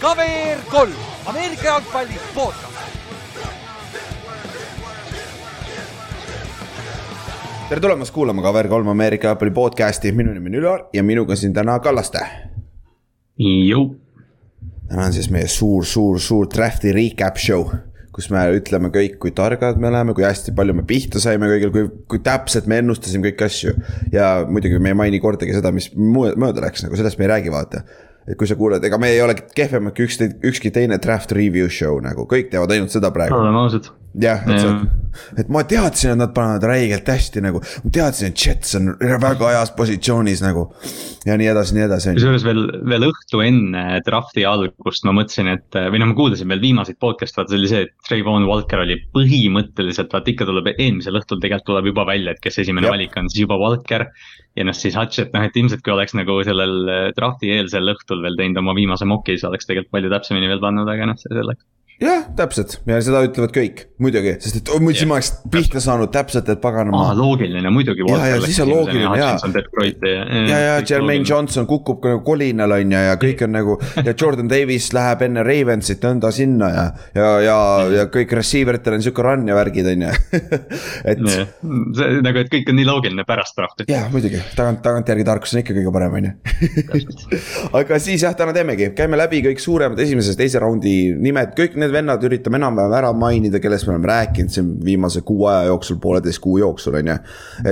KVR kolm, Ameerika jalgpalli podcast. tere tulemast kuulama KVR3 Ameerika jalgpalli podcast'i, minu nimi on Ülar ja minuga siin täna Kallaste. täna on siis meie suur, suur, suur draft'i recap show kus me ütleme kõik, kui targad me oleme, kui hästi palju me pihta saime kõigil, kui, kui täpselt me ennustasime kõiki asju. ja muidugi me ei maini kordagi seda, mis mööda läks, nagu sellest me ei räägi, vaata et kui sa kuuled, ega me ei ole kehvemad kui ükski, ükski teine draft review show nagu, kõik teevad ainult seda praegu. oleme ausad. jah, et sa, et ma teadsin, et nad panevad räigelt hästi nagu, ma teadsin, et Jets on väga heas positsioonis nagu. ja nii edasi, nii edasi. kusjuures veel, veel õhtu enne draft'i algust ma mõtlesin, et või noh, ma kuulasin veel viimaseid podcast'e, vaata see oli see, et Trayvon Walker oli põhimõtteliselt, vaata ikka tuleb eelmisel õhtul tegelikult tuleb juba välja, et kes esimene Jep. valik on, siis juba Walker ja noh, siis Hutch, et noh, et ilmselt kui oleks nagu sellel äh, draft'i eelsel õhtul veel teinud oma viimase moki, siis oleks tegelikult palju täpsemini veel pannud, aga noh, see selleks jah, täpselt ja seda ütlevad kõik, muidugi, sest et oh, muidu yeah. ma oleks pihta saanud täpselt, et paganama ah,. loogiline muidugi. ja, ja siis on loogiline ja. ja, ja, ja Jermaine Johnson kukub ka nagu kolinal on ju ja kõik on nagu ja Jordan Davis läheb enne Ravensit nõnda sinna ja, ja, ja, ja kõik receiver itel on sihuke run ja värgid on ju et. see nagu, et kõik on nii loogiline pärast draft'i. jah, muidugi tagant, tagantjärgi tarkus on ikka kõige parem on ju. aga siis jah, täna teemegi, käime läbi kõik suuremad esimese, teise raundi nimed, kõik need need vennad üritame enam-vähem ära mainida, kellest me oleme rääkinud siin viimase kuu aja jooksul, pooleteist kuu jooksul, on ju.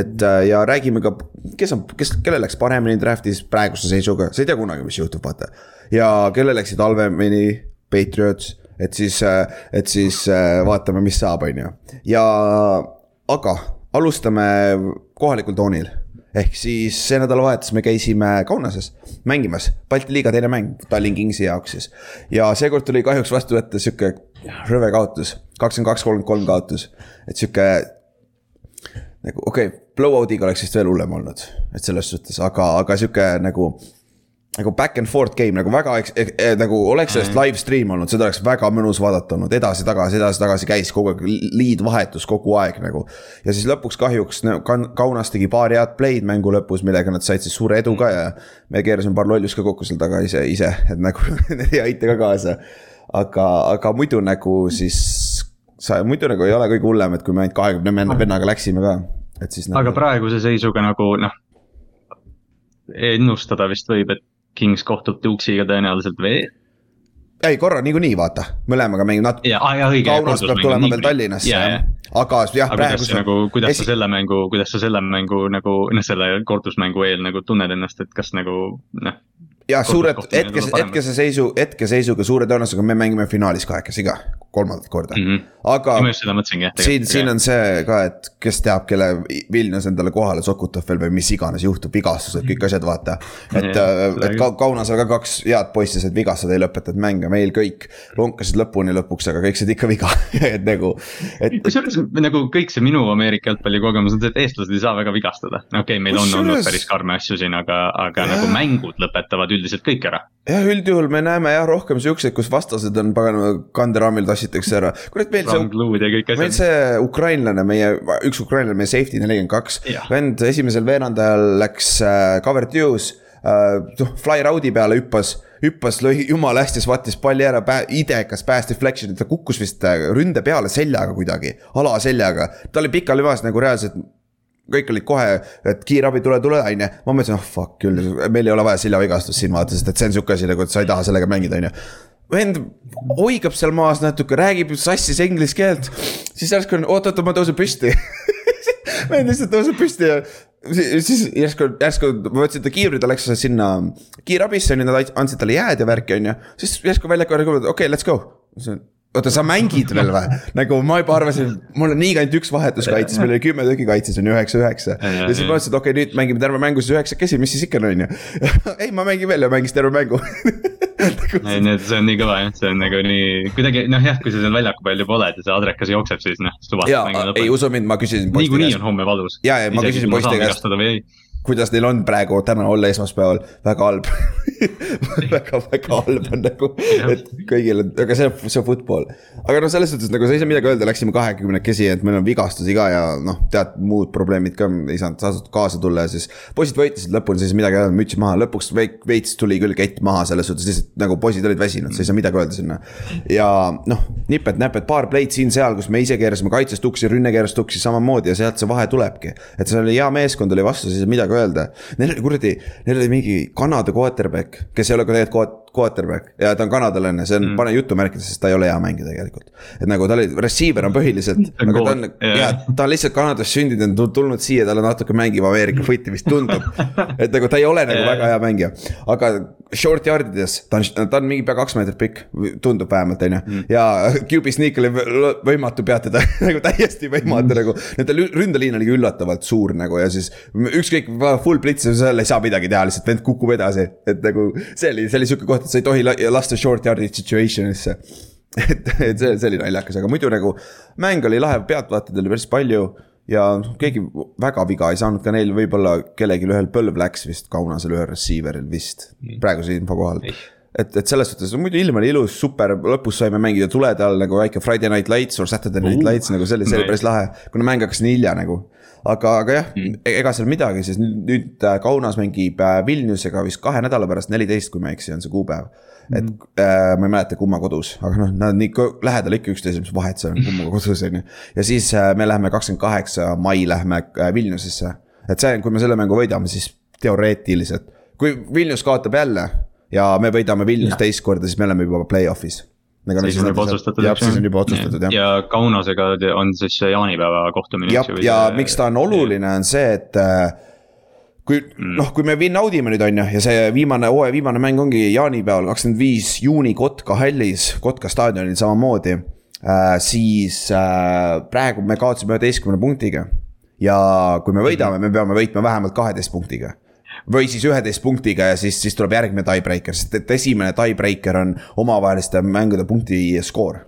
et äh, ja räägime ka, kes on, kes, kellel läks paremini draft'is praeguse seisuga, sa ei tea kunagi, mis juhtub, vaata. ja kellel läksid halvemini, Patriots, et siis, äh, et siis äh, vaatame, mis saab, on ju. ja, aga alustame kohalikul toonil ehk siis see nädalavahetus me käisime Kaunases mängimas, Balti liiga teine mäng Tallinn Kingsi jaoks siis. ja seekord tuli kahjuks vastu võtta sihuke rõve kaotus, kakskümmend kaks, kolmkümmend kolm kaotus, et sihuke. nagu okei okay,, blowout'iga oleks vist veel hullem olnud, et selles suhtes, aga, aga sihuke nagu nagu back and forth game nagu väga eks, eh, eh, nagu oleks sellest mm. live stream olnud, seda oleks väga mõnus vaadata olnud, edasi-tagasi, edasi-tagasi käis kogu aeg, lead vahetus kogu aeg nagu. ja siis lõpuks kahjuks Kaunas tegi paar head play'd mängu lõpus, millega nad said siis suure edu ka ja. me keerasime paar lollust ka kokku seal taga ise, ise, et nagu ei aita ka kaasa. aga, aga muidu nagu siis, sa muidu nagu ei ole kõige hullem, et kui me ainult kahekümne vennaga läksime ka, et siis. aga nagu... praeguse seisuga nagu noh ennustada vist võib, et Kings kohtub Duke'iga tõenäoliselt veel. ei, korra niikuinii vaata, mõlemaga mängib natuke. Kaunas peab tulema veel Tallinnasse ja, ja. aga jah, praegu. Nagu, kuidas esi... sa selle mängu, kuidas sa selle mängu nagu noh, selle kordusmängu eel nagu tunned ennast, et kas nagu noh jah, suured hetkes, hetkese seisu, hetkeseisuga suure tõenäosusega me mängime finaalis kahekesi ka, kolmandat korda mm. -hmm. aga siin, siin on see ka, et kes teab, kelle Vilnius endale kohale sokutab veel või mis iganes juhtub, vigastused, kõik asjad, vaata. et, äh, et ka Kaunasel ka kaks head poissi said vigastada, ei lõpetanud mänge, meil kõik lonkasid lõpuni lõpuks, aga kõik said ikka viga et nagu et.... kusjuures nagu kõik see minu Ameerika jalgpalli kogemus on see, et eestlased ei saa väga vigastada, okei okay,, meil on olnud päris karme asju siin, aga, aga ja. nagu mängud lõpetavad üldiselt kõik ära. jah, üldjuhul me näeme jah rohkem siukseid, kus vastased on paganama kanderaamil tassitakse ära. kurat, meil see, meil see ukrainlane, meie, üks ukrainlane, meie safety nelikümmend kaks. vend esimesel veerandajal läks äh, cover two's äh,, noh fly round'i peale hüppas hüppas, lõi jumala hästi, swat'is palli ära, idekas pass deflection, ta kukkus vist äh, ründe peale seljaga kuidagi, alaseljaga. ta oli pikali maas nagu reaalselt kõik olid kohe, et kiirabi, tule, tule, on ju. ma mõtlesin, oh fuck küll, meil ei ole vaja seljavigastust siin vaata, sest et see on sihuke asi nagu, et sa ei taha sellega mängida, on ju. vend oigab seal maas natuke, räägib sassis inglise keelt, siis järsku on, oot-oot, ma tõusen püsti vend lihtsalt tõuseb püsti ja siis järsku, järsku ma võtsin ta kiivri, ta läks sinna kiirabisse, on ju, nad andsid talle jääd ja värki, on ju. siis järsku väljakul, okei okay,, let's go oota, sa mängid veel või? nagu ma juba arvasin, mul on nii ainult üks vahetus kaitses, meil oli kümme tükki kaitses on ju, üheksa, üheksa. ja siis ma mõtlesin, et okei okay,, nüüd mängime terve mängu siis üheksakesi, mis siis ikka on, on ju. ei, ma mängin veel ja mängis terve mängu ei, nii et see on nii kõva jah, see on nagu nii, kuidagi noh, jah, kui sa seal väljaku peal juba oled ja see adrekas jookseb, siis noh, mängu lõpetada. ei usu mind, ma küsisin. niikuinii on homme valus. ja, ja ma küsisin poiste käest kuidas neil on praegu täna olla esmaspäeval, väga halb väga, väga halb on nagu, et kõigil on, aga see on, see on football. aga noh, selles suhtes nagu sa ei saa midagi öelda, läksime kahekümnekesi, et meil on vigastusi ka ja noh, tead, muud probleemid ka ei saanud, saanud kaasa tulla ja siis. poisid võitlesid lõpuni, ei saa midagi öelda, müts maha, lõpuks veits tuli küll kett maha selles suhtes, lihtsalt nagu poisid olid väsinud, sa ei saa midagi öelda sinna. ja noh, nipet-näpet, paar play'd siin-seal, kus me ise keerasime kaitsest uksi, rünne keeras tuksi samamoodi ja sealt see vahe tulebki. et see oli hea meeskond oli vastu, ei saa midagi öelda. Neil oli kuradi, neil oli mingi Kanada quarterback, kes ei ole ka tegelikult quarterback ja ta on kanadalane, see on mm., pane jutumärkides, sest ta ei ole hea mängija tegelikult. et nagu ta oli, receiver on põhiliselt, aga ta on, ja ta on lihtsalt Kanadas sündinud, on tulnud siia, tal on natuke mängib Ameerika footi vist tundub. et nagu ta ei ole nagu väga hea mängija, aga short yard'ides, ta on, ta on mingi pea kaks meetrit pikk, tundub vähemalt, on ju. Mm. ja QB sneak oli võimatu peatada nagu täiesti võimatu mm. nagu, nende ründeliin oli üllatavalt suur nagu ja siis ükskõik, full blitz, seal ei saa midagi teha, lihtsalt vend kukub edasi, et nagu see oli, see oli sihuke koht, sa ei tohi lasta short yard'i situation'isse. et, et see, see oli naljakas, aga muidu nagu mäng oli lahe, pealtvaatajaid oli päris palju ja keegi väga viga ei saanud ka neil võib-olla kellelgi ühel põlv läks vist Kaunasel ühel receiver'il vist mm. praeguse info kohaselt et, et selles suhtes, muidu ilm oli ilus, super, lõpus saime mängida tulede all nagu väike Friday night lights or Saturday night uh, lights nagu see oli, see oli päris lahe. kuna mäng hakkas nii hilja nagu aga, aga jah mm., ega seal midagi, sest nüüd, nüüd äh, Kaunas mängib äh, Vilniusega vist kahe nädala pärast, neliteist, kui ma ei eksi, on see kuupäev. et mm. äh, ma ei mäleta, kumma kodus, aga noh, nad nii lähedal ikka üksteisele, mis vahet seal on, kumma kodus on ju. ja siis äh, me läheme kakskümmend kaheksa mai lähme äh, Vilniusesse. et see, kui me selle mängu võidame, siis teoreetiliselt, kui Vilnius kaotab jälle ja me võidame Vilnius teist korda, siis me oleme juba play-off'is siis on juba otsustatud. jah, siis on juba otsustatud jah. ja Kaunasega on siis jaanipäeva kohtumine. jah, ja miks ta on oluline, on see, et äh, kui mm. noh, kui me naudime nüüd on ju, ja see viimane, hooaja viimane mäng ongi jaanipäeval, kakskümmend viis juuni Kotka hallis, Kotka staadionil samamoodi äh,. siis äh, praegu me kaotasime üheteistkümne punktiga. ja kui me võidame, me peame võitma vähemalt kaheteist punktiga või siis üheteist punktiga ja siis, siis tuleb järgmine tiebreaker, sest et esimene tiebreaker on omavaheliste mängude punkti skoor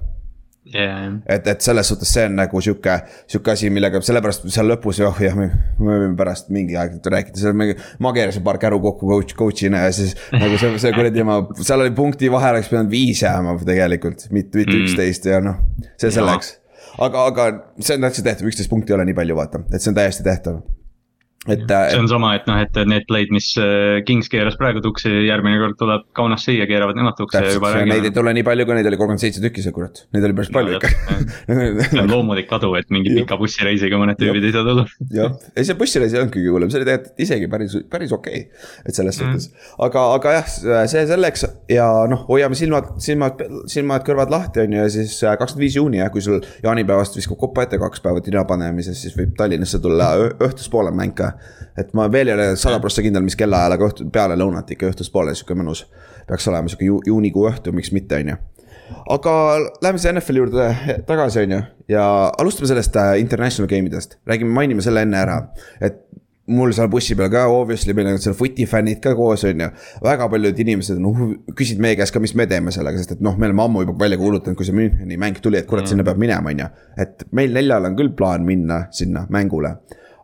yeah.. et, et selles suhtes see on nagu sihuke, sihuke asi, millega sellepärast seal lõpus jah, jah, me võime pärast mingi aeg rääkida, seal me. ma keerasin paar käru kokku coach, coach'ina ja siis nagu see, see kuradi ma, seal oli punkti vahe oleks pidanud viis jääma tegelikult, mitte, mitte mm. üksteist ja noh, see selleks. aga, aga see on täitsa tehtav, üksteist punkti ei ole nii palju, vaata, et see on täiesti tehtav et. See on sama, et noh, et need play'd, mis äh, Kings keeras praegu tuksi, järgmine kord tuleb Kaunas siia, keeravad nemad tukse ja juba. Neid ei tule nii palju, kui neid oli kolmkümmend seitse tükki see kurat, neid oli päris palju no, ikka. see on loomulik kadu, et mingi pika bussireisiga mõned tüübid ei saa tulla. jah, ei see bussireis ei olnud kõige hullem, see oli tegelikult isegi päris, päris okei okay,, et selles mm. suhtes. aga, aga jah, see selleks ja noh, hoiame silmad, silmad, silmad-kõrvad lahti, on ju, ja siis äh, kakskümmend viis juuni jah, kui sul jaanipäevast viskab kopa ette kaks päeva tina panemises, siis võib Tallinnasse tulla õhtuspoole mäng ka et ma veel ei ole sada prossa kindel, mis kellaajal, aga õhtu, peale lõunat ikka õhtuspoole, sihuke mõnus. peaks olema sihuke ju, juunikuu õhtu, miks mitte, on ju. aga läheme siis NFL-i juurde tagasi, on ju, ja alustame sellest äh, international game idest, räägime, mainime selle enne ära, et mul seal bussi peal ka obviously, meil on seal footi fännid ka koos, on ju. väga paljud inimesed noh küsisid meie käest ka, mis me teeme sellega, sest et noh, me oleme ammu juba välja kuulutanud, kui see Müncheni mäng tuli, et kurat mm., sinna peab minema, on ju. et meil neljal on küll plaan minna sinna mängule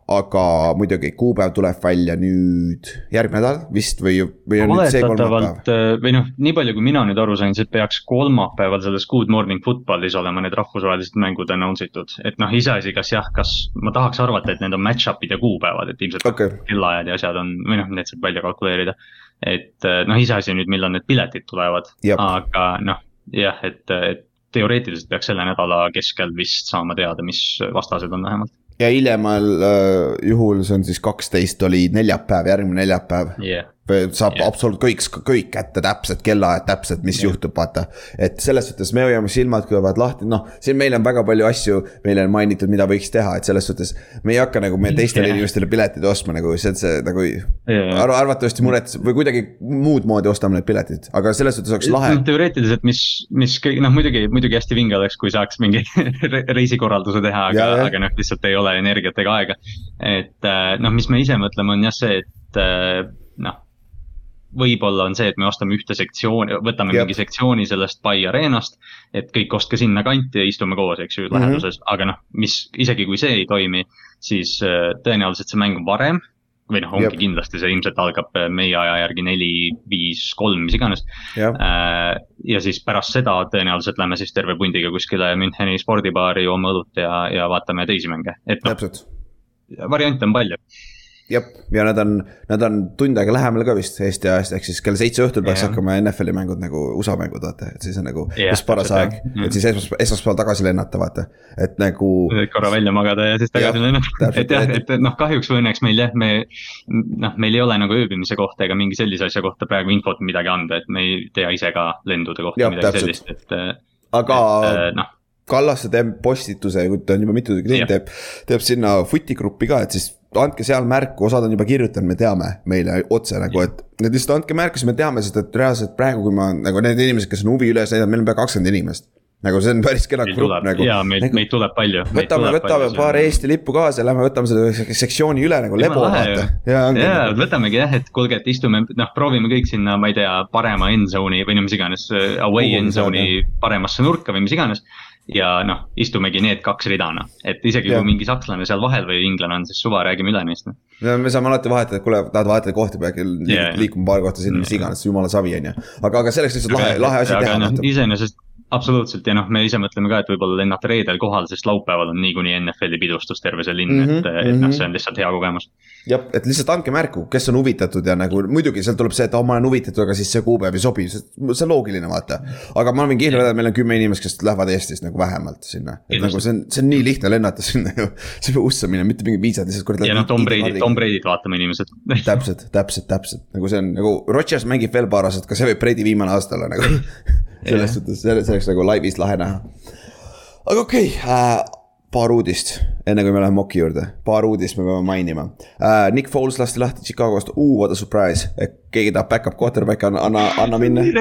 aga muidugi kuupäev tuleb välja nüüd järgmine nädal vist või, või on nüüd see kolmapäev? Äh, või noh, nii palju, kui mina nüüd aru sain, siis peaks kolmapäeval selles Good Morning Footballis olema need rahvusvahelised mängud announce itud. et noh, iseasi, kas jah, kas ma tahaks arvata, et need on match-up'id ja kuupäevad, et ilmselt okay. kellaajad ja asjad on, või noh, need saab välja kalkuleerida. et äh, noh, iseasi nüüd, millal need piletid tulevad, aga noh, jah, et, et teoreetiliselt peaks selle nädala keskel vist saama teada, mis vastased on vähemalt ja hiljemal äh, juhul, see on siis kaksteist, oli neljapäev, järgmine neljapäev. Yeah saab yeah. absoluutselt kõik, kõik kätte täpselt kellaajad, täpselt, mis yeah. juhtub, vaata. et selles suhtes me hoiame silmad kõrvad lahti, noh, siin meil on väga palju asju, meile on mainitud, mida võiks teha, et selles suhtes. me ei hakka nagu me teistele yeah. inimestele piletid ostma nagu see, see nagu yeah. Ar. arvatavasti muret või kuidagi muud moodi ostame need piletid, aga selles suhtes oleks lahe. teoreetiliselt, mis, mis kõik noh, muidugi, muidugi hästi vinge oleks, kui saaks mingi reisikorralduse teha, aga, aga noh, lihtsalt ei ole energiat ega aega. et äh, noh, mis me ise mõtleme, on jah see, et äh, noh võib-olla on see, et me ostame ühte sektsiooni, võtame Jep. mingi sektsiooni sellest Pai Arenast. et kõik ostke sinna kanti ja istume koos, eks ju, läheduses mm, -hmm. aga noh, mis isegi kui see ei toimi, siis äh, tõenäoliselt see mäng on varem või noh, ongi Jep. Kindlasti see ilmselt algab äh, meie aja järgi neli, viis, kolm, mis iganes. jah, ja siis pärast seda tõenäoliselt lähme siis terve pundiga kuskile Müncheni spordibaari, joome õlut ja, ja vaatame teisi mänge, et noh, variante on palju. jah, ja nad on, nad on tund aega lähemal ka vist Eesti ajast, ehk siis kell seitse õhtul peaks Jah. hakkama NFL-i mängud nagu USA mängud, vaata, et siis on nagu Jah, just paras aeg täpselt,, jah. et siis esmaspäeval, esmaspäeval tagasi lennata, vaata, et nagu korra välja magada ja siis tagasi lennata. täpselt, et jah, et- noh, kahjuks või õnneks meil jah, me noh, meil ei ole nagu ööbimise kohta ega mingi sellise asja kohta praegu infot midagi anda, et me ei tea ise ka lendude kohta Jah, midagi täpselt. sellist, et. aga et noh, Kallaste teeb postituse, kui ta on juba mitu tükki teinud, teeb, teeb sinna futigruppi ka, et siis andke seal märku, osad on juba kirjutanud, me teame meile otse nagu, et. et lihtsalt andke märku, siis me teame, sest et reaalselt praegu, kui ma nagu need inimesed, kes on huvi üles näidanud, meil on pea kakskümmend inimest. nagu see on päris kena grupp nagu. ja meil, meid tuleb palju. võtame, võtame paar Eesti lippu kaasa ja lähme võtame selle sektsiooni üle nagu lebo vaata. jaa, nagu, võtamegi jah, et kuulge, et istume, noh, proovime kõik sinna, ma ei tea, parema end zone'i või no mis iganes, away Kuhu end zone'i paremasse nurka või mis iganes. Ja noh, istumegi need kaks rida noh, et isegi Jah. kui mingi sakslane seal vahel või inglane on, siis suva, räägime üle neist noh. Ja me saame alati vahetada, et kuule, tahad vahetada kohti, peab liikuma paar kohta sinna, mis iganes, jumala savi on ju. aga, aga selleks lihtsalt lahe, lahe asi teha noh, vaata. iseenesest absoluutselt ja noh, me ise mõtleme ka, et võib-olla lennata reedel kohale, sest laupäeval on niikuinii NFL-i pidustus terve see linn mm, Mhm, -hmm, et, et mhm. noh, see on lihtsalt hea kogemus. jah, et lihtsalt andke märku, kes on huvitatud ja nagu muidugi sealt tuleb see, et oh, ma olen huvitatud, aga siis see kuupäev ei sobi, see see on loogiline, vaata. aga ma võin kindlalt öelda, et meil on kümme inimest, kes lähevad Eestist nagu vähemalt sinna, et Kindlasti. nagu see on, see on nii lihtne lennata sinna ju. sa ei pea ussa minema, mitte mingid viisad lihtsalt kuradi. ja noh, Tom Brady, Tom Brady't vaatame inimesed. täpselt, täpselt, täpselt nagu see on nagu Rodgers mängib veel paar aastat, ka see võib Brady viimane aasta olla nagu. selles suhtes, see oleks nagu laivis lahe näha. aga okei okay, äh,, paar uudist, enne kui me läheme Moki juurde, paar uudist me peame mainima äh,. Nick Foles lasti lahti Chicagost, uh what a surprise, keegi tahab back-up quarterback'i, anna, anna, anna minna.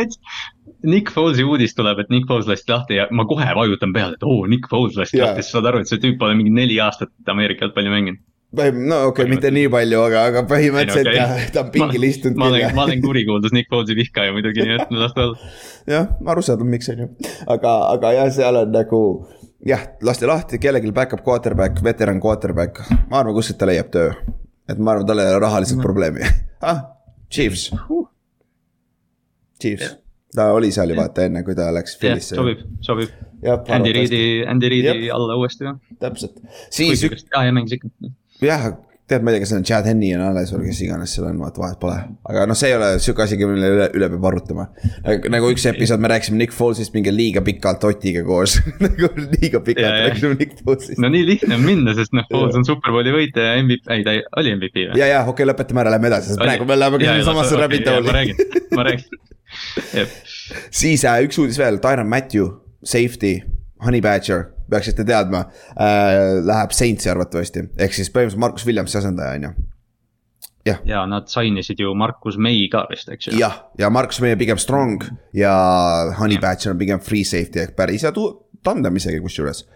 Nick Folesi uudis tuleb, et Nick Foles lasti lahti ja ma kohe vajutan peale, et oo, Nick Foles lasti Jaa. lahti, sa saad aru, et see tüüp pole mingi neli aastat Ameerika jalgpalli mänginud. No okei okay,, mitte nii palju, aga, aga põhimõtteliselt Ei, no jah, ta on pingil istunud ma olen, jah ma olen kurikuulus Nick Folesi vihkaja muidugi, nii et las ta olla. jah, arusaadav, miks on ju, aga, aga jah, seal on nagu jah, lasti lahti kellelgi back-up quarterback, veteran quarterback, ma arvan, kuskilt ta leiab töö. et ma arvan, tal ei ole rahaliselt probleemi ah,. Chiefs, Chiefs, ta oli seal ju vaata enne, kui ta läks jah, Philly'sse. sobib, sobib. jah, Andy Reidi, Andy Reidi alla uuesti noh. täpselt, siis aa, ja mängis ikka. jah, tead, ma ei tea, kas see on Chad Henny on alles või kes iganes seal on, vaata vahet pole. aga noh, see ei ole sihuke asi, mille üle, üle peab arutama. nagu üks episood me rääkisime Nick Folesist mingi liiga pikalt Otiga koos nagu liiga pikalt jaa. rääkisime Nick Folesist. no nii lihtne on minna, sest noh, Foles on superbowli võitja ja MVP, ei ta oli MVP või? ja, ja okei okay,, lõpetame ära, lähme edasi, sest praegu me läheme ka samasse rabbit ma hole'i. räägin, ma räägin. siis äh, üks uudis veel, Tyron Matthew, safety, Honey Badger, peaksite teadma äh,. Läheb Saintsi arvatavasti, ehk siis põhimõtteliselt Markus Williamsi asendaja on ju. ja nad sainisid ju Markus May ka vist, eks ju. jah, ja Markus meie pigem strong ja Honey Badger on pigem free safety ehk päris hea tandem isegi kusjuures.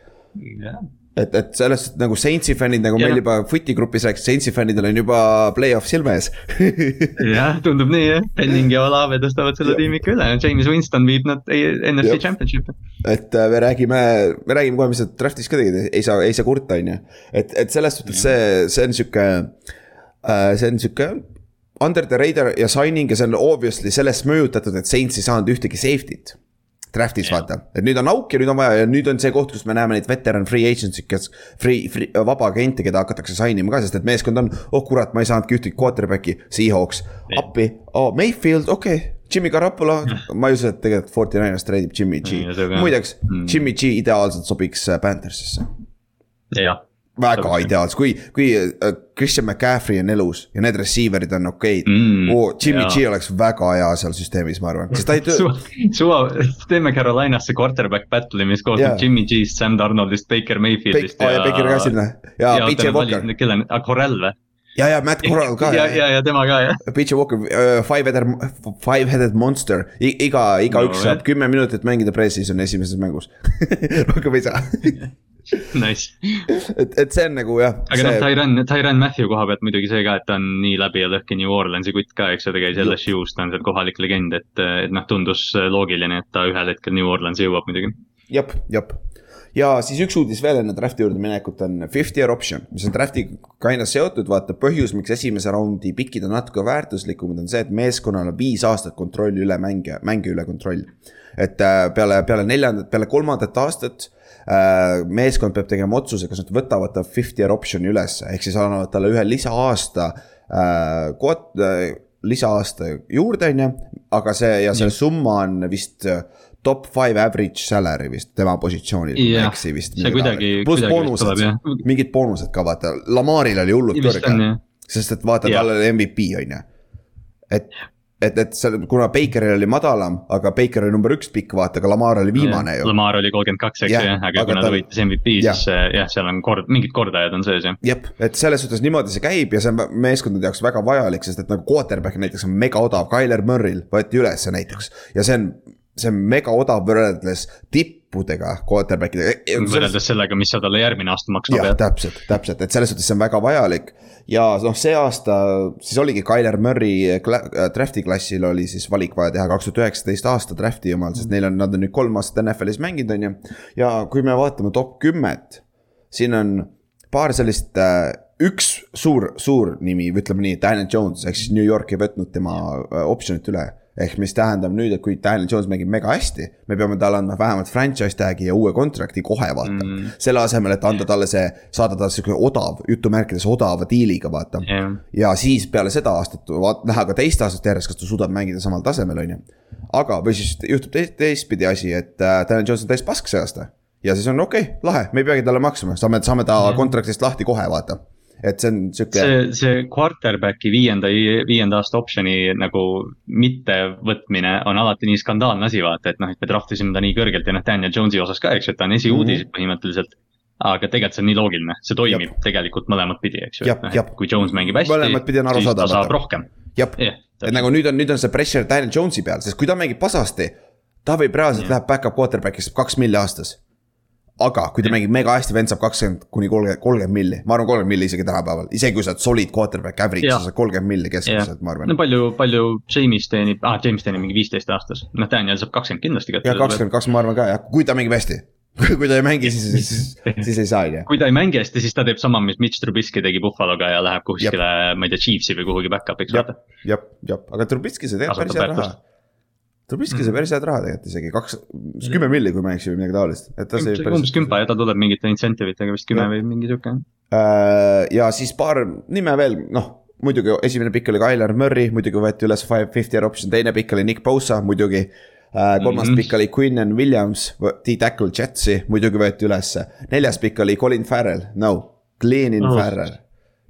et, et sellest nagu Saintsi fännid, nagu Ja meil juba Footi grupis rääkis, Saintsi fännidel on juba play-off silme ees jah, tundub nii jah, Penning ja Olave tõstavad selle tiimi ikka üle, James Winston viib nad NFC Jah. Championship'i. et äh, me räägime, me räägime kohe, mis nad draft'is ka tegid, ei saa, ei saa kurta, on ju. et, et selles suhtes see, see on sihuke äh,, see on sihuke under the radar ja signing ja see on obviously sellest mõjutatud, et Saints ei saanud ühtegi safety't. Draft'is Jah. vaata, et nüüd on auk ja nüüd on vaja ja nüüd on see koht, kus me näeme neid veteran free agents'i, kes free, free, vaba agente, keda hakatakse sign ima ka, sest et meeskond on, oh kurat, ma ei saanudki ühtegi quarterback'i, Seahawks, Jah. appi, oh Mayfield, okei okay., Jimmy Garoppolo, ma ei usu, et tegelikult Forty Niners treidib Jimmy G muideks Mm. Jimmy G ideaalselt sobiks äh, Panthersisse. jah, väga ideaalselt, kui, kui äh, Christian McCaffrey on elus ja need receiver'id on okeid Mm, oh,. Jimmy jaa. G oleks väga hea seal süsteemis, ma arvan, sest ta ei töö, suva, suva, teeme Carolinasse quarterback battle'i, mis koosneb yeah. Jimmy G-st, Sam Donaldist, Baker Mayfieldist ja Baker ka sinna ja PJ Walker kelle, Corell või? ja, ja Matt Corral ka ja, ja, ja tema ka jah. PJ Walker uh,, five-headed, five-headed monster iga, igaüks no, saab kümme minutit mängida pre-season esimeses mängus rohkem ei saa Nice. et, et see on nagu jah. aga noh, Tyron, Tyron Matthew koha pealt muidugi see ka, et ta on nii läbi ja lõhki New Orleansi kutt ka, eks ju, ta käis LSU-s, ta on seal kohalik legend, et, et noh, tundus loogiline, et ta ühel hetkel New Orleansi jõuab muidugi. jep, jep. ja siis üks uudis veel enne draft'i juurde minekut on fifty year option, mis on draft'iga aina seotud, vaata põhjus, miks esimese raundi pikid on natuke väärtuslikumad, on see, et meeskonnal on viis aastat kontrolli üle mängija, mängija üle kontroll. et äh, peale, peale neljandat, peale kolmandat aastat äh, meeskond peab tegema otsuse, kas nad võtavad ta fifty year option'i ülesse, ehk siis annavad talle ühe lisaaasta äh, koot- äh,, lisaaasta juurde, on ju, aga see ja selle summa on vist äh, top five average salary vist tema positsioonil, ma ei eksi vist. see pluss boonused, mingid boonused ka vaata, Lamaril oli hullult kõrge. sest et vaata, tal oli MVP on ju. et, et, et seal, kuna Bakeril oli madalam, aga Baker oli number üks pikk, vaata, aga Lamar oli viimane ju. Lamar oli kolmkümmend kaks, eks ju, jah, aga kuna ta võitis MVP, siis jah, seal on kord, mingid kordajad on sees jah. jep, et selles suhtes niimoodi see käib ja see on meeskondade jaoks väga vajalik, sest et nagu quarterback näiteks on mega odav, Tyler Murry'l võeti ülesse näiteks ja see on see on mega odav võrreldes tippudega quarterback idega. võrreldes sellega, mis sa talle järgmine aasta maksma pead. täpselt, täpselt, et selles suhtes see on väga vajalik. ja noh, see aasta siis oligi Tyler Murry draft'i klassil oli siis valik vaja teha kaks tuhat üheksateist aasta draft'i omal, sest neil on, nad on nüüd kolm aastat NFL-is mänginud, on ju. ja kui me vaatame top kümmet, siin on paar sellist äh, üks suur, suur nimi, ütleme nii, Daniel Jones ehk siis New York ei võtnud tema optsionit üle ehk mis tähendab nüüd, et kui Daniel Jones mängib mega hästi, me peame talle andma vähemalt franchise tag'i ja uue contract'i kohe vaata mm.. selle asemel, et anda talle see, saada talle sihuke odav, jutumärkides odava diiliga vaata yeah.. ja siis peale seda aastat vaat, näha ka teist aastat järjest, kas ta suudab mängida samal tasemel, on ju. aga, või siis juhtub teist, teistpidi asi, et äh, Daniel Jones on täis pask see aasta. ja siis on okei okay,, lahe, me ei peagi talle maksma, saame, saame ta yeah. contract'ist lahti kohe vaata et see on sihuke. see, see quarterback'i viienda, viienda aasta optsioon'i nagu mittevõtmine on alati nii skandaalne asi, vaata, et noh, et me draft isime ta nii kõrgelt ja noh, Daniel Jones'i osas ka, eks ju, et ta on esiuudis mm -hmm. põhimõtteliselt. aga tegelikult see on nii loogiline, see toimib Jab. tegelikult mõlemat pidi, eks ju, et noh, et kui Jones mängib hästi, siis ta saab rohkem. jah, et nagu nüüd on, nüüd on see pressure Daniel Jones'i peal, sest kui ta mängib pasasti, ta võib reaalselt läheb back-up quarterback'iks kaks milli aastas aga kui ta mängib mega hästi, vend saab kakskümmend kuni kolmkümmend, kolmkümmend milli, ma arvan, kolmkümmend milli isegi tänapäeval, isegi kui sa oled solid quarterback average, sa saad kolmkümmend milli keskmiselt, ma arvan. no palju, palju James teenib, ah James teenib mingi viisteist aastas, noh Daniel saab kakskümmend kindlasti kätte. jah, kakskümmend kaks, ma arvan ka jah, kui ta mängib hästi. Kui ta ei mängi, siis, siis, siis ei saa, on ju. kui ta ei mängi hästi, siis ta teeb sama, mis Mitch Trubisky tegi Buffaloga ja läheb kuskile, ma ei tea, Chiefsi või kuhugi back-up'iks vaata. jah, jah, aga Trubisky see teeb päris head raha Trubisky sai mm. päris head raha tegelikult isegi, kaks, kümme milli, kui ma ei eksi või midagi taolist, et ta sai päris. umbes kümpa ja ta tuleb mingite incentive itega vist kümme või mingi sihuke. Äh, ja siis paar nime veel, noh, muidugi esimene pikk oli Tyler Murry, muidugi võeti üles five fifty year option, teine pikk oli Nick Bosa, muidugi. Äh, kolmas mm -hmm. pikk oli Quinnen Williams, T-Tackle Jetsi, muidugi võeti ülesse. neljas pikk oli Colin Farrell, no, Glenin oh. Farrell,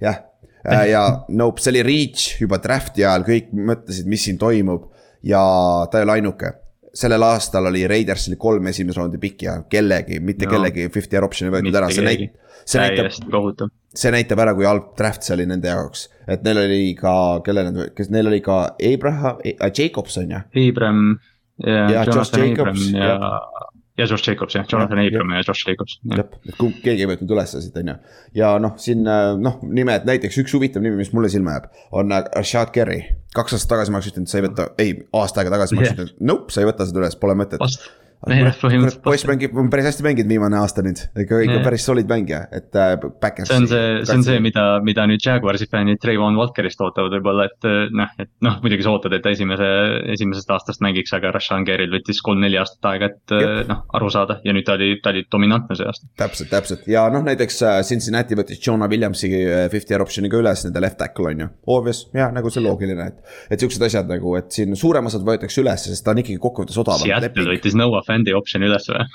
jah. Äh, ja nope, see oli reach juba draft'i ajal, kõik mõtlesid, mis siin toimub ja ta ei ole ainuke sellel aastal oli Raidersil kolm esimese raundi pikki ja kellegi, mitte no, kellegi fifty year option'i võetud ära, see näitab. see näitab, see näitab ära, kui halb draft see oli nende jaoks, et neil oli ka, kellel need, kes neil oli ka Abraham äh,, Jacobs on ju. Abram ja, ja Jonathan Abram ja, ja ja Josh Jacobs jah, Jonathan Abram ja Josh Jacobs. jah, et kumb, keegi ei võtnud ülesse siit, on ju. ja noh, siin noh, nimed näiteks üks huvitav nimi, mis mulle silma jääb, on Rashad Kerry. Kaks aastat tagasi ma oleks ütelnud, sa ei võta, ei, aasta aega tagasi ma oleks ütelnud, nope, sa ei võta seda üles, pole mõtet poiss mängib, on päris hästi mänginud viimane aasta nüüd, ikka, ikka päris solid mängija, et äh,. see on see, see on see, mida, mida nüüd Jaguarsi fännid Trayvon Walkerist ootavad võib-olla, et äh, noh, et noh, muidugi sa ootad, et ta esimese, esimesest aastast mängiks, aga Rashan Kerril võttis kolm-neli aastat aega, et äh, noh, aru saada ja nüüd ta oli, ta oli dominantne see aasta. täpselt, täpselt ja noh, näiteks äh, Cincinnati võttis Jonah Williamsi fifty year option'iga üles nende left tackle on ju, obvious, ja nagu see loogiline, et. et siuksed asjad nagu, et siin suurem osad võetakse üles, sest ta on ikkagi kokkuvõttes odavam. Seattle võttis Noah Fandi optsiooni üles või?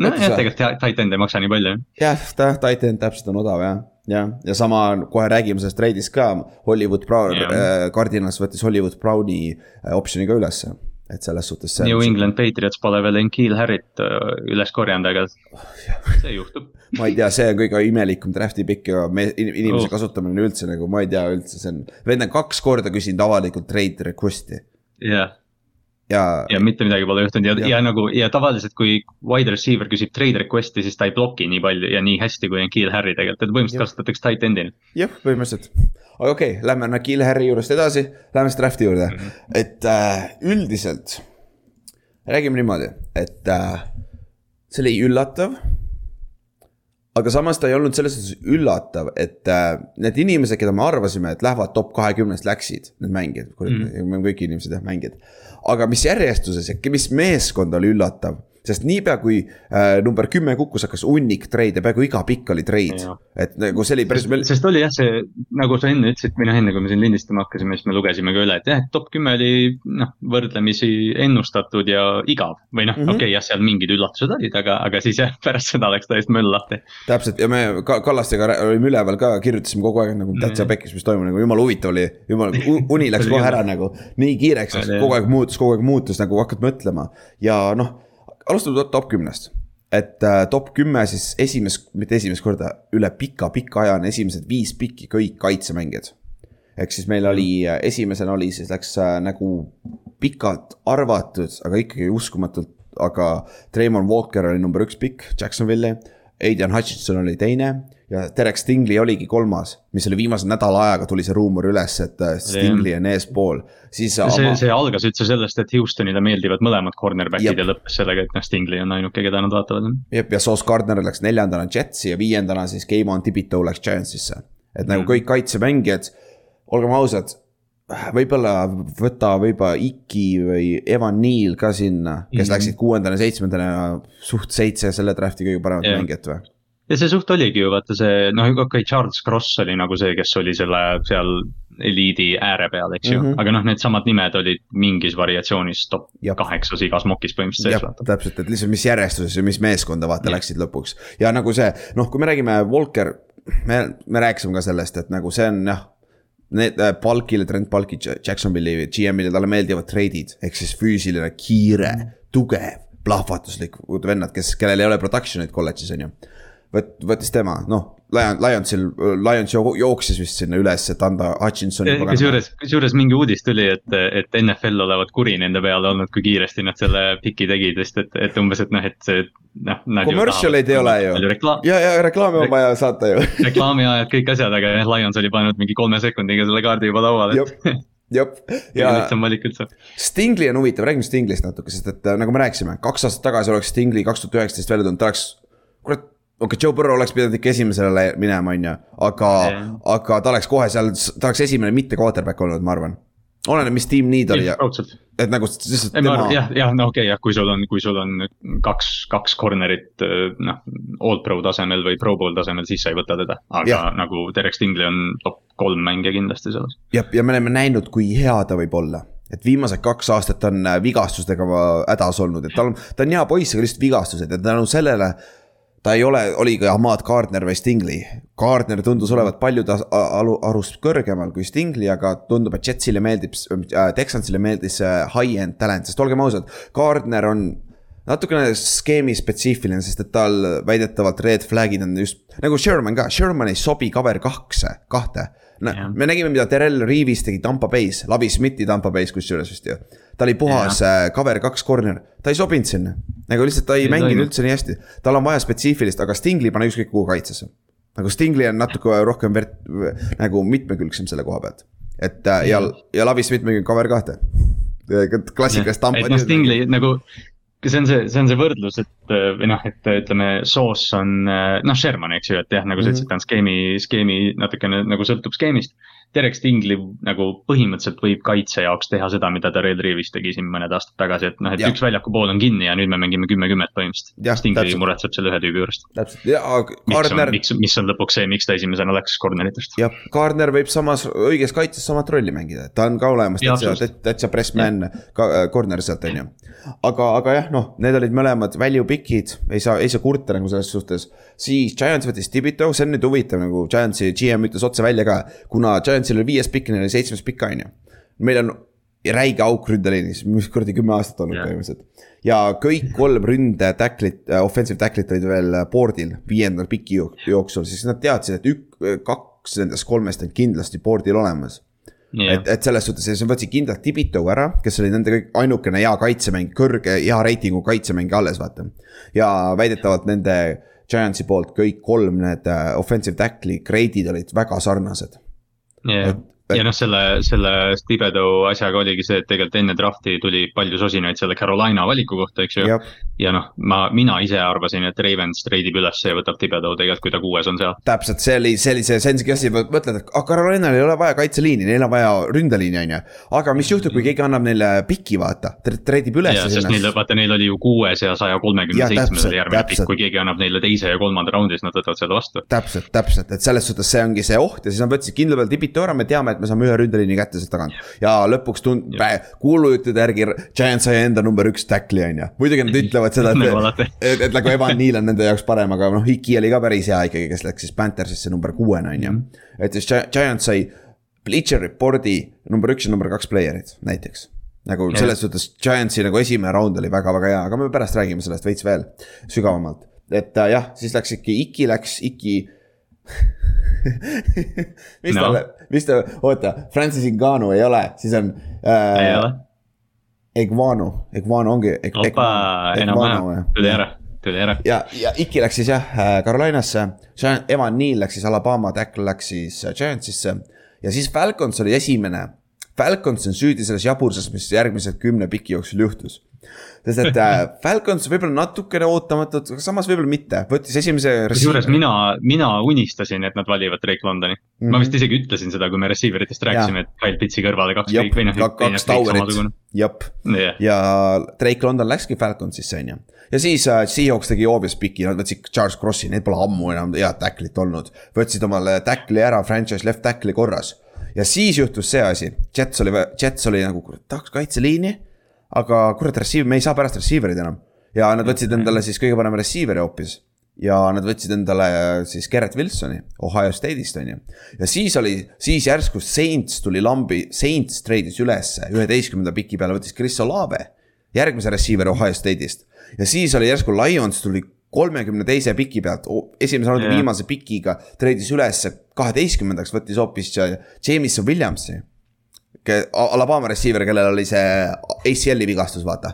nojah, tegelikult titan ei maksa nii palju. jah, ta titan täpselt on odav jah, jah, ja sama kohe räägime sellest treidist ka, Hollywood Brown äh,, Cardinals võttis Hollywood Browni äh, optsiooni ka ülesse et selles suhtes. New England Patriots pole veel Enkeel Harrit äh, üles korjanud, aga see juhtub ma ei tea, see on kõige imelikum draft'i pikk ja me, inimese oh. kasutamine üldse nagu, ma ei tea üldse, see on. vend on kaks korda küsinud avalikult trade request'i. jah yeah ja, ja mitte midagi pole juhtunud ja, ja., ja nagu ja tavaliselt, kui wide receiver küsib trade request'i, siis ta ei bloki nii palju ja nii hästi, kui on Kiel Harry tegelikult, et põhimõtteliselt kasutatakse tight end'ina. jah, põhimõtteliselt, aga okei okay,, lähme Kiel Harry juurest edasi, lähme siis draft'i juurde mm, -hmm. et äh, üldiselt. räägime niimoodi, et äh, see oli üllatav aga samas ta ei olnud selles suhtes üllatav, et äh, need inimesed, keda me arvasime, et lähevad top kahekümnest, läksid, need mängijad mm., kõik inimesed jah, mängijad. Aga mis järjestuses ja mis meeskond oli üllatav sest niipea kui äh, number kümme kukkus, hakkas hunnik treide, peaaegu iga pikk oli treid. et nagu see oli päris. sest oli jah, see nagu sa enne ütlesid või noh, enne kui me siin lindistama hakkasime, siis me lugesime ka üle, et jah, et top kümme oli noh, võrdlemisi ennustatud ja igav. või noh mm -hmm., okei okay, jah, seal mingid üllatused olid, aga, aga siis jah, pärast seda läks täiesti möll lahti. täpselt ja me ka, Kallastega olime üleval ka, kirjutasime kogu aeg nagu täitsa pekkis, mis toimub, nagu jumala huvitav oli. jumala, uni läks kohe ära nagu, nii kiireks läks, kogu aeg muutus, kogu aeg muutus nagu hakkad mõtlema ja noh alustame top kümnest. et äh, top kümme siis esimest, mitte esimest korda, üle pika-pika aja on esimesed viis pikki kõik kaitsemängijad. ehk siis meil oli, äh, esimesena oli siis läks äh, nagu pikalt arvatud, aga ikkagi uskumatult, aga Treimon Walker oli number üks pikk Jacksonville'i. Aidan Hutchinson oli teine ja Derek Stingley oligi kolmas, mis oli viimase nädala ajaga tuli see ruumor üles, et äh, Stingley on eespool. siis. see ama..., see algas üldse sellest, et Houstonile meeldivad mõlemad cornerback'id ja lõppes sellega, et noh, Stingley on ainuke, keda nad vaatavad. jep, ja Sauce Gardner läks neljandana Jetsi ja viiendana siis Keimon Tibito läks Giantsisse. et nagu mm. kõik kaitsemängijad, olgem ausad võib-olla võta võib-olla Iki või Evan Neal ka sinna, kes mm -hmm. läksid kuuendana, seitsmendana, suht seitse selle draft'i kõige paremat yeah. mängijat või? Ja see suht oligi ju vaata see noh, okei okay, Charles Cross oli nagu see, kes oli selle seal eliidi ääre peal, eks ju mm, -hmm. aga noh, needsamad nimed olid mingis variatsioonis top Jab. kaheksas igas mokis põhimõtteliselt sees. täpselt, et lihtsalt mis järjestuses ja mis meeskonda vaata ja. läksid lõpuks ja nagu see noh, kui me räägime Walker, me, me rääkisime ka sellest, et nagu see on jah need äh, Palkile, Trent Palki, Jacksonville'i GM-ile, talle meeldivad treidid, ehk siis füüsiline, kiire, tugev, plahvatuslik vennad, kes, kellel ei ole production'it kolledžis, on ju võt-, võttis tema, noh, Lion, Lionsil, Lions jooksis vist sinna üles, et anda Hutchinsoni. kusjuures, kusjuures mingi uudis tuli, et, et NFL olevat kuri nende peale olnud, kui kiiresti nad selle piki tegid, sest et, et umbes, et noh, et see noh. Commercial eid ei ole ju. ja, ja reklaami on vaja saata ju reklaamiajad, kõik asjad, aga jah, Lions oli pannud mingi kolme sekundiga selle kaardi juba lauale, jep, ja. Stingli on huvitav, räägime Stinglist natuke, sest et nagu me rääkisime, kaks aastat tagasi oleks Stingli kaks tuhat üheksateist välja tulnud, ta oleks. kurat, okei okay,, Joe Burrow oleks pidanud ikka esimesele minema, on ju, aga yeah., aga ta oleks kohe seal, ta oleks esimene mitte quarterback olnud, ma arvan. oleneb, mis tiim need oli ja, et nagu lihtsalt tema. jah, jah, no okei okay,, jah, kui sul on, kui sul on kaks, kaks corner'it noh, all pro tasemel või pro bowl tasemel, siis sa ei võta teda. aga ja. nagu Derek Stingley on top kolm mängija kindlasti selles. jah, ja me oleme näinud, kui hea ta võib olla et viimased kaks aastat on äh, vigastustega hädas olnud, et tal on, ta on hea poiss, aga lihtsalt vigastused ja tänu sellele ta ei ole, oligi Ahmad Gardner või Stingley. Gardner tundus olevat paljude arust kõrgemal kui Stingley, aga tundub, et Jetsile meeldib äh,, Texansile meeldis see high-end talent, sest olgem ausad, Gardner on natukene skeemi spetsiifiline, sest et tal väidetavalt red flag'id on just nagu Sherman ka, Sherman ei sobi cover kaheksa, kahte no, yeah. me nägime, mida Terrel Reavis tegi Tampa Bay's, Lavi Smithi Tampa Bay's kusjuures vist ju. ta oli puhas yeah. Äh, cover kaks corner, ta ei sobinud sinna. nagu lihtsalt ta ei ja mänginud üldse nii hästi, tal on vaja spetsiifilist, aga Stingli pane ükskõik kuhu kaitsesse. nagu Stingli on natuke rohkem vert-, nagu mitmekülgsem selle koha pealt. et äh, ja, ja Lavi Smith mängib cover kahte klassikalist Tampa. et noh, Stingli nagu see on see, see on see võrdlus, et või noh, et ütleme, soos on noh, Sherman, eks ju, et jah, nagu sa ütlesid, ta on skeemi, skeemi natukene nagu sõltub skeemist. Derek Stingli nagu põhimõtteliselt võib kaitse jaoks teha seda, mida Darrell Reavis tegi siin mõned aastad tagasi, et noh, et ja. üks väljaku pool on kinni ja nüüd me mängime kümme-kümmet põhimõtteliselt. Stingli muretseb selle ühe tüübi juurest. täpselt ja Gardner. miks, mis on lõpuks see, miks ta esimesena läks corner'itest. jah, Gardner võib samas õiges kaitses samat rolli mängida, ta on ka olemas täitsa, täitsa pressman, corner sealt on ju. aga, aga jah, noh, need olid mõlemad value pick'id, ei saa, ei saa kurta nagu selles suhtes. siis Giants võttis Tibito, see on nüüd huvitav nagu Giantsi GM ütles otse välja ka, kuna Giantsil oli viies pikk, neil oli seitsmes pikk, on ju. meil on räige auk ründeliinis, mis kuradi kümme aastat olnud põhimõtteliselt. ja kõik kolm ründe tacklit äh,, offensive tacklit olid veel board'il viiendal piki jooksul, siis nad teadsid, et ük-, kaks nendest kolmest on kindlasti board'il olemas Yeah. et, et selles suhtes, siis ma võtsin kindlalt Tibito ära, kes oli nende kõik ainukene hea kaitsemäng, kõrge, hea reitingu kaitsemäng alles, vaata. ja väidetavalt nende Giantsi poolt kõik kolm need offensive tackle'i grade'id olid väga sarnased yeah.. et, ja noh, selle, selle Thibodeau asjaga oligi see, et tegelikult enne draft'i tuli palju sosinaid selle Carolina valiku kohta, eks ju. ja noh, ma, mina ise arvasin, et Ravens treidib üles ja võtab Thibodeau tegelikult, kui ta kuues on seal. täpselt, see oli, see oli see Sensi asi, mõtled, et ah, Carolinal ei ole vaja kaitseliini, neil on vaja ründeliini, on ju. aga mis juhtub, kui keegi annab neile piki, vaata, treidib üles. jaa, sest neil, vaata, neil oli ju kuues ja saja kolmekümne seitsmes oli järgmine pikk, kui keegi annab neile teise ja kolmanda raundi, siis nad võtavad selle vastu. täpselt, täpselt, et selles suhtes see ongi see oht ja siis nad võtsid kindla peal tipitu ära, me teame, et me saame ühe ründeliini kätte sealt tagant. ja lõpuks tund-, kuulujuttude järgi Giant sai enda number üks tackli, on ju. muidugi nad ütlevad seda, et, et, et nagu Evan Neal on nende jaoks parem, aga noh, Iki oli ka päris hea ikkagi, kes läks siis Panthersisse number kuuena, on ju. Mhm. et siis Giant sai Bleacher Reporti number üks ja number kaks player'id näiteks nagu ja. selles suhtes Giantsi nagu esimene round oli väga-väga hea, aga me pärast räägime sellest veits veel sügavamalt. et äh, jah, siis läks ikka, Iki läks, Iki mis no. talle, mis ta, oota, Francis Ngannou ei ole, siis on äh,. ei ole. Egvanu, Egvanu ongi. opa, enam vähem, tuli ära tuli ära. ja, ja Iki läks siis jah äh, Carolinasse, Evan Neal läks siis Alabama, Tackle läks siis äh, Giantsisse. ja siis Falcons oli esimene Falcons on süüdi selles jabursuses, mis järgmise kümne piki jooksul juhtus. sest et äh, Falcons võib-olla natukene ootamatult, aga samas võib-olla mitte, võttis esimese. kusjuures mina, mina unistasin, et nad valivad Drake Londoni mm. -hmm. ma vist isegi ütlesin seda, kui me receiver itest rääkisime, et Kyle Pitsi kõrvale kaks Jop, või noh. kaks Towerit, jep yeah., ja Drake London läkski Falconsisse, on ju ja siis äh, Seahawks tegi obvious piki, nad võtsid Charles Crossi, need pole ammu enam head tacklit olnud. võtsid omale tackli ära, franchise left tackli korras ja siis juhtus see asi, Jets oli, Jets oli nagu, kurat, tahaks kaitseliini. aga kurat, receiver, me ei saa pärast receiver'id enam. ja nad võtsid endale siis kõige parema receiver'i hoopis. ja nad võtsid endale siis Gerrit Wilsoni Ohio State'ist on ju. ja siis oli, siis järsku Saints tuli lambi, Saints treidis ülesse üheteistkümnenda piki peale, võttis Chris Olave. järgmise receiver'i Ohio State'ist ja siis oli järsku Lions tuli kolmekümne teise piki pealt, esimese raundi yeah. viimase pikiga treidis ülesse kaheteistkümnendaks, võttis hoopis Jameson Williamsi. Alabama receiver, kellel oli see ACL-i vigastus, vaata.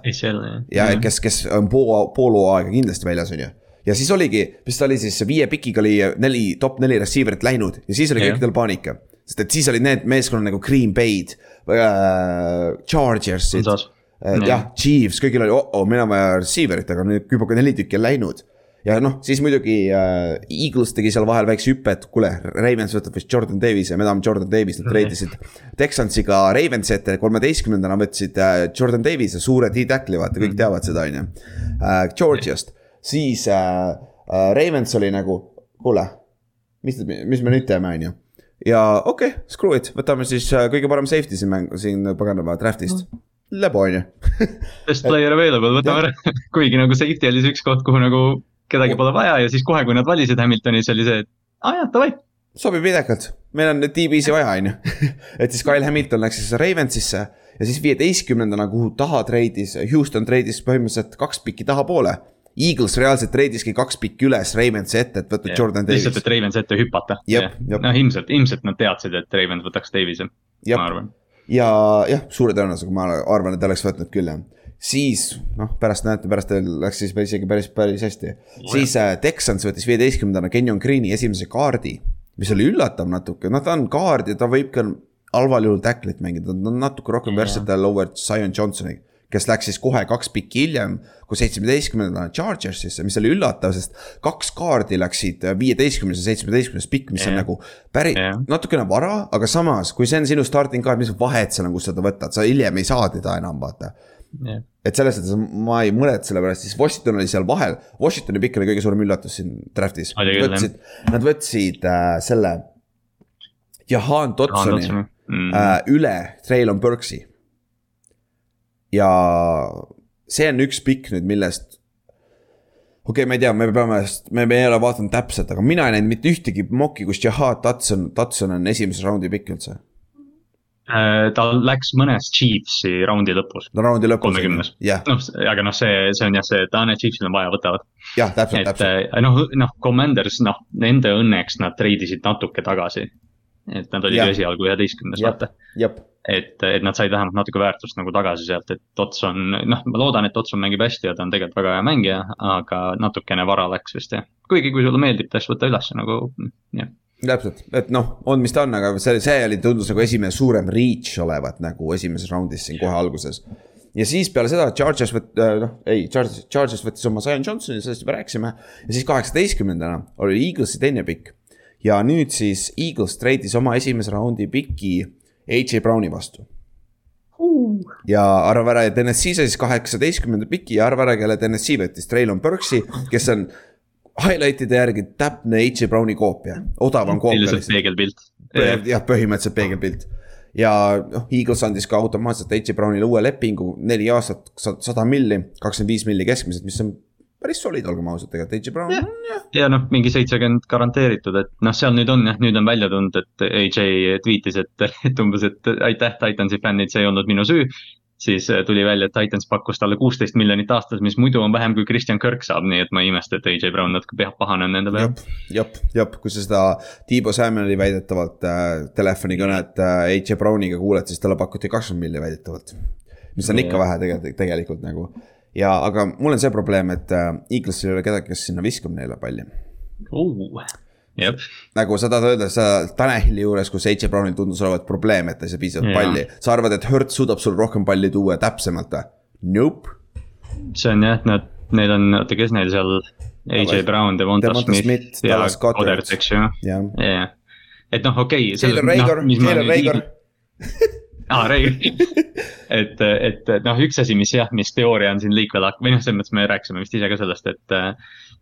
Ja -hmm. kes, kes on pool, pool hooaega kindlasti väljas, on ju ja siis oligi, mis ta oli siis, viie pikiga oli neli, top neli receiver'it läinud ja siis oli yeah. kõikidel paanika. sest et siis olid need meeskonnad nagu Green Bay'd äh,, Chargersid et jah, Chiefs, kõigil oli oh-oh, meil on vaja receiver'it, aga nüüd juba neli tükki on läinud. ja noh, siis muidugi äh, Eagles tegi seal vahel väikse hüppe, et kuule, Ravens võtab vist Jordan Davis'e, me tahame Jordan Davis'it, nad treidisid Texansiga Ravensi ette, kolmeteistkümnendana võtsid äh, Jordan Davis'e, suure D-tackli, vaata, kõik mhm. teavad seda, on ju äh,. Georgiast, siis äh, äh, Ravens oli nagu, kuule, mis, mis me nüüd teeme, on ju ja okei okay,, screw it, võtame siis äh, kõige parem safety siin mängu, siin paganama draft'ist. Mm lebo on ju Best player available, võtame ära, kuigi nagu safety oli see üks koht, kuhu nagu kedagi pole vaja ja siis kohe, kui nad valisid Hamiltoni, siis oli see, et aa jaa, davai. sobib videkalt, meil on DB-si vaja, on ju. et siis Kyle Hamilton läks siis Ravensisse ja siis viieteistkümnendana, kuhu taha treidis, Houston treidis põhimõtteliselt kaks pikki tahapoole. Eagles reaalselt treidiski kaks pikki üles Ravensi ette, et võtta yeah, Jordan Davis. lihtsalt, et Ravensi ette hüpata. noh, ilmselt, ilmselt nad teadsid, et Ravens võtaks Davis'i, ma arvan ja jah, suure tõenäosusega ma arvan, et oleks võtnud küll jah. Siis noh, pärast näete, pärast läks siis isegi päris, päris hästi. siis äh, Texans võttis viieteistkümnendana Kenyon Green'i esimese kaardi, mis oli üllatav natuke, noh ta on kaard ja ta võib ka halval juhul tacklit mängida, ta on natuke rohkem versatile over Zion Johnsoni kes läks siis kohe kaks pikki hiljem, kui seitsmeteistkümnendana Chargersisse, mis oli üllatav, sest kaks kaardi läksid viieteistkümnes ja seitsmeteistkümnes pikk, mis yeah. on nagu päris yeah., natukene vara, aga samas, kui see on sinu starting card, mis vahet seal on, kus sa ta võtad, sa hiljem ei saa teda enam, vaata yeah.. et selles suhtes ma ei muretse selle pärast, siis Washington oli seal vahel, Washingtoni pikk oli kõige suurem üllatus siin draft'is. võtsid, nad võtsid äh, selle Jahan Dotsoni mm. äh, üle Traylon Burks'i ja see on üks pikk nüüd, millest. okei okay,, ma ei tea, me peame, me, me ei ole vaadanud täpselt, aga mina ei näinud mitte ühtegi moki, kus Jahad Tatson, Tatson on esimese raundi pikk üldse äh, ta läks mõnes Chiefsi raundi lõpus. raundi lõpus. kolmekümnes noh, aga noh, see, see on jah see, et aa, need Chiefsil on vaja, võtavad. jah, täpselt, täpselt. Äh, noh, noh, Commanders, noh, nende õnneks nad treidisid natuke tagasi. Et nad olid esialgu üheteistkümnes, vaata. et, et nad said vähemalt natuke väärtust nagu tagasi sealt, et Otson, noh, ma loodan, et Otson mängib hästi ja ta on tegelikult väga hea mängija, aga natukene vara läks vist jah. kuigi, kui sulle meeldib, siis võta üles nagu, jah täpselt, et noh, on, mis ta on, aga see, see oli, tundus nagu esimene suurem reach olevat nagu esimeses raundis siin kohe alguses. ja siis peale seda Chargers võt-, noh, ei, Chargers, Chargers võttis oma Zion Johnsoni, sellest juba rääkisime. ja siis kaheksateistkümnendana oli Eaglesi teine pikk. Ja nüüd siis Eagles treidis oma esimese raundi piki AJ Browni vastu ja arva ära, ja TNS-i sai siis kaheksateistkümnenda piki ja arva ära, kelle TNS-i võttis, Traylon Burks'i, kes on highlight'ide järgi täpne H. Browni koopia, odavam koopia. ilmselt peegelpilt. jah, põhimõtteliselt peegelpilt ja noh, Eagles andis ka automaatselt H. Brownile uue lepingu, neli aastat, sada milli, kakskümmend viis milli keskmiselt, mis on päris solid, olgem ausad, tegelikult H. Brown ja, on jah. ja noh, mingi seitsekümmend garanteeritud, et noh, seal nüüd on jah, nüüd on välja tulnud, et AJ tweetis, et, et umbes, et aitäh, Titansi fännid, see ei olnud minu süü siis äh, tuli välja, et Titans pakkus talle kuusteist miljonit aastas, mis muidu on vähem kui Christian Kirk saab, nii et ma ei imesta, et AJ Brown natuke peab pahane on nende peale. jep, jep, kui sa seda Tiibo Samueli väidetavalt äh, telefonikõnet äh, AJ Browniga kuuled, siis talle pakuti kakskümmend miljonit väidetavalt. mis on ikka vähe tegelikult, tegelikult nagu. Ja, aga mul on see probleem, et äh, Eaglesil ei ole kedagi, kes sinna viskab neile palli uh nagu sa tahad öelda, sa Tanahili juures, kus H. Brownil tundus olevat probleem, et ta ei saa piisavalt yeah. palli. sa arvad, et Hertz suudab sul rohkem palli tuua täpsemalt või? Nope. see on jah, nad, neil on, oota, kes neil seal, AJ Brown, Devonta Smith, Smith ja Goddard, eks ju. jah, et noh, okei okay,. Taylor Rager no,, Taylor Rager aa ah,, Rager et, et noh, üks asi, mis jah, mis teooria on siin liikvel või noh, selles mõttes me rääkisime vist ise ka sellest, et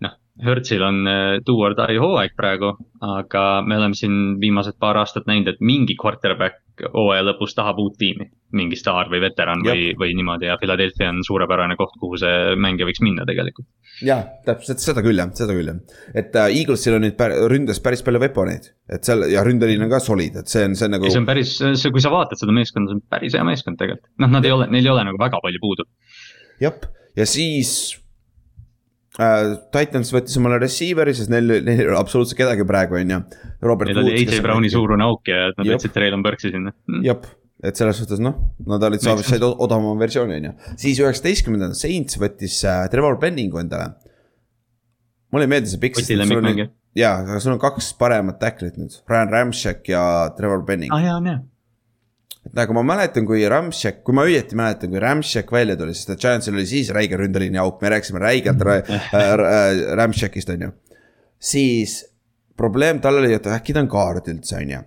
noh Hertzil on äh, do or die hooaeg praegu, aga me oleme siin viimased paar aastat näinud, et mingi quarterback hooaja lõpus tahab uut tiimi. mingi staar või veteran Jab. või, või niimoodi ja Philadelphia on suurepärane koht, kuhu see mängija võiks minna tegelikult. Jah, täpselt seda küll jah, seda küll jah, et äh, Eaglesil on nüüd pär, ründes päris palju veponeid, et seal ja ründeliin on ka solid, et see on, see on nagu. see on päris, see, kui sa vaatad seda meeskonda, see on päris hea meeskond tegelikult, noh, nad ei ole, neil ei ole nagu väga palju puudu. jah, ja siis Uh, Titans võttis omale receiver'i, sest neil, neil ei ole absoluutselt kedagi praegu, on ju. Neil oli AJ Browni suurune auk ja nad võtsid Traylon Burks'i sinna. Mm.. Et selles suhtes noh, nad olid said odavama versiooni, on ju. siis üheksateistkümnendal Saints võttis uh, Trevor Penningu endale. mulle ei meeldi see pikk. Oti lemmikmängija. jaa, aga sul on kaks paremat tacklit nüüd, Ryan Ramchek ja Trevor Penning. aa ah, jaa, on jah et nagu ma mäletan, kui Ramšek, kui ma õieti mäletan, kui Ramšek välja tuli, sest et Giantsil oli siis räige ründeliini auk, me rääkisime räigelt äh, Ramšekist, on ju. siis probleem tal oli, et äkki ta on kaard üldse, on ju.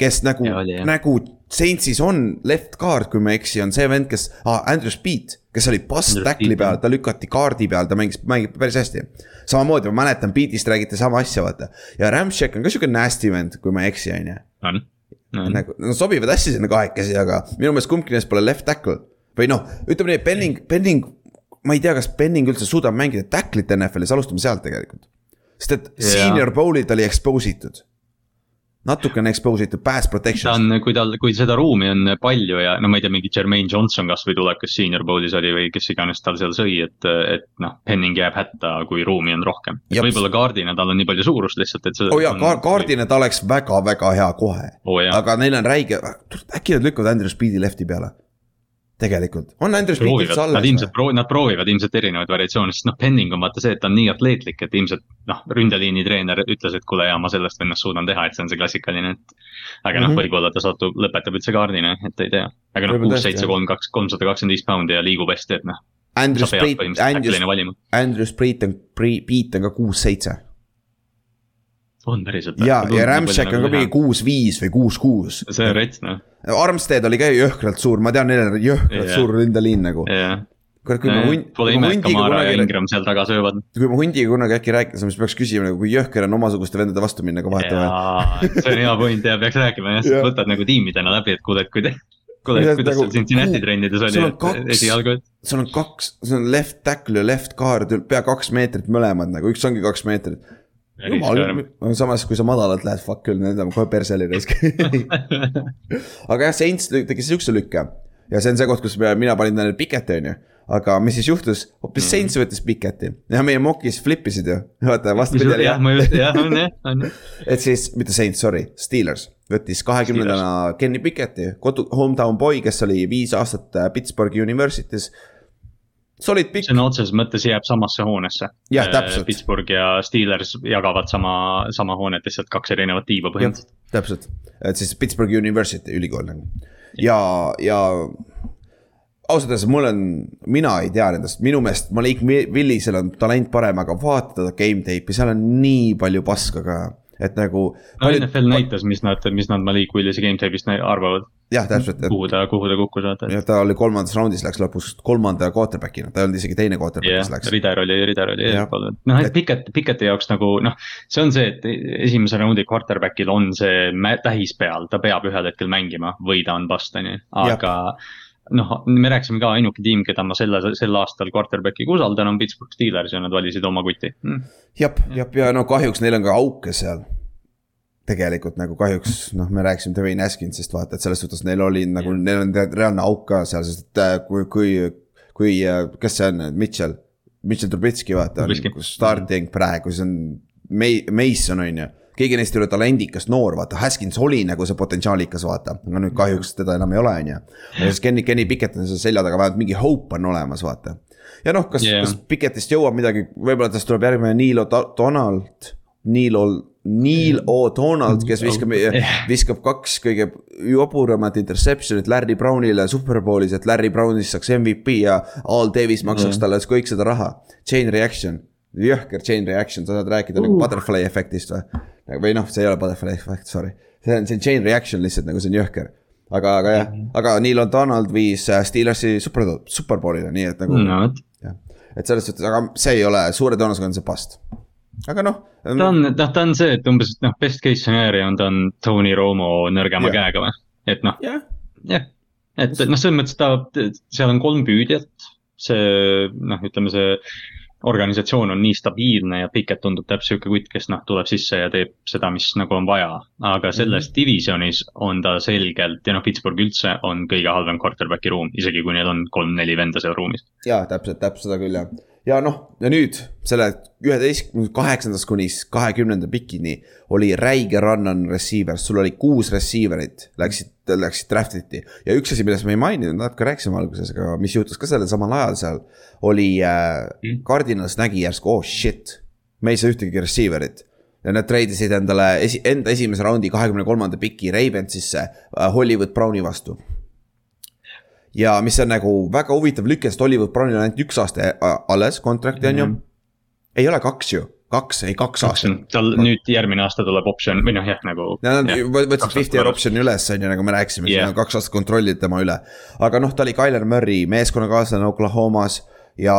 Kes nagu, nagu Saintsis on left guard, kui ma ei eksi, on see vend, kes ah,, Andrew Speed, kes oli pass tackli peal, ta lükati kaardi peal, ta mängis, mängib päris hästi. samamoodi ma mäletan, Beatist räägite sama asja, vaata. ja Ramšek on ka sihuke nasty vend, kui ma ei eksi, on ju. on no.. nagu, nad sobivad hästi sinna kahekesi, aga minu meelest kumbki neist pole left tackle. või noh, ütleme nii, Penning, Penning, ma ei tea, kas Penning üldse suudab mängida tackle'it NFL-is, alustame sealt tegelikult. sest et yeah. senior bowl'id oli expose itud natukene expose itud pass protection. ta on, kui tal, kui seda ruumi on palju ja no ma ei tea, mingi Jermaine Johnson kasvõi tuleb, kes senior bowl'is oli või kes iganes tal seal sõi, et, et noh, Penning jääb hätta, kui ruumi on rohkem. võib-olla kaardina tal on nii palju suurust lihtsalt, et oo oh jaa, kaardina ta oleks väga-väga hea kohe oh,. aga neil on räige, äkki nad lükkavad Andrew Speedi left'i peale tegelikult, on Andrus Pitt üldse alles? Nad ilmselt proovivad, nad proovivad ilmselt erinevaid variatsioone, sest noh, Penning on vaata see, et ta on nii atleetlik, et ilmselt noh, ründeliini treener ütles, et kuule, jaa, ma sellest vennast suudan teha, et see on see klassikaline, et. aga noh mm -hmm., võib-olla ta satub, lõpetab üldse kaardina, et ei tea. aga noh, kuus, seitse, kolm, kaks, kolmsada kakskümmend viis poundi ja liigub hästi, et noh. Andrus Priit, Andrus, Andrus Priit on, Priit on ka kuus-seitse on päriselt? ja, ja Ramshack on ka nagu mingi kuus-viis või kuus-kuus. see on rets noh. Armstead oli ka jõhkralt suur, ma tean, neil on jõhkralt yeah. suur ründeliin nagu yeah kurat, kui ma hunt. Pole ime, et Kamara ja Ingram seal taga söövad. kui ma hundiga kunagi äkki rääkisime, siis peaks küsima nagu, kui jõhker on omasuguste vendade vastu minna ka vahetevahel. see on hea point ja peaks rääkima jah, sa võtad nagu tiimidena läbi, et kuule, et kui te. kuule, kuidas nagu, seal Cincinnati trennides oli esialgu, sul on kaks, sul on left tackle ja left guard, pea kaks meetrit mõlemad nagu, üks ongi kaks meetrit jumal, samas kui sa madalalt lähed, fuck küll, need on kohe perseli raisk aga jah, Saints tegi siukse lükke ja see on see koht, kus mina panin neile Piketi, on ju. aga mis siis juhtus, hoopis mm. Saints võttis Piketi ja meie mokis flip isid ju, vaata vastupidi oli jah. ma jah, on jah, on jah. et siis, mitte Saints, sorry, Steelers võttis kahekümnendana Kenny Piketi, kodu, hometown boy, kes oli viis aastat äh, Pittsburghi University's solid pikk. sõna otseses mõttes jääb samasse hoonesse. jah, täpselt. Pittsburgh ja Steelers jagavad sama, sama hoonet, lihtsalt kaks erinevat tiiba põhimõtteliselt. täpselt, et siis Pittsburghi University ülikool nagu ja, ja ausalt öeldes mul on, mina ei tea nendest, minu meelest Malik Willisel on talent parem, aga vaata teda game tape'i, seal on nii palju paska ka et nagu. no paljud... NFL näitas, mis nad, mis nad Malik Willise game tape'ist arvavad. Jah, täpselt kuhu ta, kuhu ta kukkus vaata. jah, ta oli kolmandas raundis, läks lõpus kolmanda quarterback'ina, ta ei olnud isegi teine quarterback, kes läks. Rider oli, Rider oli eespool, noh, et Piket, Piketi jaoks nagu noh. see on see, et esimese raundi quarterback'il on see tähis peal, ta peab ühel hetkel mängima või ta on bust, on ju, aga noh, me rääkisime ka, ainuke tiim, keda ma selle, sel aastal quarterback'iga usaldan, on Pittsburgh Steelers ja nad valisid oma kuti mm.. jep, jep ja no kahjuks neil on ka auke seal. Tegelikult nagu kahjuks noh, me rääkisime Dwayne Haskinsist vaata, et selles suhtes neil oli nagu, neil on reaalne auk ka seal, sest et äh, kui, kui, kui, äh, kes see on, Mitchell. Mitchell Trubitski vaata, on starting praegu, siis on Mason on ju keegi neist ei ole talendikas noor, vaata, Haskins oli nagu see potentsiaalikas, vaata, aga nüüd kahjuks teda enam ei ole, on ju. ja siis Kenny, Kenny Pickett on seal selja taga, vähemalt mingi hope on olemas, vaata. ja noh, kas yeah., kas Pickettist jõuab midagi, võib-olla tast tuleb järgmine Neil O'Donnell, Neil. Neil O'Donnell, kes viskab, viskab kaks kõige joburamat interception'it Larry Brownile superbowlis, et Larry Brownist saaks MVP ja Al Davis maksaks talle kõik seda raha. Chain reaction, jõhker chain reaction, sa saad rääkida uh. nagu butterfly efektist või? või noh, see ei ole butterfly effect, sorry. see on, see on chain reaction lihtsalt nagu see on jõhker. aga, aga jah -hmm. aga Neil O'Donnell viis äh, Steelersi super, superbowlile, nii et nagu no,. et selles suhtes, aga see ei ole, suure tõenäosusega on see bust. Aga noh. ta on, noh, ta on see, et umbes noh, best case scenario on ta on Tony Romo nõrgema yeah. käega või, et noh yeah.. jah, et noh, selles mõttes ta, seal on kolm püüdjat, see noh, ütleme see organisatsioon on nii stabiilne ja Piket tundub täpselt sihuke kutt, kes noh, tuleb sisse ja teeb seda, mis nagu on vaja. aga selles mm -hmm. divisionis on ta selgelt ja noh, Pittsburgh üldse on kõige halvem quarterback'i ruum, isegi kui neil on kolm-neli venda seal ruumis. ja täpselt, täpselt seda küll jah ja noh, ja nüüd selle üheteistkümnendast, kaheksandast kuni kahekümnenda pikini oli räige run on receivers, sul oli kuus receiver'it läksid, läksid draft iti. ja üks asi, millest me ei maininud, natuke rääkisime alguses, aga mis juhtus ka sellel samal ajal seal. oli äh, mm., Cardinals nägi järsku, oh shit, me ei saa ühtegi receiver'it ja nad treidisid endale esi, enda esimese raundi kahekümne kolmanda piki Ravensisse äh, Hollywood Browni vastu ja mis on nagu väga huvitav lüke, sest Hollywood Brownil on ainult üks aasta äh, alles kontrakti on mm -hmm. ju. Mhm. ei ole kaks ju, kaks, ei kaks aastat. tal nüüd järgmine aasta tuleb optsioon või noh, jah nagu. Nad võtsid fifty year optsioon'i üles, on ju, nagu me rääkisime yeah., kaks aastat kontrollid tema üle. aga noh, ta oli Tyler Murray meeskonnakaaslane Oklahomas ja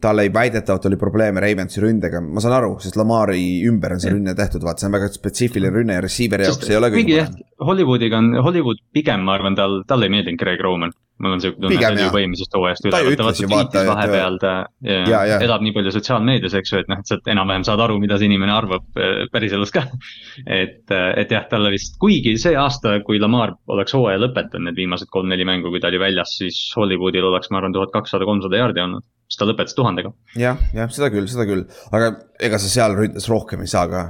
tal ei, väidetavalt oli probleeme Ravensi ründega, ma saan aru, sest Lamari ümber on see rünne tehtud, vaata, see on väga spetsiifiline rünne ja receiver'i jaoks ei ole kõige parem. Hollywoodiga on, Hollywood pigem, ma arvan, tal, talle ei meeldinud Greg Roman mul on siuke tunne, et ta oli juba eelmisest hooajast üle, ta vaata tweetis vahepeal ta ja, ja, ja. elab nii palju sotsiaalmeedias, eks ju, et noh, et sa enam-vähem saad aru, mida see inimene arvab äh, päriselus ka. et, äh, et jah, talle vist, kuigi see aasta, kui Lamar oleks hooaja lõpetanud, need viimased kolm-neli mängu, kui ta oli väljas, siis Hollywoodil oleks, ma arvan, tuhat kakssada, kolmsada jaardi olnud siis ta lõpetas tuhandega. jah, jah, seda küll, seda küll, aga ega sa seal ründes rohkem ei saa ka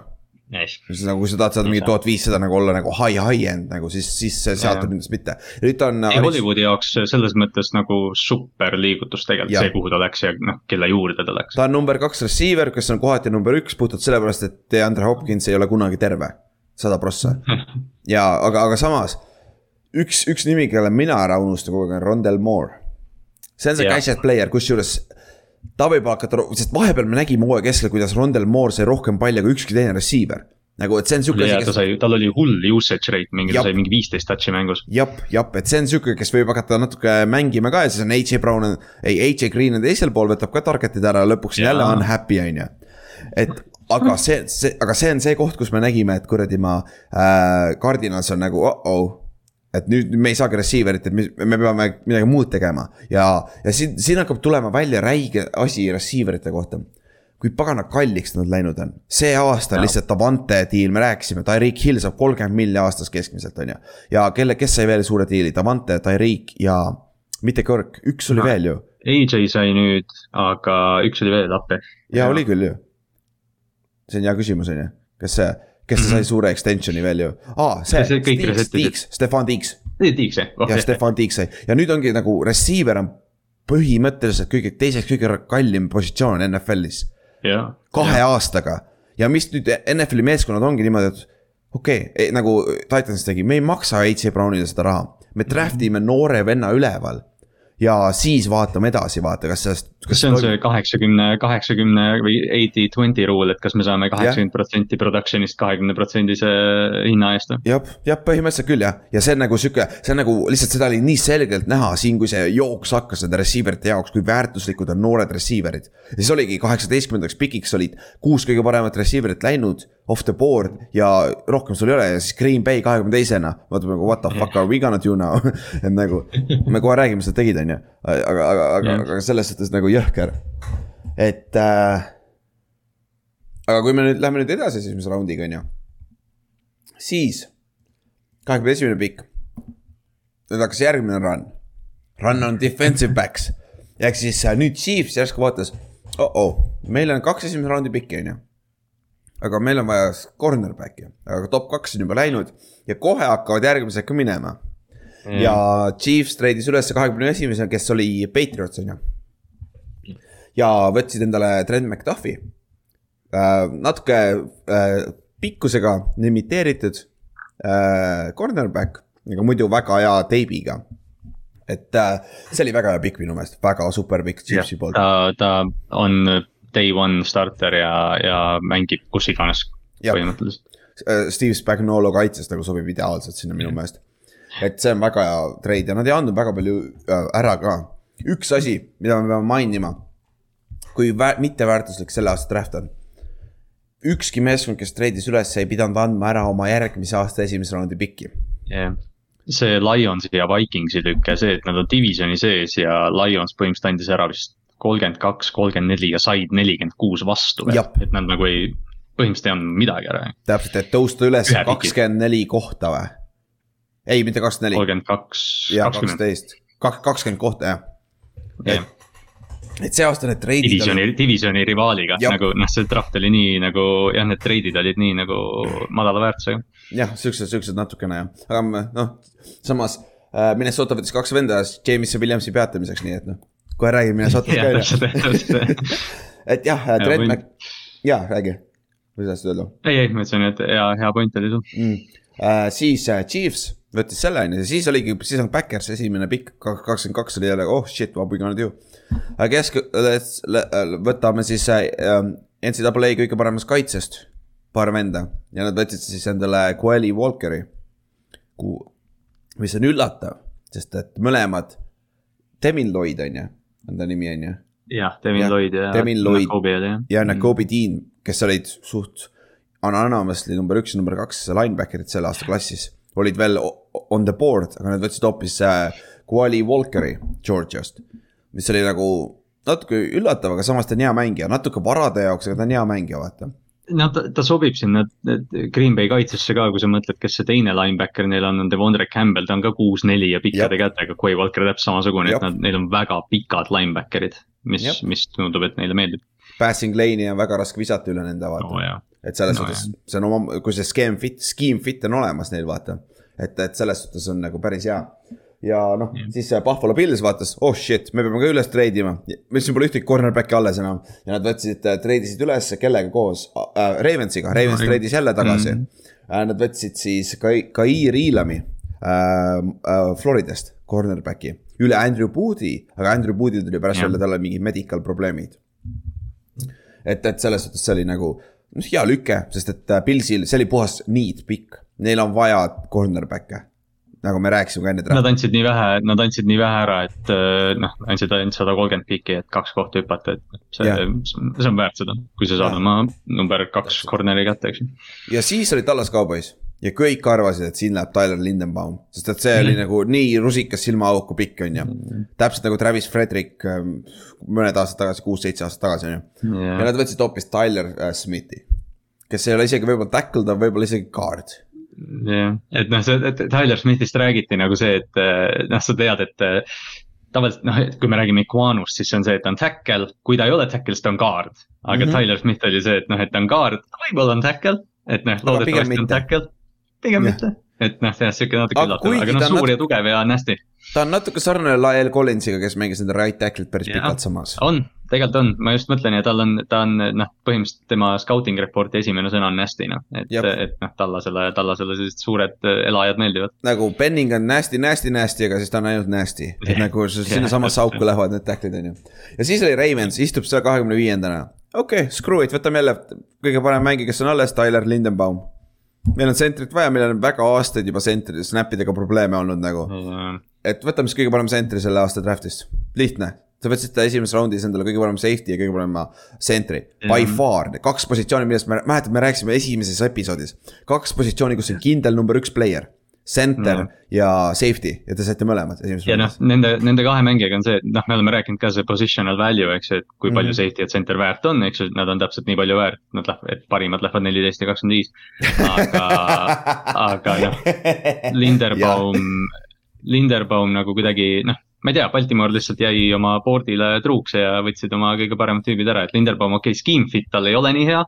nagu, kui sa tahad saada mingi tuhat viissada nagu olla nagu high, high-end nagu, siis, siis sealt on nendest mitte. nüüd on. ei, Hollywoodi jaoks selles mõttes nagu super liigutus tegelikult see, kuhu ta läks ja noh, kelle juurde ta läks. ta on number kaks receiver, kes on kohati number üks puhtalt sellepärast, et DeAndre Hopkins ei ole kunagi terve. sada prossa. ja, aga, aga samas üks, üks nimi, kelle mina ära unustan kogu aeg on Rondel Moore. see on see gadget player, kusjuures ta võib hakata, sest vahepeal me nägime hooaja keskel, kuidas Rondel Moore sai rohkem palli kui ükski teine receiver nagu, et see on sihuke. ta sai, tal oli hull usage rate, mingi, ta sai mingi viisteist touch'i mängus. jep, jep, et see on sihuke, kes võib hakata natuke mängima ka ja siis on AJ Brown, ei AJ Green on teisel pool, võtab ka target'id ära, lõpuks on jälle unhappy, on ju. et aga see, see, aga see on see koht, kus me nägime, et kuradi ma äh,, Cardinals on nagu uh-oh et nüüd me ei saagi receiver'it, et me, me peame midagi muud tegema ja, ja siin, siin hakkab tulema välja räige asi receiver ite kohta. kui pagana kalliks nad läinud on, see aasta no. lihtsalt Davante diil, me rääkisime, Tyreek Hill saab kolmkümmend milli aastas keskmiselt, on ju. ja kelle, kes sai veel suure diili, Davante, Tyreek ja mitte Kirk, üks oli no. veel ju. AJ sai nüüd, aga üks oli veel appi. ja oli küll ju. see on hea küsimus, on ju, kas see kes mm -hmm. sai suure extension'i veel ju. aa, see, see, Stefan Tiiks. Tiiks jah oh,. ja Stefan Tiiks sai ja nüüd ongi nagu receiver on põhimõtteliselt kõige teiseks kõige kallim positsioon NFL-is kahe aastaga ja mis nüüd NFL-i meeskonnad ongi niimoodi, et okei okay,, nagu Titans tegi, me ei maksa AJ Brownile seda raha, me draft ime noore venna üleval ja siis vaatame edasi, vaata, kas sellest. Kas see on see kaheksakümne, kaheksakümne või eighty twenty rule, et kas me saame kaheksakümmend protsenti production'ist kahekümne protsendise hinna eest või? jah, jah, põhimõtteliselt küll jah, ja see on nagu sihuke, see on nagu lihtsalt seda oli nii selgelt näha siin, kui see jooks hakkas nende receiver ite jaoks, kui väärtuslikud on noored receiver'id. ja siis oligi kaheksateistkümnendaks pikiks olid kuus kõige paremat receiver'it läinud off the board ja rohkem sul ei ole ja siis Green Bay kahekümne teisena. vaatame nagu what the fuck are we gonna do now, et nagu me kohe räägime, mis nad tegid, on ju, aga, aga, aga, aga selles suhtes nagu jõhker, et äh, aga kui me nüüd läheme nüüd edasi esimese raundiga, on ju. siis kahekümne esimene pikk. nüüd hakkas järgmine run. Run on defensive backs. ehk siis äh, nüüd Chiefs järsku vaatas oh-oh, meil on kaks esimese raundi pikki, on ju. aga meil on vaja cornerback'i, aga top kaks on juba läinud ja kohe hakkavad järgmised ka minema. ja Chiefs treidis üles kahekümne esimese, kes oli Patriots, on ju. Ja võtsid endale Trent McDuffi äh,. natuke äh, pikkusega limiteeritud äh, cornerback, aga muidu väga hea teibiga. et see oli väga hea pikk minu meelest, väga super pikk Chiefsi poolt. ta, ta on day one starter ja, ja mängib kus iganes põhimõtteliselt. Steve Spagnolo kaitses nagu sobib ideaalselt sinna minu meelest. et see on väga hea treid ja nad ei andnud väga palju ära ka. üks asi, mida me peame mainima, kui vä- mitteväärtuslik selle aasta draft on. ükski meeskond, kes treidis üles, ei pidanud andma ära oma järgmise aasta esimese raundi pikki. jah, see Lionsi ja Vikingsi ja see, et nad on divisioni sees ja Lions põhimõtteliselt andis ära vist kolmkümmend kaks, kolmkümmend neli ja said nelikümmend kuus vastu. Jah. et nad nagu ei, põhimõtteliselt ei andnud midagi ära. täpselt, et tõusta üles piki. kakskümmend neli kohta või? ei, mitte kakskümmend neli, kolmkümmend kaks, ja kakskümmend, kaksteist, kakskümmend kohta jah. jah, et see aasta need treidid. divisioni, divisioni rivaaliga Jah. nagu noh, see draft oli nii nagu jah, need treidid olid nii nagu madala väärtusega. jah, siuksed, siuksed natukene jah, aga noh, samas äh, Minnesota võttis kaks venda Jameson Williamsi peatamiseks, nii et noh, kohe räägime Minnesotast ka täpselt. et jah, Trent võin- Mac, jaa, räägi, mis sa tahtsid öelda ei, ei, ma ütlesin, et hea, hea point oli sul. mm.? Äh, siis äh, Chiefs võttis selle onju, ja siis oligi, siis on Backers esimene pikk, kakskümmend kaks oli jälle, oh shit, what we gonna do. kesk, võtame siis äh, NCAA kõige paremast kaitsest paar venda ja nad võtsid siis endale Coeli Walkeri. mis on üllatav, sest et mõlemad, Demin Lloyd on ju, on ta nimi on ju, jah, Devin Jah, Lloyd ja. Devin Lloyd. Ja Nakobe Dean, kes olid suht anonymous number üks ja number kaks linebacker'id selle aasta klassis. olid veel on the board, aga nad võtsid hoopis äh, Kuali Walkeri Georgiast. Mis oli nagu natuke üllatav, aga samas ta on hea mängija, natuke varade jaoks, aga ta on hea mängija, vaata. no ta, ta sobib sinna Green Bay kaitsesse ka, kui sa mõtled, kes see teine linebacker neil on, on Devondre Campbell, ta on ka kuus-neli ja pikkade kätega, Quay Walker täpselt samasugune, et nad, neil on väga pikad linebacker'id, mis mis tundub, et neile meeldib. Passing lane'i on väga raske visata üle nende, vaata. Jah. et selles No suhtes, see on oma, kui see skeem fit, scheme fit on olemas neil, vaata. et, et selles suhtes on nagu päris hea. Ja noh, siis Buffalo Bills vaatas, oh shit, me peame ka üles treidima. meil siin pole ühtegi cornerback'i alles enam ja nad võtsid, treidisid üles kellega koos äh,, Ravensiga, Ravens treidis jälle tagasi mm. -hmm. Nad võtsid siis Kai, Kair Iilami äh, äh, Floridast, cornerback'i, üle Andrew Booth'i, aga Andrew Booth'il tuli pärast välja, tal oli mingid medical probleemid et, et selles suhtes see oli nagu noh, hea lüke, sest et äh, Pilsil, see oli puhas need pikk, neil on vaja cornerback'e. Nagu me rääkisime ka enne Nad andsid nii vähe, nad andsid nii vähe ära, et äh, noh, andsid ainult sada kolmkümmend piki, et kaks kohta hüpata, et see see on väärt seda, kui sa saad oma number kaks corner'i kätte, eks ju. ja siis oli Tallas Cowboys ja kõik arvasid, et siin läheb Tyler Lindenbaum, sest et see oli nagu nii rusikas silmaauku pikk, on ju. täpselt nagu Travis Frederick ähm, mõned aastad tagasi, kuus-seitse aastat tagasi, on ju. ja nad võtsid hoopis Tyler äh, Smithi, kes ei ole isegi võib-olla tackle, ta võib olla isegi guard. jah, et noh, see, Tyler Smithist räägiti nagu see, et eh, noh, sa tead, et eh, tavaliselt noh, et kui me räägime Iguanust, siis see on see, et ta on tackle, kui ta ei ole tackle, siis ta on guard. aga mm -hmm. Tyler Smith oli see, et noh, et ta on guard, võib-olla on tackle, et noh, loodetavasti on tackle, pigem Jah. mitte. Et noh, jah, sihuke natuke üllatav, aga noh, on suur nat- ja tugev ja nasty. ta on natuke sarnane Lyle Collinsiga, kes mängis nende right tackle'it päris Jah. pikalt samas. on, tegelikult on, ma just mõtlen ja tal on, ta on noh, põhimõtteliselt tema scouting report'i esimene sõna on nasty noh, et, et noh, Tallasele, Tallasele sellised suured äh, elajad meeldivad. nagu Benning on nasty, nasty, nasty, aga siis ta on ainult nasty. et nagu sinnasamasse auku lähevad need tacklid, on ju. ja siis oli Ravens, istub seal kahekümne viiendana. okei okay,, screw it, võtame jälle kõige parem mängija, kes on alles, Tyler Lindenbaum. Meil on sentrit vaja, meil on väga aastaid juba sentri, snap idega probleeme olnud nagu. et võtame siis kõige parem sentri selle aasta draft'ist, lihtne. sa võtsid ta esimeses raundis endale kõige parem safety ja kõige parema sentri, by Jah. far, kaks positsiooni, millest me, mäletad, me rääkisime esimeses episoodis. kaks positsiooni, kus on kindel number üks player, center Mhm. mm. ja safety ja te saite mõlemad esimeses ja noh nende, nende kahe mängijaga on see, et noh, me oleme rääkinud ka see positional value, eks ju, et kui palju mm -hmm. safety ja center väärt on, eks ju, nad on täpselt nii palju väärt, nad lähevad, et parimad lähevad neliteist ja kakskümmend viis. aga, aga noh, Linderbaum, Linderbaum nagu kuidagi noh, ma ei tea, Baltimore lihtsalt jäi oma board'ile truuks ja võtsid oma kõige paremad tüübid ära, et Linderbaum, okei okay,, scheme fit tal ei ole nii hea.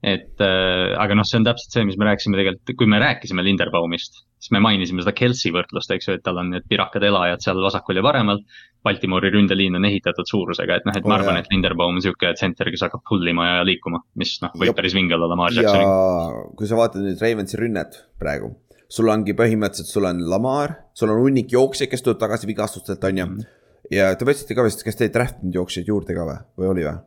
Et äh, aga noh, see on täpselt see, mis me rääkisime tegelikult, kui me rääkisime Linderbaumist, siis me mainisime seda Kelsey võrdlust, eks ju, et tal on need pirakad elajad seal vasakul ja paremal. Baltimori ründeliin on ehitatud suurusega, et noh, et ma Oh, arvan et Linderbaum on sihuke tsenter, kes hakkab pull ima ja liikuma, mis noh, võib päris vinge olla Lamar ja Jacksoniga. kui sa vaatad nüüd Ravensi rünnet praegu, sul ongi põhimõtteliselt, sul on Lamar, sul on hunnik jooksjaid, kes tuleb tagasi vigastustelt, on ju. Mhm. ja te võtsite ka vist, kas te ei draft'inud jooksjaid juurde ka või, või oli või?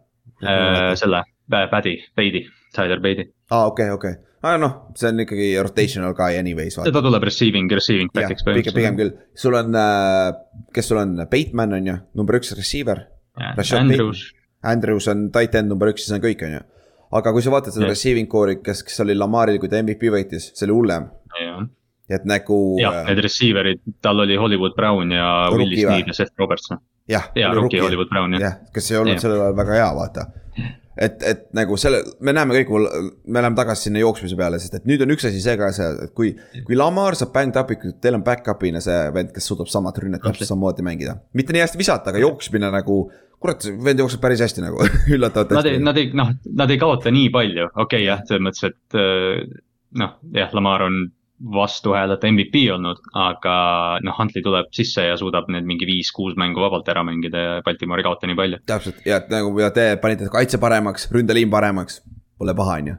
Äh, selle, Paddy, Beidi, Tyler Beidi. aa, okei, okei, aga noh, see on ikkagi rotational guy anyways, ta tuleb receiving, receiving jah, back'iks pigem, pigem. küll, sul on äh,, kes sul on, Bateman on ju, number üks receiver. Andrews, Andrews on tight end number üks see on kõik, on ju. aga kui sa vaatad seda Jah. receiving core'i, kes, kes oli Lamaril, kui ta MVP võitis, see oli hullem. jah, et nagu jah, need receiver'id, tal oli Hollywood Brown ja Rookie Willis või? Need ja Seth Robertson. jah, ja rookie Hollywood Brown jah. jah, kes ei olnud Jah. sellel ajal väga hea, vaata. et, et nagu selle, me näeme kõik, me läheme tagasi sinna jooksmise peale, sest et nüüd on üks asi see ka see, et kui, kui Lamar saab banged up'i, teil on back-up'ina see vend, kes suudab samat rünnet täpselt samamoodi mängida. mitte nii hästi visata, aga jooksmine nagu, kurat, vend jookseb päris hästi nagu, üllatavalt Nad ei, hästi. nad ei, noh, nad ei kaota nii palju, okei okay, jah, selles mõttes, et äh, noh, jah, Lamar on vastuhääleta MVP olnud, aga noh, Huntley tuleb sisse ja suudab need mingi viis-kuus mängu vabalt ära mängida ja Baltimore ei kaota nii palju. täpselt ja nagu ja te panite kaitse paremaks, ründeliin paremaks, pole paha, on ju.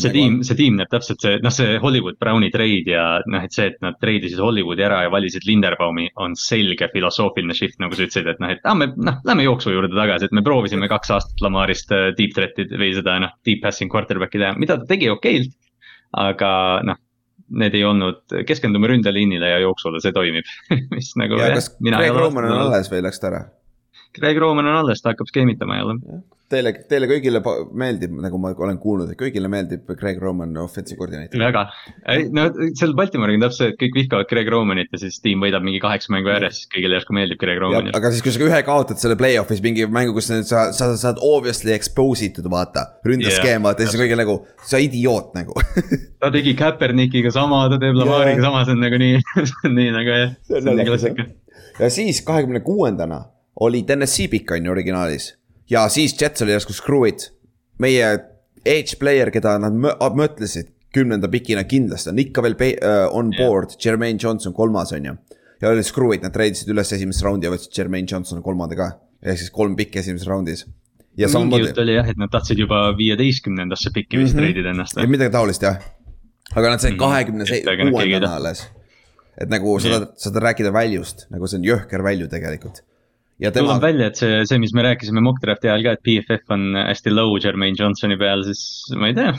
see tiim, see tiim näeb täpselt see, noh, see Hollywood Browni trade ja noh, et see, et nad treidisid Hollywoodi ära ja valisid Linderbaumi, on selge filosoofiline shift, nagu sa ütlesid, et noh, et ah, me noh, lähme jooksu juurde tagasi, et me proovisime kaks aastat Lamarist äh, deep threat'i või seda noh, deep passing quarterback'i teha, mida ta tegi okeilt. aga noh, need ei olnud, keskendume ründeliinile ja jooksule, see toimib, mis nagu. ja kas Greg Roman on alles või läks ta ära? Greg Roman on alles, ta hakkab skeemitama jälle. Teile, teile kõigile meeldib, nagu ma olen kuulnud, et kõigile meeldib Greg Roman offensive koordineeter. väga, no seal Baltimore'iga on täpselt see, et kõik vihkavad Greg Romanit ja siis tiim võidab mingi kaheksa mängu järjest, siis kõigile järsku meeldib Greg Roman. aga siis, kui sa ühe kaotad selle play-off'is mingi mängu, kus nüüd sa, sa saad obviously expose itud, vaata. ründeskeem, vaata, siis kõigil nagu, sa idioot nagu. ta tegi Kaepernickiga sama, ta teeb Lamariga sama, see on nagu nii, nii nagu jah. ja siis kahekümne kuuendana oli Tennessee pikk on ju originaalis. ja siis Jets oli järsku screw it. meie edge player, keda nad mõ- mõtlesid kümnenda pikina kindlasti on ikka veel uh, on board, Jermaine Johnson kolmas on ju. ja oli screw it, nad treidisid üles esimest raundi ja võtsid Jermaine Johnsoni kolmanda ka. ehk siis kolm pikki esimeses raundis. ja mingi samamoodi jutt, oli jah, et nad tahtsid juba viieteistkümnendasse pikki vist Mhm. treidida ennast. midagi taolist jah. aga nad said Mhm. kahekümne kuuendana alles. et nagu seda, seda rääkida value'st, nagu see on jõhker value tegelikult. Ja tema tuleb, välja, et see, see, mis me rääkisime mock draft'i ajal ka, et BFF on hästi low Jermaine Johnsoni peal, siis ma ei tea.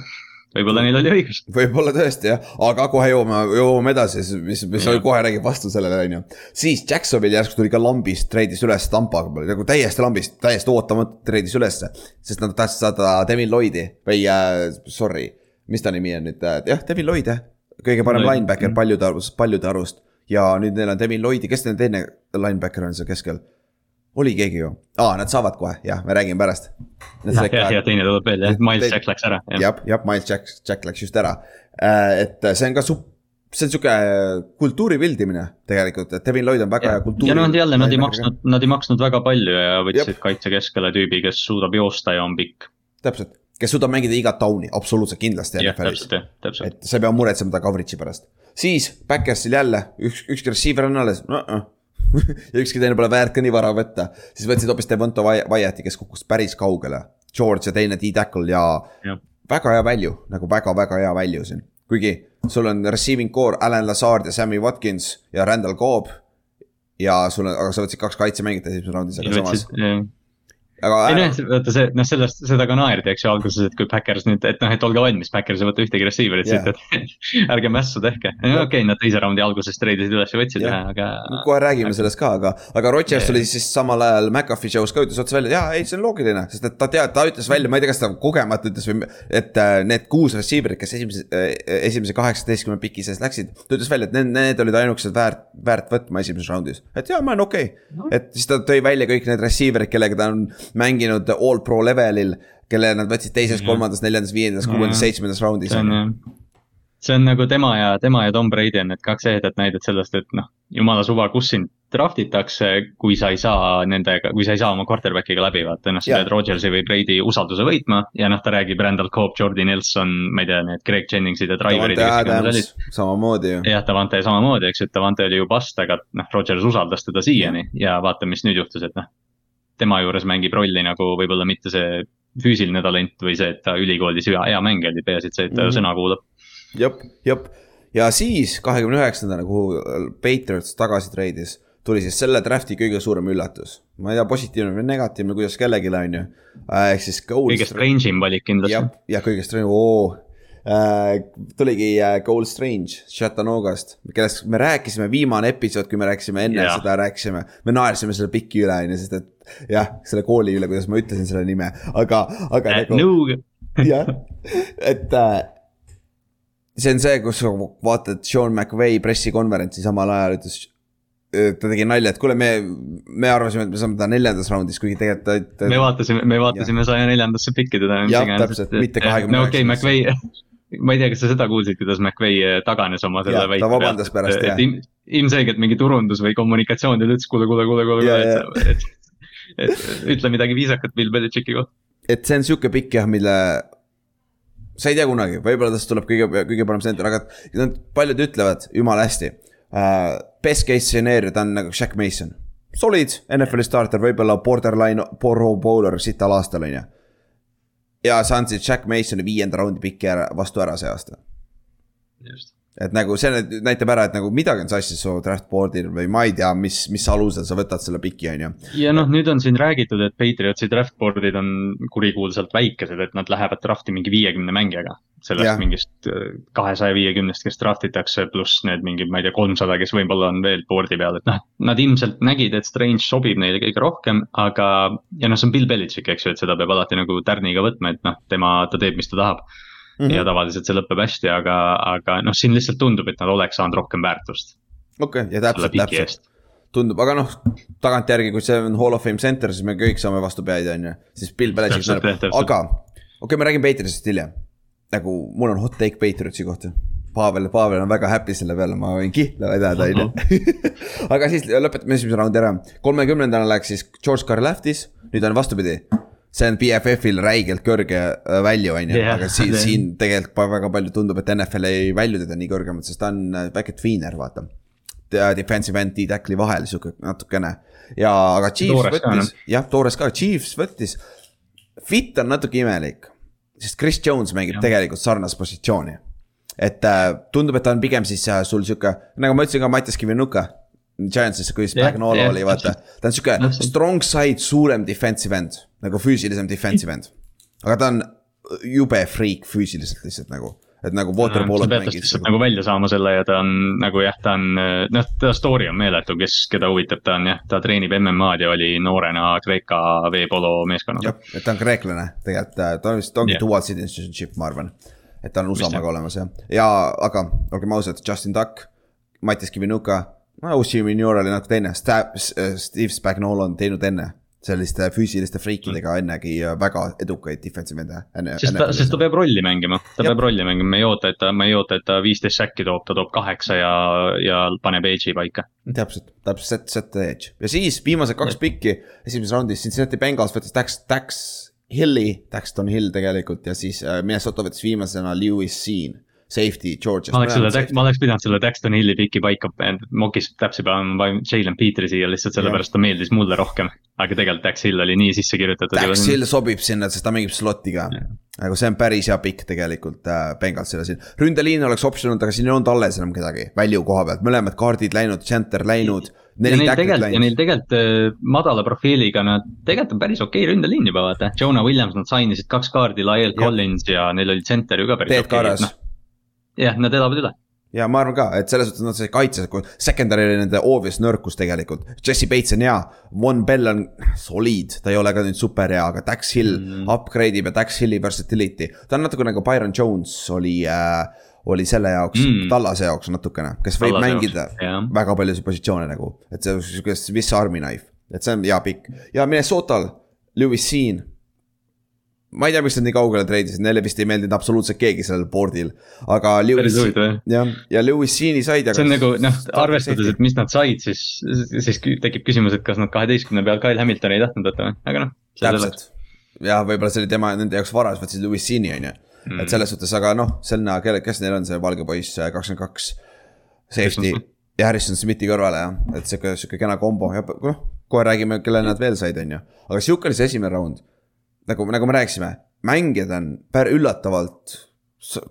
võib-olla neil oli õigus. võib-olla tõesti jah, aga kohe jõuame, jõuame edasi, mis, mis Jah. kohe räägib vastu sellele, on ju. siis Jacksonvil järsku tuli ka lambist, treidis üles Tampaga, nagu täiesti lambist, täiesti ootamatult treidis ülesse. sest nad tahtsid saada Devin Lloydi või äh, sorry, mis ta nimi on nüüd äh,, jah, Devin Lloyd jah. kõige parem Lloyd, linebacker paljude arvust, paljude arvust. ja nüüd neil on Devin Lloydi, kes neil teine linebacker on seal keskel? Oli keegi ju, aa, nad saavad kohe, jah, me räägime pärast. jah, ja, ja teine tuleb veel jah, Miles Jack läks ära. jah, jah, Miles Jack, Jack läks just ära. et see on ka sup-, see on sihuke kultuuri pildimine tegelikult, et Devin Lloyd on väga hea kultuuri. ja noh, jälle nad ei maksnud, nad ei maksnud väga palju ja võtsid kaitsekeskele tüübi, kes suudab joosta ja on pikk. täpselt, kes suudab mängida igat tauni, absoluutselt kindlasti jah, täpselt. jah, täpselt. et sa ei pea muretsema ta coverage'i pärast. siis Backersil jälle üks, ükski receiver on alles uh, -uh. ja ükski teine pole väärt ka nii vara võtta, siis võtsid hoopis Devonto Wyatt'i, kes kukkus päris kaugele. George ja teine D-tackle ja, ja väga hea value, nagu väga-väga hea value siin. kuigi sul on receiving core Alan Lazard ja Sammy Watkins ja Randall Cobb. ja sul on, aga sa võtsid kaks kaitsemängijat esimeses raundis, aga samas aga. ei noh, vaata see, noh sellest, seda ka naerdi, eks ju alguses, et kui Backers nüüd, et noh, et olge valmis, Backers ei võta ühtegi receiver'it yeah. siit, et ärge mässu tehke. okei okay,, nad teise raundi alguses treidisid üles ja võtsid ühe yeah., aga. kohe räägime sellest ka, aga, aga Rodgers yeah. oli siis samal ajal McAfee show's ka ütles otse välja, jaa, ei, see on loogiline, sest et ta teab, ta ütles välja, ma ei tea, kas ta kogemata ütles või, et äh, need kuus receiver'it, kes esimese, äh, esimese kaheksateistkümne piki sees läksid, ta ütles välja, et need, need olid ainukesed väärt, väärt võtma esimeses raundis. et jaa, ma olen okei okay. no., et siis ta tõi välja kõik need receiver'id, kellega ta on mänginud all pro levelil, kelle nad võtsid teises, kolmandas, neljandas, viiendas, kuuendas, seitsmendas raundis. see on nagu tema ja, tema ja Tom Brady on need kaks ehedat näidet sellest, et noh, jumala suva, kus sind draft itakse, kui sa ei saa nendega, kui sa ei saa oma quarterback'iga läbi, vaata noh, sa pead Rodgersi või Brady usalduse võitma. ja noh, ta räägib Randall Cobb, Jordi Nelson, ma ei tea, need Greg Jenningsid ja Driverid. samamoodi ju. jah, Davante samamoodi, eks ju, et Davante oli ju bust, aga noh, Rodgers usaldas teda siiani ja vaata, mis nüüd juhtus, et noh tema juures mängib rolli nagu võib-olla mitte see füüsiline talent või see, et ta ülikoolis hea, hea mängija oli, peaasi, et see, et ta mm -hmm. sõna kuulab. jep, jep ja siis kahekümne üheksandana, kuhu Patriots tagasi treidis, tuli siis selle draft'i kõige suurem üllatus. ma ei tea, positiivne või negatiivne, kuidas kellelgi on ju, ehk siis. kõige strange im valik kindlasti. jah, ja kõige strange, oo tuligi äh, Gold Strange Chattanoogast, kellest me rääkisime, viimane episood, kui me rääkisime enne yeah. seda, rääkisime, me naersime selle piki üle, on ju, sest et jah, selle kooli üle, kuidas ma ütlesin selle nime, aga, aga äh, nagu. jah, et äh, see on see, kus vaatad Sean McVay pressikonverentsi samal ajal ütles ta tegi nalja, et kuule, me, me arvasime, et me saame ta neljandas raundis, kuigi tegelikult ta, me vaatasime, me vaatasime saja neljandasse pikki teda. jah, täpselt, mitte kahekümne üheksas. okei, McVay ma ei tea, kas sa seda kuulsid, kuidas McVay eh, taganes oma selle väite pealt. vabandas pärast, jah. ilmselgelt mingi turundus või kommunikatsioon, ta ütles kuule, kuule, kuule, kuule, et, et, et ütle midagi viisakat Bill Belichicki kohta. et see on sihuke pikk jah, mille sa ei tea kunagi, võib-olla tast tuleb kõige, kõige parem center, aga nad paljud ütlevad jumala hästi uh,. Best case stsenario, ta on nagu Shaq Mason. Solid NFL-i starter, võib-olla borderline pro bowler sital aastal, on ju ja sa andsid Jack Masoni viienda raundi piki ära, vastu ära see aasta. Et nagu see näitab ära, et nagu midagi on sassis su draft board'il või ma ei tea, mis, mis alusel sa võtad selle piki, on ju. ja noh, nüüd on siin räägitud, et Patriotsi draft board'id on kurikuulsalt väikesed, et nad lähevad draft'i mingi viiekümne mängijaga sellest ja. mingist äh, kahesaja viiekümnest, kes draft itakse, pluss need mingid, ma ei tea, kolmsada, kes võib-olla on veel board'i peal, et noh. Nad ilmselt nägid, et Strange sobib neile kõige rohkem, aga, ja noh, see on Bill Belichik, eks ju, et seda peab alati nagu tärniga võtma, et noh, tema, ta teeb, mis ta tahab mm. -hmm. ja tavaliselt see lõpeb hästi, aga, aga noh, siin lihtsalt tundub, et nad oleks saanud rohkem väärtust. okei okay,, ja täpselt, täpselt tundub, aga noh, tagantjärgi, kui see on Hall of Fame center, siis me kõik saame vastu pead, on ju, siis Bill Belichik näeb, aga okei okay,, me räägime Patriotsist hiljem nagu mul on hot take Patriotsi kohta. Pavel, Pavel on väga happy selle peale, ma võin kihla vedada, on ju. aga siis lõpetame esimese raundi ära. kolmekümnendana läks siis George Karlaftis, nüüd on vastupidi. See on BFF-il räigelt kõrge äh, välju, on ju, aga siin, siin tegelikult väga palju tundub, et NFL ei välju teda nii kõrgemalt, sest ta on back at tweener, vaata. Defensive end, D-tackli vahel sihuke natukene ja, aga Chiefs toores võttis, jah, toores ka, Chiefs võttis. Fit on natuke imelik sest Chris Jones mängib ja. tegelikult sarnast positsiooni. et äh, tundub, et ta on pigem siis äh, sul sihuke, nagu ma ütlesin ka Mattias Kivinuka. Giantsis, kui Spagnolo yeah, oli, vaata, ta on sihuke strong side, suurem defensive end, nagu füüsilisem defensive end. aga ta on jube freak füüsiliselt lihtsalt nagu et nagu waterpolo. sa pead tast lihtsalt nagu välja saama selle ja ta on nagu jah, ta on, noh, ta story on meeletu, kes, keda huvitab, ta on jah, ta treenib MM-ad ja oli noorena Kreeka veepolo meeskonnas. jah, et ta on kreeklane tegelikult, ta on vist, ongi yeah. dual citizenship, ma arvan. et ta on USA-maga olemas jah, ja aga olgem ausad, Justin Duck, Mattias Kivinuka, Uchi Minor oli natuke teine, Steve Spagnolo on teinud enne selliste füüsiliste friikidega ennegi väga edukaid defensive end'e. sest ta, sest ta peab rolli mängima, ta Jab. peab rolli mängima, me ei oota, et ta, ma ei oota, et ta viisteist säkki toob, ta toob kaheksa ja, ja paneb edge'i paika. täpselt, täpselt set, set the edge ja siis viimased kaks pikki esimeses raundis, Cincinnati Bengals võttis Dax, Dax Hilli, Daxton Hill tegelikult ja siis äh, Minnesota võttis viimasena Lewis Seen. Safety Georgiast. ma oleks selle, ma oleks pidanud selle Daxton Hilli piki paika, mokis täpselt panema Jalen Petri siia lihtsalt sellepärast ta meeldis mulle rohkem. aga tegelikult Dax Hill oli nii sisse kirjutatud. Dax Hill sobib sinna, sest ta mängib slot'i ka. aga see on päris hea pikk tegelikult äh, Bengalsile siin. ründeliin oleks optsioon olnud, aga siin ei olnud alles enam kedagi, välju koha pealt, mõlemad kaardid läinud, center läinud. ja neil tegelikult, ja neil tegelikult madala profiiliga nad tegelikult on päris okei okay ründeliin juba vaata, Jonah Williams, nad sainisid kaks kaardi, Lyle Collins ja neil oli center ju ka päris okei okay,, noh jah, nad elavad üle ja ma arvan ka, et selles suhtes nad said kaitses, kui secondary oli nende obvious nõrkus tegelikult. Jesse Bates on hea, Von Bell on soliid, ta ei ole ka nüüd super hea, aga Dax Hill mm. upgrade ib ja Dax Hilli versatility. ta on natuke nagu Byron Jones oli äh, oli selle jaoks mm., Tallase jaoks natukene, kes võib Tallase mängida jaoks, väga paljusid positsioone nagu, et see on sihuke Swiss Army knife, et see on hea pikk ja Minnesotal, Lewis Seen ma ei tea, miks nad nii kaugele treidisid, neile vist ei meeldinud absoluutselt keegi sellel board'il, aga Lewis. jah, ja Lewis Seani said. see on nagu noh, arvestades, et mis nad said, siis, siis tekib küsimus, et kas nad kaheteistkümne peal Kyle Hamiltoni ei tahtnud võtta või, aga noh. täpselt, jah, võib-olla see oli tema, nende jaoks varas, võtsid Lewis Seani on ju, et mm. selles suhtes, aga noh, Selna, kelle, kes neil on see valge poiss, kakskümmend kaks. Safety ja Harrison Smithi kõrvale jah, et sihuke, sihuke kena kombo ja noh, kohe räägime, kelle nad veel said, on ju, aga sihuke oli see esimene round nagu, nagu me rääkisime, mängijad on pär üllatavalt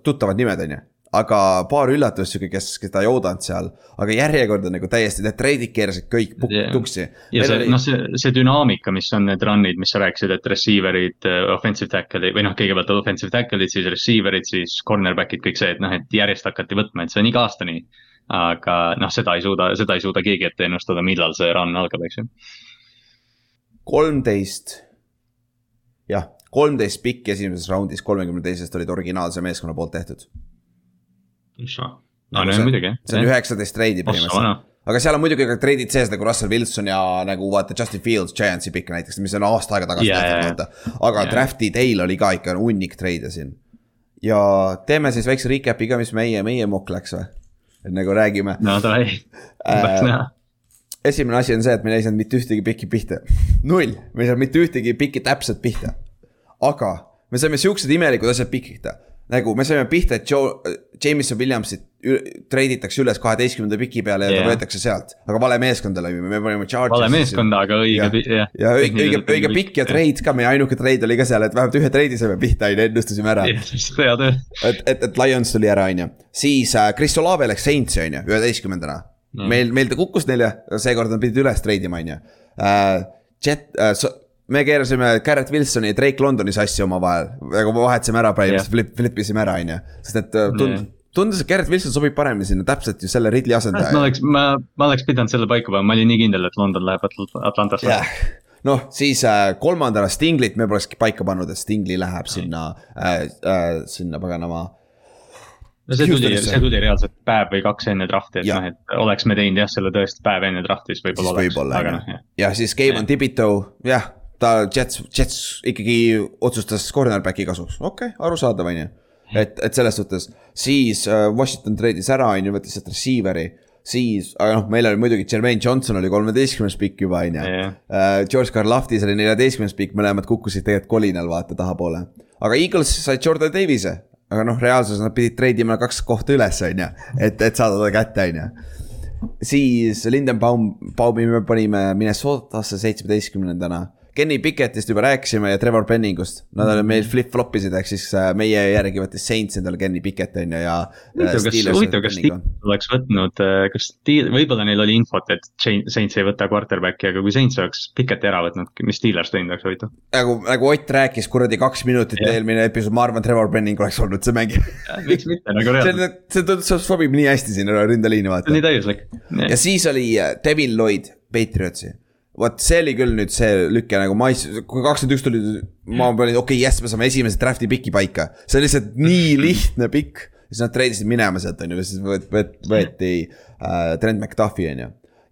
tuttavad nimed, on ju aga paar üllatust sihuke, kes, keda ei oodanud seal, aga järjekord on nagu täiesti, need treidid keerasid kõik yeah. tuksi. ja see, noh, see, see dünaamika, mis on need run'id, mis sa rääkisid, et receiver'id, äh, offensive tackle'id või noh, kõigepealt offensive tackle'id, siis receiver'id, siis cornerback'id, kõik see, et noh, et järjest hakati võtma, et see on iga aasta nii. aga noh, seda ei suuda, seda ei suuda keegi ette ennustada, millal see run algab, eks ju. kolmteist jah, kolmteist pikki esimeses raundis, kolmekümne teisest olid originaalse meeskonna poolt tehtud. no see, muidugi jah. see on üheksateist treidi põhimõtteliselt aga seal on muidugi ka treidid sees nagu Russell Wilson ja nagu vaata Justin Fields, Giantsi pikk näiteks, mis on aasta aega tagasi yeah, tehtud, vaata. aga yeah. draft'i teil oli ka ikka hunnik treide siin. ja teeme siis väikse recap'i ka, mis meie, meie mokk läks või? et nagu räägime. no davai äh,, tahaks näha esimene asi on see, et meil ei saanud mitte ühtegi pikki pihta. null, me ei saanud mitte ühtegi pikki täpselt pihta. aga me saime siuksed imelikud asjad pihta. nagu me saime pihta, et Joe, Jameson Williamsit treiditakse üles kaheteistkümnenda piki peale ja yeah. ta võetakse sealt. aga vale meeskonda lõime, me panime Chargersi. vale meeskonda, aga õige. ja, ja õige, õige, õige pikk ja treid ka, meie ainuke treid oli ka seal, et vähemalt ühe treidi saime pihta, on ju, ennustasime ära. et, et, et Lions tuli ära, on ju. siis äh, Chris Olave läks Saintsi, on ju, üheteistkümnendana no.. meil, meil ta kukkus nelja, seekord nad pidid üles treidima, on ju. Äh, Jet uh,, so, me keerasime Garrett Wilsoni ja Drake Londoni sassi omavahel, nagu vahetasime ära põhimõtteliselt yeah., flip, flip isime ära, on ju, sest et äh, tund- yeah tundus, et Garrett Wilson sobib paremini sinna, täpselt ju selle Ridley asendaja. ma oleks, ma, ma oleks pidanud selle paika panema, ma olin nii kindel, et London läheb Atlantasse. Yeah.. noh, siis äh, kolmandana Stinglit me polekski paika pannud, et Stingli läheb sinna äh,, äh, sinna paganama no see tuli, see. tuli reaalselt päev või kaks enne drafti, et noh, et oleks me teinud jah, selle tõesti päev enne drafti, siis võib-olla oleks. võib-olla jah, ja siis Kevin Tibito, jah, ta Jets, Jets ikkagi otsustas cornerback'i kasuks, okei okay,, arusaadav, on ju. et, et selles suhtes, siis uh, Washington treidis ära, on ju, võttis sealt receiver'i. Siis, aga noh, meil oli muidugi Jermaine Johnson oli kolmeteistkümnes pikk juba, on ju. Äh, George Karlaftis oli neljateistkümnes pikk, mõlemad kukkusid tegelikult kolinal, vaata, tahapoole. aga Eagles sai Jordan Davis'e, aga noh, reaalsuses nad pidid treidima kaks kohta üles, on ju, et, et saada ta kätte, on ju. siis Lindenbaum, Baumi me panime Minnesotasse seitsmeteistkümnendana Kenny Pickettist juba rääkisime ja Trevor Penningust. Nad mm -hmm. meil flip-flop isid, ehk siis äh, meie järgi võttis Saints endale Kenny Pickett on ju ja. Äh, huvitav, kas, Steelers oleks võtnud, äh, kas Steel, võib-olla neil oli infot, et Saints ei võta quarterback'i, aga kui Saints oleks Picketti ära võtnud, mis Steelers teinud oleks huvitav? nagu, nagu Ott rääkis kuradi kaks minutit yeah. eelmine episood, ma arvan, Trevor Penning oleks olnud see mängija miks mitte, nagu reaalselt. see, see, see sobib nii hästi sinna ründeliini vaata. nii täiuslik. ja siis oli Devin Lloyd Patriotsi vot see oli küll nüüd see lüke nagu mais, kui kakskümmend üks tuli, ma panin, okei okay,, jess, me saame esimese draft'i piki paika. see on lihtsalt nii lihtne pikk. siis nad treidisid minema sealt, on ju, siis võeti, võeti äh, Trent McDuffi, on ju.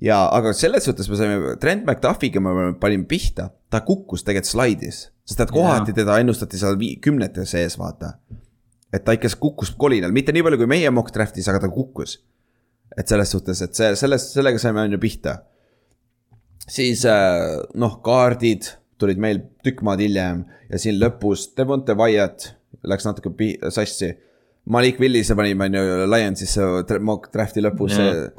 ja, aga selles suhtes me saime, Trent McDuffiga me panime pihta, ta kukkus tegelikult slaidis. sest et kohati teda ennustati seal kümnete sees, vaata. et ta ikka kukkus kolinal, mitte nii palju kui meie mock draft'is, aga ta kukkus. et selles suhtes, et see, sellest, sellega saime on ju pihta siis äh, noh, kaardid tulid meil tükk maad hiljem ja siin lõpus Devonte Wyatt läks natuke sassi. Malik Willise panime on ju Lionsisse mock draft'i lõpus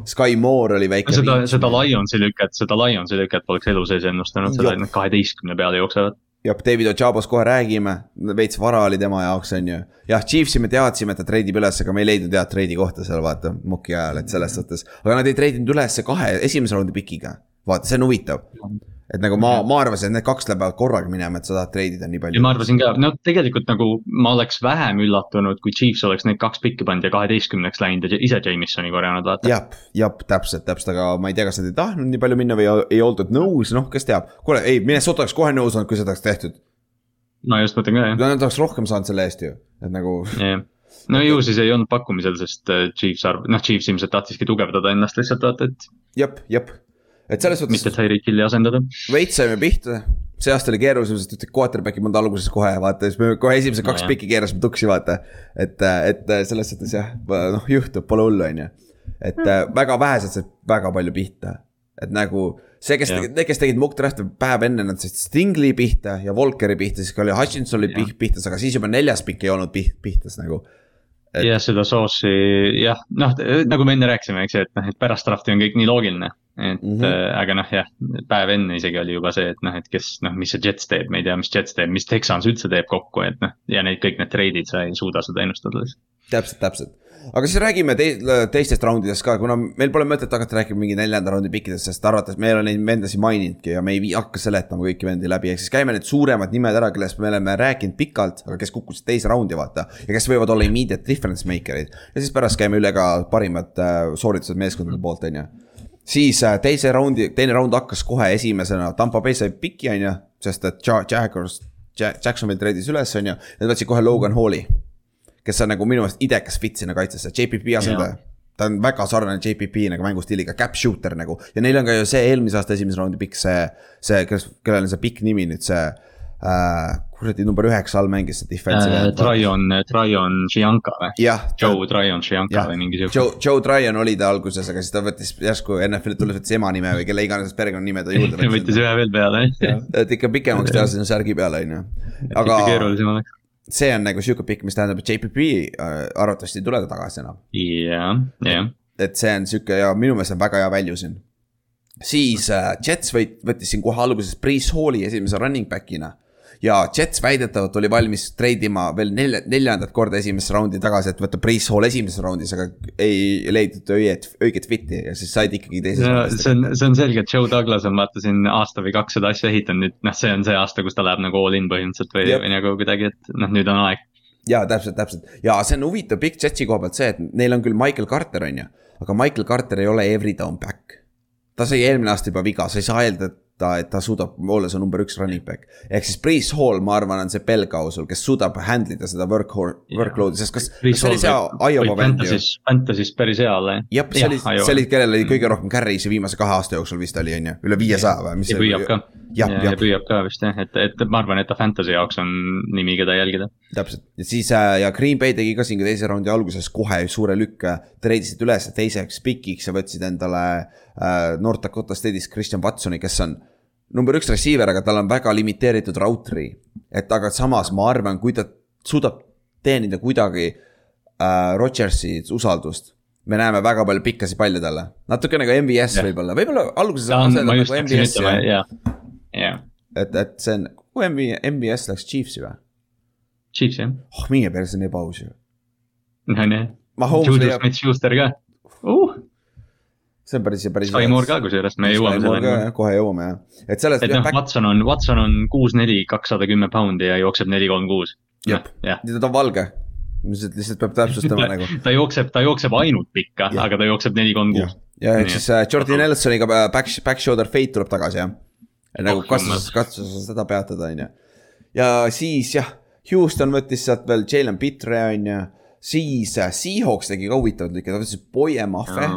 Sky Moore oli väike. seda, seda Lionsi lüket, seda Lionsi lüket poleks elu sees ennustanud, seda nad kaheteistkümne peale jooksevad jah, David Ojabos kohe räägime, veits vara oli tema jaoks, on ju. jah, Chiefsi me teadsime, et ta treidib üles, aga me ei leidnud head treidi kohta seal vaata, moki ajal, et selles suhtes. aga nad ei treidinud ülesse kahe esimese raundi pikiga. Vaata, see on huvitav et nagu ma, ma arvasin, et need kaks lähevad korraga minema, et sa tahad treidida nii palju. ma arvasin ka, no tegelikult nagu ma oleks vähem üllatunud, kui Chiefs oleks need kaks pikki pannud ja kaheteistkümneks läinud ja ise Jamesoni korjanud, vaata. jah, jah, täpselt, täpselt, aga ma ei tea, kas nad ei tahtnud nii palju minna või ei oldud nõus, noh, kes teab. kuule, ei, Minnesota oleks kohe nõus olnud, kui seda oleks tehtud. no just mõtlen ka, jah. Nad oleks rohkem saanud selle eest ju, et nagu. jah no ju siis ei olnud pakkumisel, sest äh, Chiefs arv-, noh, Chiefs ilmselt tahtiski tugevdada ennast lihtsalt vaata, et. jep, jep et selles suhtes. mitte Tyreek Hilli asendada. veits saime pihta, see aasta oli keerulisem, sest ütled quarterback'i polnud alguses kohe, vaata, siis me kohe esimesed kaks no, piki keerasime tuksi, vaata. et, et selles suhtes jah, noh juhtub, pole hullu, on ju. et mm. väga vähesed said väga palju pihta, et nagu see, kes, need, kes tegid Mukk Draft'i päev enne, nad said Stingli pihta ja Volkeri pihta, siis oli Hutchinson oli ja. pihtas, aga siis juba neljas pikk ei olnud piht, pihtas nagu et.... jah, seda soossi jah, noh nagu me enne rääkisime, eks ju, et noh, et pärast draft'i on kõik nii loogiline et mm -hmm. aga noh, jah, päev enne isegi oli juba see, et noh, et kes noh, mis see Jets teeb, me ei tea, mis Jets teeb, mis Texans üldse teeb kokku, et noh. ja need kõik need treidid, sa ei suuda seda ennustada lihtsalt. täpselt, täpselt, aga siis räägime te teistest raundidest ka, kuna meil pole mõtet hakata rääkima mingi neljanda raundi pikkidest, sest arvates me ei ole neid vendasid maininudki ja me ei hakka seletama kõiki vendi läbi, ehk siis käime need suuremad nimed ära, kellest me oleme rääkinud pikalt, aga kes kukkusid teise raundi, vaata. ja kes võivad olla immediate difference maker'id ja siis pärast käime üle ka parimad äh, sooritused meeskondade poolt, on ju siis äh, teise raundi, teine raund hakkas kohe esimesena, Tampa Bay sai piki, on ju, sest et Jaguars, Jacksonville treidis üles, on ju, nad võtsid kohe Logan Halli. kes on nagu minu meelest idekas fit sinna kaitsesse, JPP asendaja. ta on väga sarnane JPP nagu mängustiiliga, cap shooter nagu ja neil on ka ju see eelmise aasta esimese raundi pikk, see, see, kes, kellel on see pikk nimi nüüd, see äh, kuradi number üheksa all mängis see defensive äh,. Tryon, Tryon Šianka või? Joe Tryon Šianka või mingi sihuke. Joe, Joe Tryon oli ta alguses, aga siis ta võttis järsku NFL-i tulles võttis ema nime või kelle iganes perekonnanime ta juurde võttis ühe veel peale, jah. et ikka pikemaks teha sinna särgi peale, on ju. aga see on nagu sihuke pikk, mis tähendab, et JPP äh, arvatavasti ei tule ta tagasi enam. jah, jah. et see on sihuke ja minu meelest on väga hea value siin. siis äh, Jets võit-, võttis siin kohe alguses Price Halli esimese running back'ina ja Jets väidetavalt oli valmis treidima veel nelja, neljandat korda esimesse raundi tagasi, et võtta Price Hall esimeses raundis, aga ei leidnud õiget, õiget fit'i ja siis said ikkagi teises no,. see on, see on selge, et Joe Douglas on vaata siin aasta või kaks seda asja ehitanud, nüüd noh, see on see aasta, kus ta läheb nagu all in põhimõtteliselt või, või nagu kuidagi, et noh, nüüd on aeg ja täpselt, täpselt ja see on huvitav Big Jetsi koha pealt see, et neil on küll Michael Carter, on ju, aga Michael Carter ei ole every down back. ta sai eelmine aasta juba viga, sa ei saa eeldada, et ta, et ta suudab olla see number üks running back. ehk siis Priis Hall, ma arvan, on see pelgausul, kes suudab handle ida seda work, workload'i, sest kas, ju? Fantasy's päris hea olla, jah. jah, see oli, see oli, kellel oli kõige rohkem carry'si viimase kahe aasta jooksul vist oli, on ju, üle viiesaja või? ja püüab ka, ja, ja püüab ka vist jah, et, et ma arvan, et ta Fantasy jaoks on nimi, keda jälgida. täpselt, ja siis äh, ja Green Bay tegi ka siin teise raundi alguses kohe suure lükke, treidisid üles teiseks pikiks ja võtsid endale äh, North Dakota State'ist Christian Watsoni, kes on number üks receiver, aga tal on väga limiteeritud rautri. et aga samas ma arvan, kui ta suudab teenida kuidagi äh, Rodgersi usaldust. me näeme väga palju pikkasi palle talle, natuke nagu MVS võib-olla, võib-olla alguses. ma just hakkasin ütlema, jah, jah. et, et see on, kuhu MV, MVS läks Chiefsi või? Chiefs jah. oh, minge perse, nii paus ju. no nii. Julius Smith-Schuster ka uh see on päris, päris. Sky Moore ka kusjuures, me jõuame selleni. kohe jõuame jah, et sellest. et noh back..., Watson on, Watson on kuus, neli, kakssada kümme poundi ja jookseb neli, kolm, kuus. jah, ja ta on valge, lihtsalt, lihtsalt peab täpsustama nagu. ta jookseb, ta jookseb ainult pikka, aga ta jookseb neli, kolm, kuus. ja ehk siis uh, Jordan Nelsoniga äh, back, back shoulder fade tuleb tagasi jah. nagu oh, katsus, katsus seda peatada, on ju. ja siis jah, Houston võttis sealt veel Jalen Pitre on ju siis uh, Seahawks tegi ka huvitavat lükket, ta võttis Boye Maffe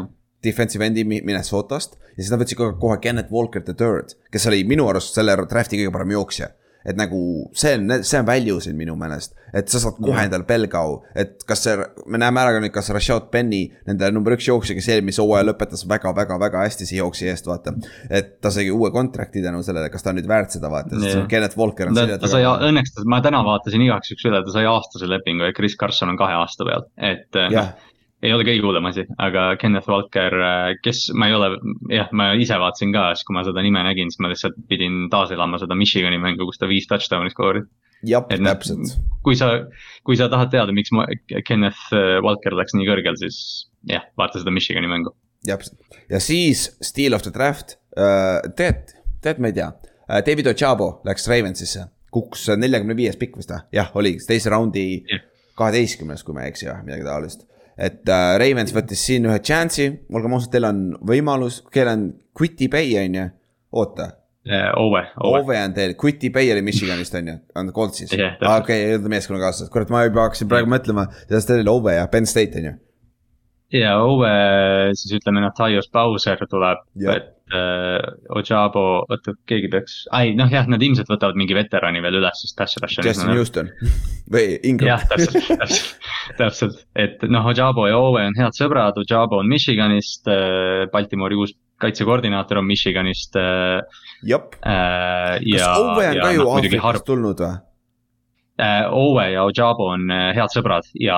defensive endi Minnesotast ja siis nad võtsid kohe Kenneth Walker the third, kes oli minu arust selle draft'i kõige parem jooksja. et nagu see on, see on value siin minu meelest, et sa saad kohe endale pelgau, et kas see, me näeme ära ka nüüd, kas Rashad Penny, nende number üks jooksja, kes eelmise hooaja lõpetas väga-väga-väga hästi see jooksja eest, vaata. et ta sai uue kontrakti tänu sellele, kas ta on nüüd väärt seda, vaata, sest. Kenneth Walker on ta, ta sai, õnneks, ma täna vaatasin igaks juhuks üle, ta sai aastase lepingu ja Chris Carson on kahe aasta peal, et eh, noh jah, ei ole kõige hullem asi, aga Kenneth Walker, kes ma ei ole, jah, ma ise vaatasin ka, siis kui ma seda nime nägin, siis ma lihtsalt pidin taaselama seda Michigani mängu, kus ta viis touchdown'i skooris. jah, noh, täpselt. kui sa, kui sa tahad teada, miks ma, Kenneth eh, Walker läks nii kõrgel, siis jah, vaata seda Michigani mängu. täpselt ja siis Steel of the Draft uh,, tead, tead, ma ei tea uh,, David Ochabo läks Ravensisse, kukkus neljakümne viies pikk vist või, jah, oli teise raundi kaheteistkümnes, kui ma ei eksi midagi taolist. Et uh, Ravens võttis siin ühe chance'i, olgem ausad, teil on võimalus, kell on Quitty Bay on ju, oota. Ove, Ove, Ove on teil, Quitty Bay oli Michiganist on ju, on Coltsis. Jah, ah,. okei okay,, ei olnud meeskonnakaaslased, kurat, ma juba hakkasin praegu mõtlema, sellest oli Ove ja Penn State on ju. ja Ove, siis ütleme, Natalios Bowser tuleb, et äh, Ojabo, oota, keegi peaks, ei noh, jah, nad ilmselt võtavad mingi veterani veel üles, sest Dash Rush. Justin Houston või Ingram jah, täpselt, täpselt, täpselt, et noh, Ojabo ja Ove on head sõbrad, Ojabo on Michiganist, Baltimoori uus kaitsekoordinaator on Michiganist äh, jep. äh, kas Ove on ka ju noh, Aafrikast tulnud või? Ove ja Ojabo on äh, head sõbrad ja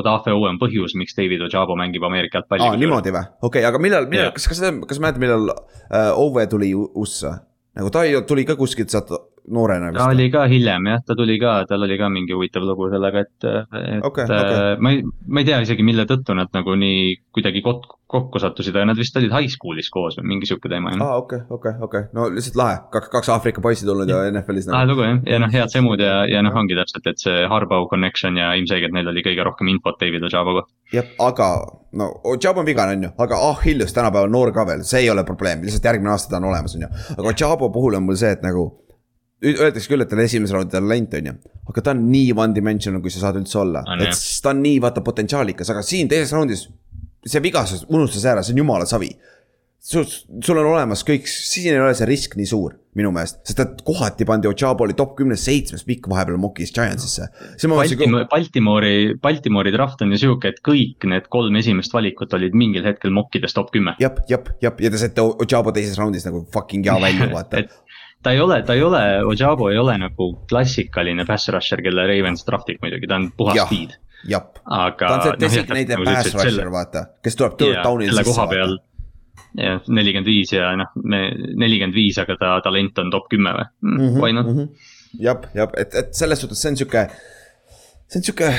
Odafe Ove on põhjus, miks David Ojabo mängib Ameerika jalgpalli. aa, niimoodi või? okei okay,, aga millal, millal, kas, kas, kas mäletad, millal äh, Ove tuli USA? nagu ta tuli ka kuskilt sealt noorena ta vist. oli ka hiljem jah, ta tuli ka, tal oli ka mingi huvitav lugu sellega, et, et okay, okei. okay. ma ei, ma ei tea isegi, mille tõttu nad nagu nii kuidagi kot-, kokku sattusid, aga nad vist olid high school'is koos või mingi sihuke teema. aa, okei, okei, okei, no lihtsalt lahe, kaks, kaks Aafrika poissi tulnud ja NFL-is lahe nagu. lugu jah, ja noh, head semud ja, ja noh, ongi täpselt, et see Harbaugh connection ja ilmselgelt neil oli kõige rohkem infot David Ojaboga. jah, aga no Ojabo on vigane, on ju, aga Ahillus tänapäeval noor ka veel, see ei ole probleem, lihtsalt järgmine aasta ta on olemas, on ju. aga Ojabo puhul on mul see, et nagu Öeldakse küll, et ta on esimese raundi talent, on ju, aga ta on nii one-dimensional, kui sa saad üldse olla, et jah. siis ta on nii vaata potentsiaalikas, aga siin teises raundis. see vigasus unustas ära, see on jumala savi. sul, sul on olemas kõik, siin ei ole see risk nii suur minu meelest, sest et kohati pandi Ojabo oli top kümnes seitsmes pikk vahepeal mokis Giantsisse. Baltimori, Baltimori, Baltimori draft on ju sihuke, et kõik need kolm esimest valikut olid mingil hetkel mokkides top kümme. jep, jep, jep ja te saite Ojabo teises raundis nagu fucking hea välja vaata et ta ei ole, ta ei ole, Ojabo ei ole nagu klassikaline pass rusher, kelle Ravens draftib muidugi, ta on puhas speed. aga. ta on see designated pass rusher, vaata, kes tuleb third down'il selle sisse jah, nelikümmend viis ja noh, me nelikümmend viis, aga ta talent on top kümme või Mhm, mm,? Why not? mhm. jah, jah, et, et selles suhtes see on sihuke, see on sihuke,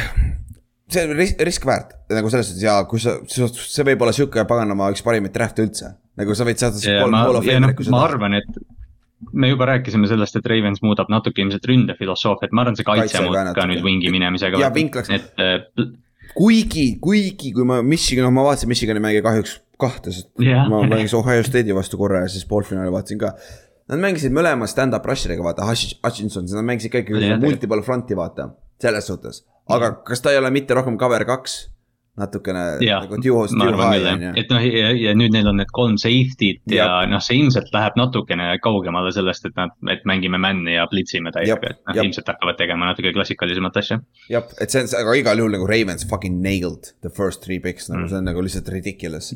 see on risk, risk väärt nagu selles suhtes ja kui sa, see võib olla sihuke paganama üks parimaid draft'e üldse. nagu sa võid saada ma ja noh sa ma arvan, et me juba rääkisime sellest, et Ravens muudab natuke ilmselt ründefilosoofiat, ma arvan, see kaitse Kaitse ka muutub ka nüüd wing'i minemisega. Ja vink läks- et äh, kuigi, kuigi kui ma Michigan, noh ma vaatasin Michigani mänge kahjuks kahte, sest Jah. ma mängisin Ohio State'i vastu korra ja siis poolfinaali vaatasin ka. Nad mängisid mõlema stand-up rusheriga, vaata, Hutchinson, nad mängisid ikkagi jah, multiple front'i, vaata, selles suhtes. aga kas ta ei ole mitte rohkem cover kaks? Natukene Jaa, nagu duo, ma duo high on ju. et noh, ja, ja nüüd neil on need kolm safety't ja Jep. noh, see ilmselt läheb natukene kaugemale sellest, et nad, et mängime man'i ja blitsime Jep, täiega, et noh jep. ilmselt hakkavad tegema natuke klassikalisemat asja. jah, et see on, aga igal juhul nagu Ravens fucking nailed the first three picks nagu Mm. see on nagu lihtsalt ridiculous.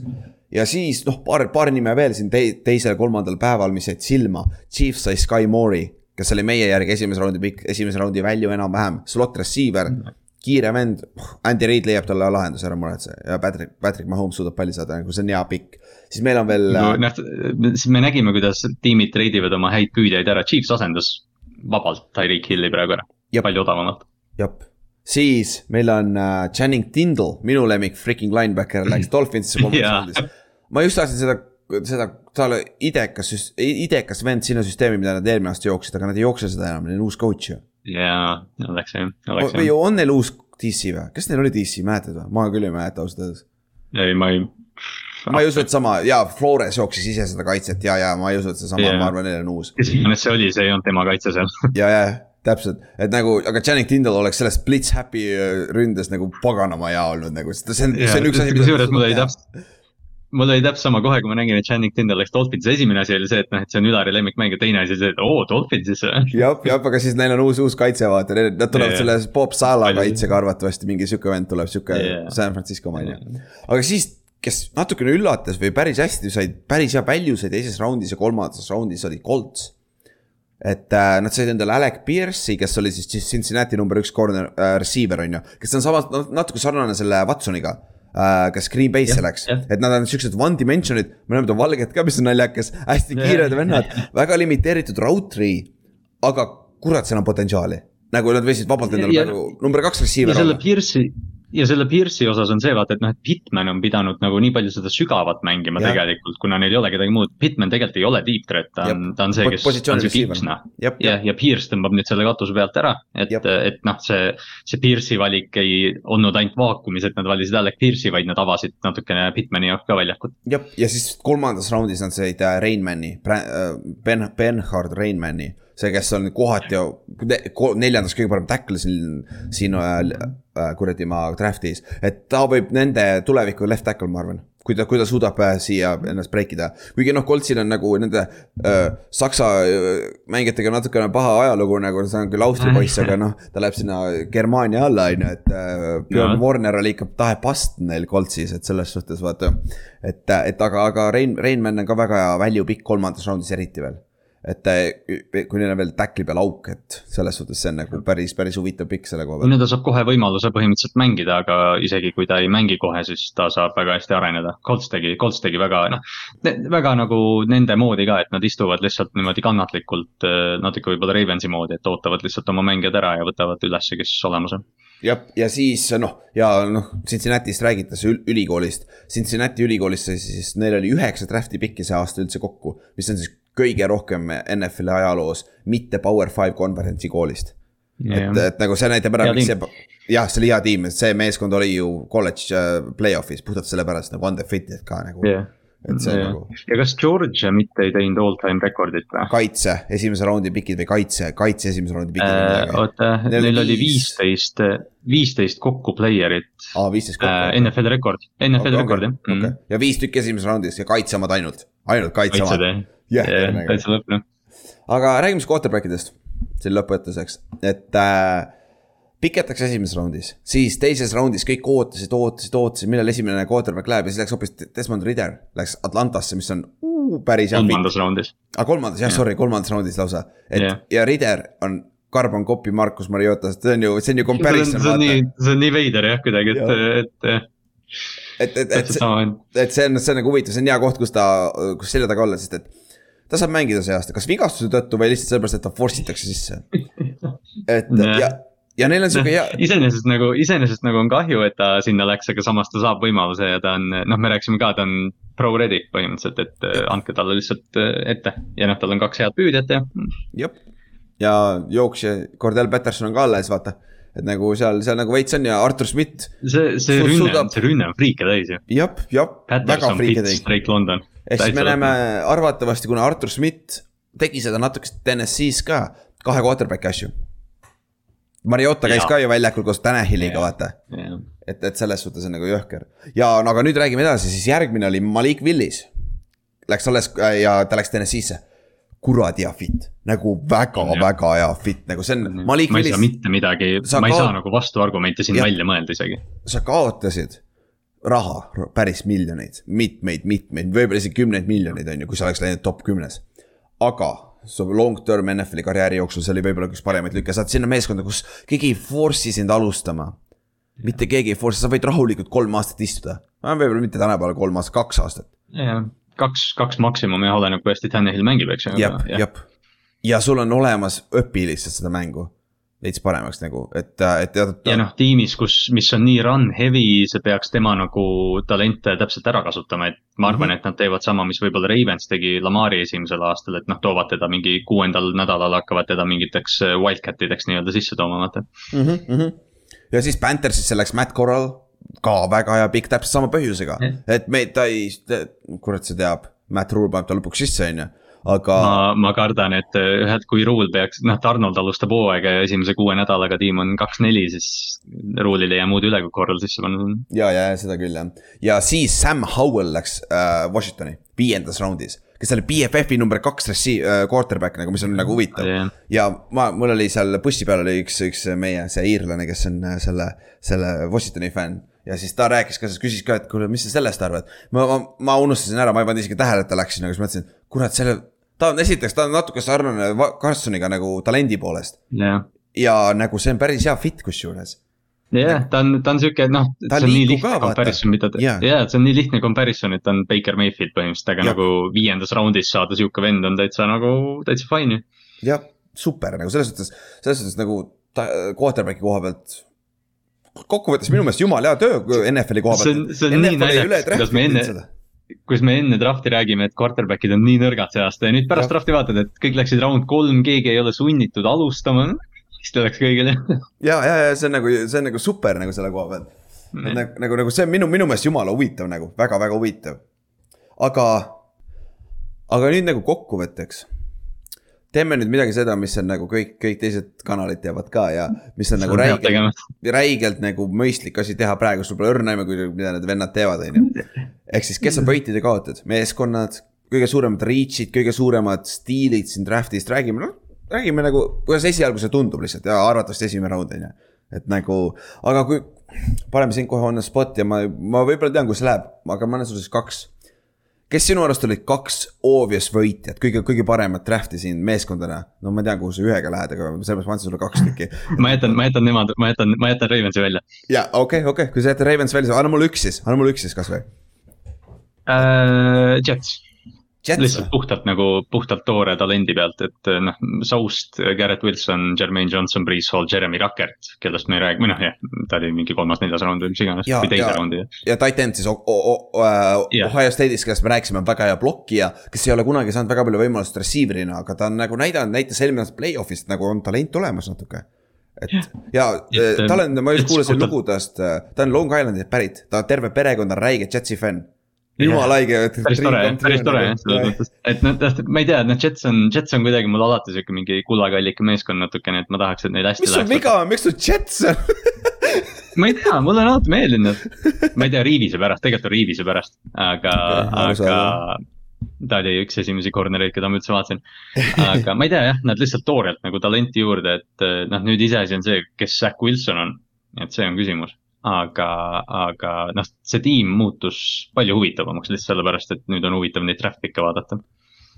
ja siis noh, paar, paar nime veel siin tei-, teisel-kolmandal päeval, mis jäid silma. Chiefs sai Sky Moore'i, kes oli meie järgi esimese raundi pikk, esimese raundi value enam-vähem, slot receiver. Kiire vend, Andy Reid leiab talle lahenduse, ära muretse ja Patrick, Patrick Mahomes suudab palli saada, nagu see on hea pikk. siis meil on veel äh, noh, siis me nägime, kuidas tiimid treidivad oma häid püüdjaid ära, Chiefs asendas vabalt Tyreek Hilli praegu ära Jep., palju odavamalt. jah, siis meil on äh, Channing Tindall, minu lemmik freaking linebacker läks Dolphinsisse ma just tahtsin seda, seda, ta oli idekas, idekas vend sinna süsteemi, mida nad eelmine aasta jooksid, aga nad ei jookse seda enam, neil on uus coach ju. Ja oleks jah, oleks või jah, on neil uus DC või, kas neil oli DC, mäletad või? ma küll ei mäleta ausalt öeldes. ei ma ei. ma ei usu, et sama ja Flores jooksis ise seda kaitset ja, ja ma ei usu, et see sama Jaa. yeah., ma arvan, neil on uus. kes iganes see oli, see ei olnud tema kaitse seal. ja, ja täpselt, et nagu, aga Channing Tindall oleks selles blitz happy äh, ründes nagu paganama hea olnud nagu, see on, see on üks asi. kusjuures mul oli täpselt, mul oli täpselt sama kohe, kui ma nägin, et Channing Tindall läks Dolphinsi, esimene asi oli see, et noh, et see on Ülari lemmikmäng ja teine asi see, et oo, Dolphinsis. jah, jah, aga siis neil on uus, uus kaitse, vaata, nad tulevad yeah. selle Bob Sala kaitsega arvatavasti, mingi sihuke vend tuleb, sihuke. San Francisco ju. aga siis, kes natukene üllatas või päris hästi said, päris hea value sai teises raundis ja kolmandas raundis oli Colts et äh, nad said endale Alec Pierce'i, kes oli siis Cincinnati number üks corner äh, receiver on ju, kes on samas natuke sarnane selle Watsoniga äh,. kes Green Bay'sse läks, et nad on siuksed one dimension'id, mõlemad on valged ka, mis on naljakas, hästi kiired vennad, väga limiteeritud route tree. aga kurat, seal on potentsiaali, nagu nad võisid vabalt endale praegu number kaks receiver olla. selle Pierce'i ja selle Pierce'i osas on see vaata, et noh, et Pitman on pidanud nagu nii palju seda sügavat mängima ja. tegelikult, kuna neil ei ole kedagi muud. Pitman tegelikult ei ole deep threat, ta on, ta on see, kes, on see kips noh. ja, ja Pierce tõmbab nüüd selle katuse pealt ära, et, et noh, see, see Pierce'i valik ei olnud ainult vaakumis, et nad valisid Alec Pierce'i, vaid nad avasid natukene Pitmani jaoks ka väljakut. jah, ja siis kolmandas raundis nad said äh, Rainmani, äh, Ben, Benhard Rainmani see, kes on kohati neljandas kõige parem tackle siin, siin äh, äh, kuradi maa draft'is. et ta võib nende tuleviku left tackle, ma arvan kui ta, kui ta suudab äh, siia ennast break ida. kuigi noh, Coltsil on nagu nende äh, saksa äh, mängijatega natukene paha ajalugu, nagu see on küll Austria poiss, aga noh, ta läheb sinna Germaania alla, on ju, et äh, Björn Warner oli ikka tahepast neil Coltsis, et selles suhtes vaata. et, et aga, aga Rein, Reinmann on ka väga hea value pikk kolmandas raundis eriti veel et kui neil on veel tackli peal auk, et selles suhtes see on nagu päris, päris huvitav pikk selle koha peal. nüüd ta saab kohe võimaluse põhimõtteliselt mängida, aga isegi kui ta ei mängi kohe, siis ta saab väga hästi areneda. Colts tegi, Colts tegi väga noh, väga nagu nende moodi ka, et nad istuvad lihtsalt niimoodi kannatlikult äh, natuke võib-olla Ravensi moodi, et ootavad lihtsalt oma mängijad ära ja võtavad ülesse, kes olemas on jah, ja siis noh, ja noh, Cincinnati'st räägitakse ül ülikoolist. Cincinnati ülikoolist siis, neil oli üheksa draft'i pikki see aasta üldse kokku, mis on siis kõige rohkem NFL-i ajaloos mitte Power Five konverentsi koolist yeah.. et, et nagu see näitab ära, miks see, jah, see oli hea tiim, see meeskond oli ju kolledž äh, play-off'is puhtalt sellepärast nagu undefeated ka nagu yeah et see ja. nagu. ja kas Georgia mitte ei teinud all time rekordit või? kaitse, esimese raundi pikid või kaitse, kaitse esimese raundi pikid äh,. oota, neil oli viisteist, viisteist kokku player'it. aa, viisteist kokku äh,. NFL rekord, NFL okay, rekord jah okay. mm. ja viis tükki esimeses raundis ja kaitse omad ainult, ainult kaitse omad yeah,. täitsa lõpp noh. aga räägime siis quarterback idest selle lõpetuseks, et äh, piketakse esimeses raundis, siis teises raundis kõik ootasid, ootasid, ootasid, millal esimene quarterback läheb ja siis läks hoopis Desmond Ridder, läks Atlantasse, mis on uh, päris hea. kolmandas raundis. aa, ah, kolmandas jah ja., sorry, kolmandas raundis lausa, et yeah. ja Ridder on Carbon copy Markus Mariotast, see on ju, see on ju comparison. see on nii, see on nii veider jah, kuidagi, et, et, et et, et, et, et see on, see on nagu huvitav, see on hea koht, kus ta, kus selja taga olla, sest et ta saab mängida see aasta, kas vigastuse tõttu või lihtsalt sellepärast, et ta force itakse sisse. et ja, ja neil on sihuke hea. iseenesest nagu, iseenesest nagu on kahju, et ta sinna läks, aga samas ta saab võimaluse ja ta on, noh, me rääkisime ka, ta on pro ready põhimõtteliselt, et ja. andke talle lihtsalt äh, ette ja noh, tal on kaks head püüdjat ja. jep, ja jooksja, Cordell Peterson on ka alles, vaata et nagu seal, seal nagu veits on ja Artur Schmidt. see, see rünne see rünne on friike täis ju. jah, jah, väga friike täis. Drake London. Ja siis me näeme arvatavasti, kuna Artur Schmidt tegi seda natuke TNS-is ka, kahe quarterback'i asju. Mariota käis ja. ka ju väljakul koos Tanahiliga, vaata. et, et selles suhtes on nagu jõhker. ja no aga nüüd räägime edasi, siis järgmine oli Malik Willis. Läks alles ja ta läks TNS-isse kuradi hea fit, nagu väga-väga hea fit, nagu see on. ma ei saa mitte midagi, ma ei saa nagu vastuargumente siin ja, välja mõelda isegi. sa kaotasid raha, päris miljoneid, mitmeid, mitmeid, võib-olla isegi kümneid miljoneid, on ju, kui sa oleks läinud top kümnes. aga su long term NFL-i karjääri jooksul, see oli võib-olla üks paremaid lükke, saad sinna meeskonda, kus keegi ei force'i sind alustama. mitte keegi ei force'i, sa võid rahulikult kolm aastat istuda, võib-olla mitte tänapäeval kolm aastat, kaks aastat. jah kaks, kaks maksimum jah, oleneb kui hästi Tanel mängib, eks ju. jah, jah. ja sul on olemas, õpi lihtsalt seda mängu veits paremaks nagu, et, et teatud. ja noh, tiimis, kus, mis on nii run heavy, see peaks tema nagu talente täpselt ära kasutama, et ma arvan mm, -hmm. et nad teevad sama, mis võib-olla Ravens tegi Lamari esimesel aastal, et noh, toovad teda mingi kuuendal nädalal hakkavad teda mingiteks äh, wildcat ideks nii-öelda sisse tooma, vaata mm. -hmm. ja siis Panthersis läks Matt Corral ka väga hea pikk, täpselt sama põhjusega, et me, ta ei, kurat, see teab, Matt Rule paneb ta lõpuks sisse, on ju. Aga. ma, ma kardan, et ühed, kui Rule peaks, noh, et Arnold alustab hooaega ja esimese kuue nädalaga tiim on kaks-neli, siis Rule'il ei jää muud üle, kui korral sisse panna. ja, ja, seda küll jah, ja siis Sam Howell läks äh, Washingtoni viiendas raundis kes oli BFF-i number kaks ressi- äh,, quarterback nagu, mis on nagu huvitav yeah.. ja ma, mul oli seal bussi peal oli üks, üks meie see iirlane, kes on äh, selle, selle Washingtoni fänn ja siis ta rääkis ka, küsis ka, et kuule, mis sa sellest arvad. ma, ma, ma unustasin ära, ma ei pannud isegi tähele, et ta läks sinna, siis mõtlesin, kurat, selle, ta on esiteks, ta on natuke sarnane Carsoniga nagu talendi poolest yeah.. ja nagu see on päris hea fit kusjuures jah yeah,, ta on, ta on sihuke noh, see on nii lihtne comparison, mida ta yeah., jaa, see on nii lihtne comparison, et ta on Baker Mayfield põhimõtteliselt, aga ja. nagu viiendas raundis saada sihuke vend on täitsa nagu, täitsa fine ju. jah, super nagu selles suhtes, selles suhtes nagu ta quarterback'i koha pealt kokkuvõttes minu meelest jumala hea töö NFL-i koha pealt. see on, see on nii naljakas, kuidas me enne, kuidas me enne draft'i räägime, et quarterback'id on nii nõrgad see aasta ja nüüd pärast ja. draft'i vaatad, et kõik läksid round kolm, keegi ei ole sunnitud alustama siis ta läks kõigile. ja, ja, ja see on nagu, see on nagu super nagu selle koha pealt. nagu, nagu, nagu see on minu, minu meelest jumala huvitav nagu väga,, väga-väga huvitav. aga, aga nüüd nagu kokkuvõtteks teeme nüüd midagi seda, mis on nagu kõik, kõik teised kanalid teevad ka ja mis on nagu räigelt, räigelt nagu mõistlik asi teha praegu, sul pole õrna aimu, mida need vennad teevad, on ju. ehk siis, kes on võitjad ja kaotajad, meeskonnad, kõige suuremad reach'id, kõige suuremad stiilid siin draft'ist, räägime noh räägime nagu, kuidas esialgu see tundub lihtsalt ja arvatavasti esimene raund on ju. et nagu, aga kui paneme sind kohe on the spot ja ma, ma võib-olla tean, kus läheb, aga ma annan sulle siis kaks. Kes sinu arust olid kaks obvious võitjat, kõige, kõige paremat draft'i siin meeskondadena? no ma tean, kuhu sa ühega lähed, aga sellepärast ma andsin sulle kaks tükki ma jätan, ma jätan nemad, ma jätan, ma jätan Ravensi välja. ja okei okay,, okei okay., kui sa jätad Ravens välja, anna mulle üks siis, anna mulle üks siis kasvõi uh,. Jets lihtsalt puhtalt nagu, puhtalt toore talendi pealt, et eh, noh, Soust, Garrett Wilson, Jermaine Johnson, Breeze Hall, Jeremy Ruckert, kellest me ei räägi, või noh, jah, ta oli mingi kolmas-neljas raund või mis iganes, või teise raundi. ja Titan siis äh, Ohio State'is, kellest me rääkisime, on väga hea blokkija, kes ei ole kunagi saanud väga palju võimalust receiver'ina, aga ta on nagu näidanud, näitas eelmine aasta play-off'ist nagu on talent olemas natuke. Et ja, ja et, tal on, ma just kuulasin lugu tast, ta on Long Islandist pärit, ta terve perekond on räige Jetsi fänn jumala haige. päris tore päris tore jah, selles mõttes, et noh, ma ei tea, noh, Jets on, Jets on kuidagi mul alati sihuke mingi kullakallike meeskond natukene, et ma tahaks, et neil hästi mis sul viga? On, miks sul Jets on? Ma ei tea, mulle on alati meeldinud, ma ei tea, Riivise pärast, tegelikult on Riivise pärast, aga okay,, aga. ta oli üks esimesi corner'eid, keda ma üldse vaatasin. aga ma ei tea jah, nad lihtsalt toorelt nagu talenti juurde, et noh, nüüd iseasi on see, kes Zack Wilson on, et see on küsimus aga, aga noh, see tiim muutus palju huvitavamaks lihtsalt sellepärast, et nüüd on huvitav neid traffic'e vaadata.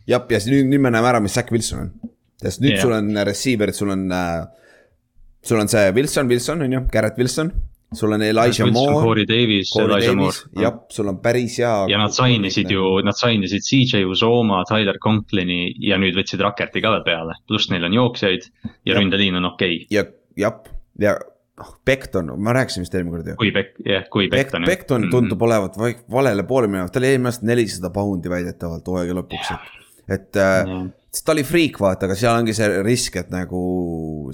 jah, ja siis nüüd, nüüd me näeme ära, mis Zack Wilson on. sest nüüd yeah. sul on receiver'id, sul on äh,, sul on see Wilson, Wilson on ju, Garrett Wilson. sul on Elijah Moore. Corey Davis, Elijah Moore. jah, sul on päris hea. ja nad sainisid ju, nad sainisid CJ Uzoma, Tyler Conklini ja nüüd võtsid Rackerti ka veel peale. pluss neil on jooksjaid ja ründeliin on okei okay.. ja, jah, ja noh, Becton, ma rääkisin vist eelmine kord ju. kui Beck, jah, kui Becton. Becton mm -hmm. tundub olevat valele poole minevat, ta oli eelmine aasta nelisada poundi väidetavalt hooaja lõpuks, et, et mm. -hmm sest ta oli friik, vaata, aga seal ongi see risk, et nagu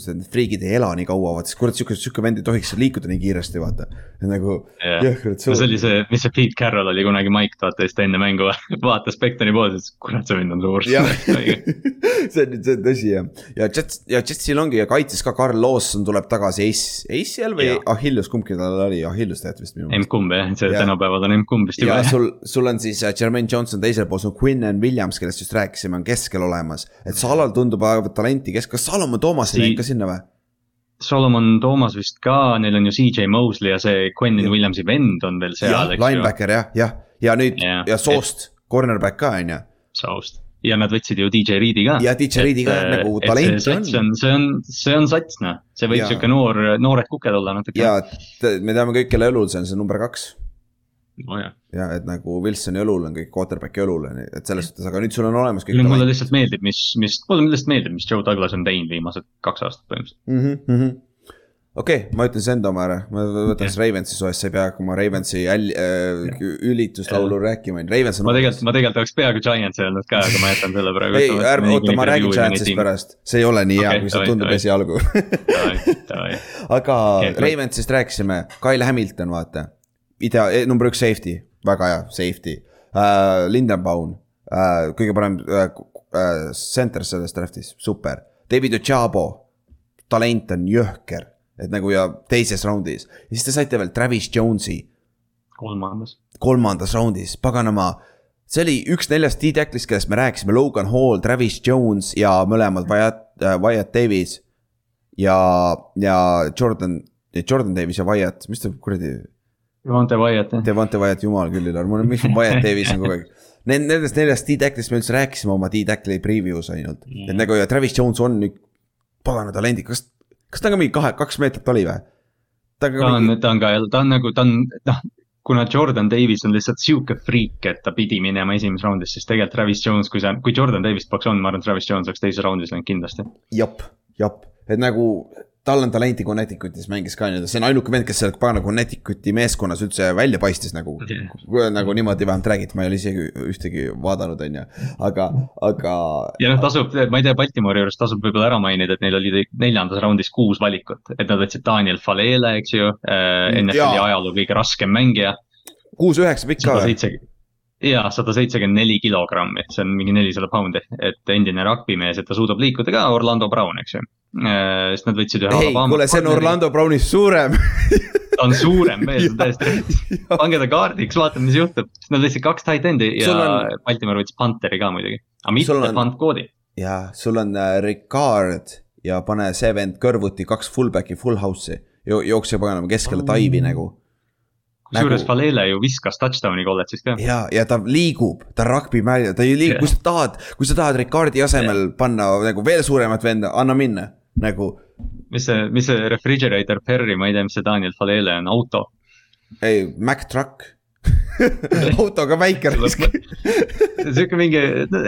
need friigid ei ela nii kaua, vaata, sest kurat, sihuke, sihuke vend ei tohiks liikuda nii kiiresti, vaata. nagu jõhkralt yeah.. no see oli see, mis see Pete Carroll oli kunagi Mike, vaata, siis ta enne mängu vaatas Bektoni poole, ütles, kurat, see vend on suur see on, see on tõsi jah. ja Jets, ja Jetsil ongi ja kaitses ka Carl Lawson tuleb tagasi Ace, ACL või Achilles, kumbki tal oli, Achilles tegelikult vist minu meelest. M-kumb jah, see tänapäeval on M-kumb vist juba. ja sul, sul on siis äh, Jermaine Johnson teisel pool, sul on Quinn and Williams, kellest just rääkisime, on keskel olemas. Et Salal tundub olevat talenti, kes, kas Salomon Toomas ei läinud ka sinna või? Solomon Toomas vist ka, neil on ju CJ Mosley ja see Quentin Williamsi vend on veel seal, eks ju. linebacker jah, jah, ja nüüd ja, ja Soost, cornerback ka on ju. Soost ja nad võtsid ju DJ Reedi ka. ja DJ Reedi ka nagu talent on. see on, see on, see on sats noh, see võib sihuke noor, noored kuked olla natuke. ja me teame kõik, kelle õlul see on, see on number kaks oh,. ja et nagu Wilsoni õlul on kõik quarterback'i õlul, et selles suhtes, aga nüüd sul on olemas kõik. no mulle lihtsalt meeldib, mis, mis, mulle lihtsalt meeldib, mis Joe Douglas on teinud viimased kaks aastat põhimõtteliselt. Mm. -hmm, mm -hmm okei okay,, ma ütlen enda oma ära, ma võtan siis Ravensi soojas, sa ei pea hakkama Ravensi äl- äh,, ülituslaulu rääkima, Ravens on. ma tegelikult, ma tegelikult oleks peaaegu Giants öelnud ka, aga ma jätan selle praegu. ei, ärme, oota, ma räägin Giantsist pärast, see ei ole nii okay, hea, kui see tundub esialgu. Aga okay, Ravensist rääkisime, Kyle Hamilton, vaata idea, number üks safety, väga hea safety uh,. Lindenbaum äh, kõige parem äh, äh, center selles draft'is, super. David Ochabo, talent on jõhker, et nagu ja teises raundis ja siis te saite veel Travis Jones'i kolmandas. kolmandas raundis, paganama see oli üks neljast D-Tacklist, kellest me rääkisime, Logan Hall, Travis Jones ja mõlemad Wyatt Wyatt Davis. ja, ja Jordan, Jordan Davis ja Wyatt, mis ta kuradi. Devonte Wyatt jah. Devonte Wyatt, jumal küll, Ülar, mul on, miks Wyatt Davis on kogu aeg. Need, nendest neljast D-Tacklist me üldse rääkisime oma D-Tackli preview's ainult mm., et nagu ja Travis Jones on nüüd pagana talendikas, kas, kas ta on ka mingi kahe, kaks meetrit oli või? ta on, ta on ka, ta on nagu, ta on, noh kuna Jordan Davis on lihtsalt sihuke friik, et ta pidi minema esimeses raundis, siis tegelikult Travis Jones, kui sa, kui Jordan Davis poleks olnud, ma arvan, Travis Jones oleks teises raundis läinud kindlasti. jep, jep, et nagu tal on talenti Connecticutis mängis ka nii-öelda, see on ainuke vend, kes seal pagana Connecticuti meeskonnas üldse välja paistis nagu yeah.. nagu niimoodi vähemalt räägiti, ma ei ole isegi ühtegi vaadanud, on ju, aga, aga. ja noh, tasub, ma ei tea, Baltimori juures tasub võib-olla ära mainida, et neil oli neljandas raundis kuus valikut, et nad võtsid Daniel Falele, eks ju äh,, NFL-i ajaloo kõige raskem mängija. kuus-üheksa pikk ka või? jaa, sada seitsekümmend neli kilogrammi, see on mingi nelisada poundi, et endine rugbymees, et ta suudab liikuda ka, Orlando Brown, eks ju sest nad võtsid ühe. ei, kuule, see on Orlando Brownist suurem ta on suurem mees, on täiesti, pange ta kaardiks, vaatame, mis juhtub, sest nad võtsid kaks tight end'i ja on... Baltimore võttis Pantheri ka muidugi, aga mitte on... punt koodi. jaa, sul on äh, Ricard ja pane see vend kõrvuti kaks fullback'i full house'i jo, jookse paganama keskele taivi nagu kusjuures nagu... Falele ju viskas touchdown'i kolledžis ka. ja, ja ta liigub, ta on rugby mäng, ta ei liigu yeah., kui sa tahad, kui sa tahad Ricardi asemel yeah. panna nagu veel suuremat venda, anna minna nagu. mis see, mis see refrigerator Perry, ma ei tea, mis see Daniel Falele on, auto? ei, Mac Truck auto ka väike risk sihuke mingi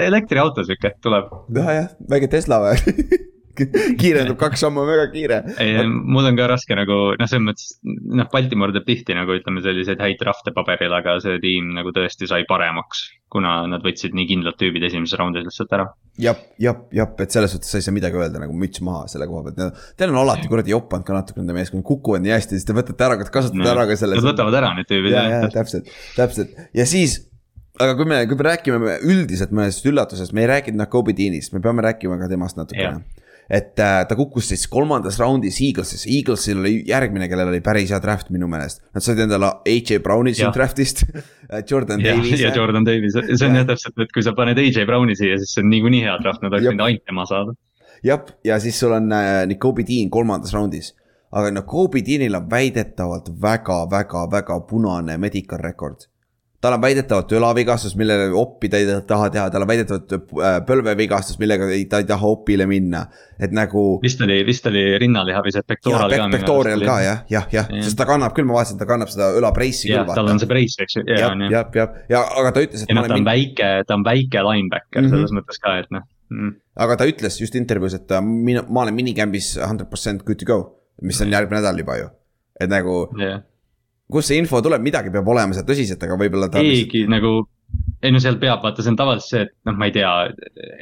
elektriauto sihuke tuleb. nojah, väike Tesla või kiirendab kaks sammu väga kiire. mul on ka raske nagu noh, selles mõttes noh, Baltimore teeb tihti nagu ütleme selliseid häid drafte paberil, aga see tiim nagu tõesti sai paremaks. kuna nad võtsid nii kindlad tüübid esimeses raundis lihtsalt ära. jah, jah, jah, et selles suhtes sa ei saa midagi öelda nagu müts maha selle koha pealt, teil on alati kuradi jopanud ka natuke nende meeskond, kukuvad nii hästi, siis te võtate ära, kasutate no, ära ka selle. Nad võtavad ära need tüübid. ja, ja täpselt, täpselt ja siis aga kui me, kui me räägime üldiselt mõnest üllatusest, me ei rääkinud Nakobe Deanist, me peame rääkima ka temast natukene et äh, ta kukkus siis kolmandas raundis Eaglesisse, Eaglesil oli järgmine, kellel oli päris hea draft minu meelest. Nad said endale AJ Browni siin draft'ist Jordan ja, Davis. ja Jordan Davis, see on jah täpselt, et kui sa paned AJ Browni siia, siis see on niikuinii hea draft, nad oleks võinud ainult tema saada. jah, ja siis sul on äh, Nicobi Dean kolmandas raundis. aga Nicobi Deanil on väidetavalt väga-väga-väga punane medical record tal on väidetavalt õlavigastus, millele oppi ta ei taha teha, tal on väidetavalt äh, põlvevigastus, millega ei, ta ei taha opile minna, et nagu. vist oli, vist oli rinnaliha või see pektoral ka. pektoorial ka jah, jah, jah, sest ta kannab küll, ma vaatasin, ta kannab seda õlapreissi küll. tal on see preiss, eks ju. jah, jah, jah, ja aga ta ütles, et. ja noh, ta on min... väike, ta on väike linebacker mm -hmm. selles mõttes ka, et noh mm.. aga ta ütles just intervjuus, et mina, ma olen minicamp'is hundred percent good to go, mis on järgmine nädal juba ju, et nagu yeah kust see info tuleb, midagi peab olema seal tõsiselt, aga võib-olla ta. keegi nagu, ei no seal peab, vaata, see on tavaliselt see, et noh, ma ei tea,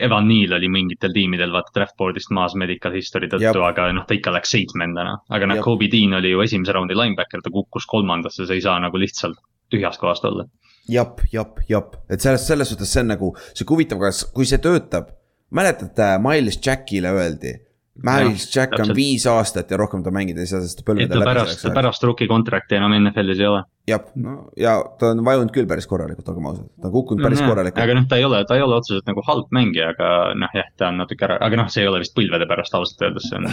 Evan Neal oli mingitel tiimidel vaata draft board'ist maas medical history tõttu, aga noh, ta ikka läks seitsmendana. aga noh, Kobe Dean oli ju esimese raundi linebacker, ta kukkus kolmandasse, sa ei saa nagu lihtsalt tühjast kohast olla. jap, jap, jap, et selles, selles suhtes see on nagu sihuke huvitav, kas, kui see töötab. mäletate, Miles Jackile öeldi Miles Jack on viis aastat ja rohkem ta mängida ei saa, sest ta põlvede läbi pärast, selleks. pärast rookie contract'i enam NFL-is ei ole. jah, no ja ta on vajunud küll päris korralikult, olgem ausad, ta on kukkunud no, päris jah, korralikult. aga noh, ta ei ole, ta ei ole otseselt nagu halb mängija, aga noh, jah, ta on natuke ära, aga noh, see ei ole vist põlvede pärast ausalt öeldes, see on.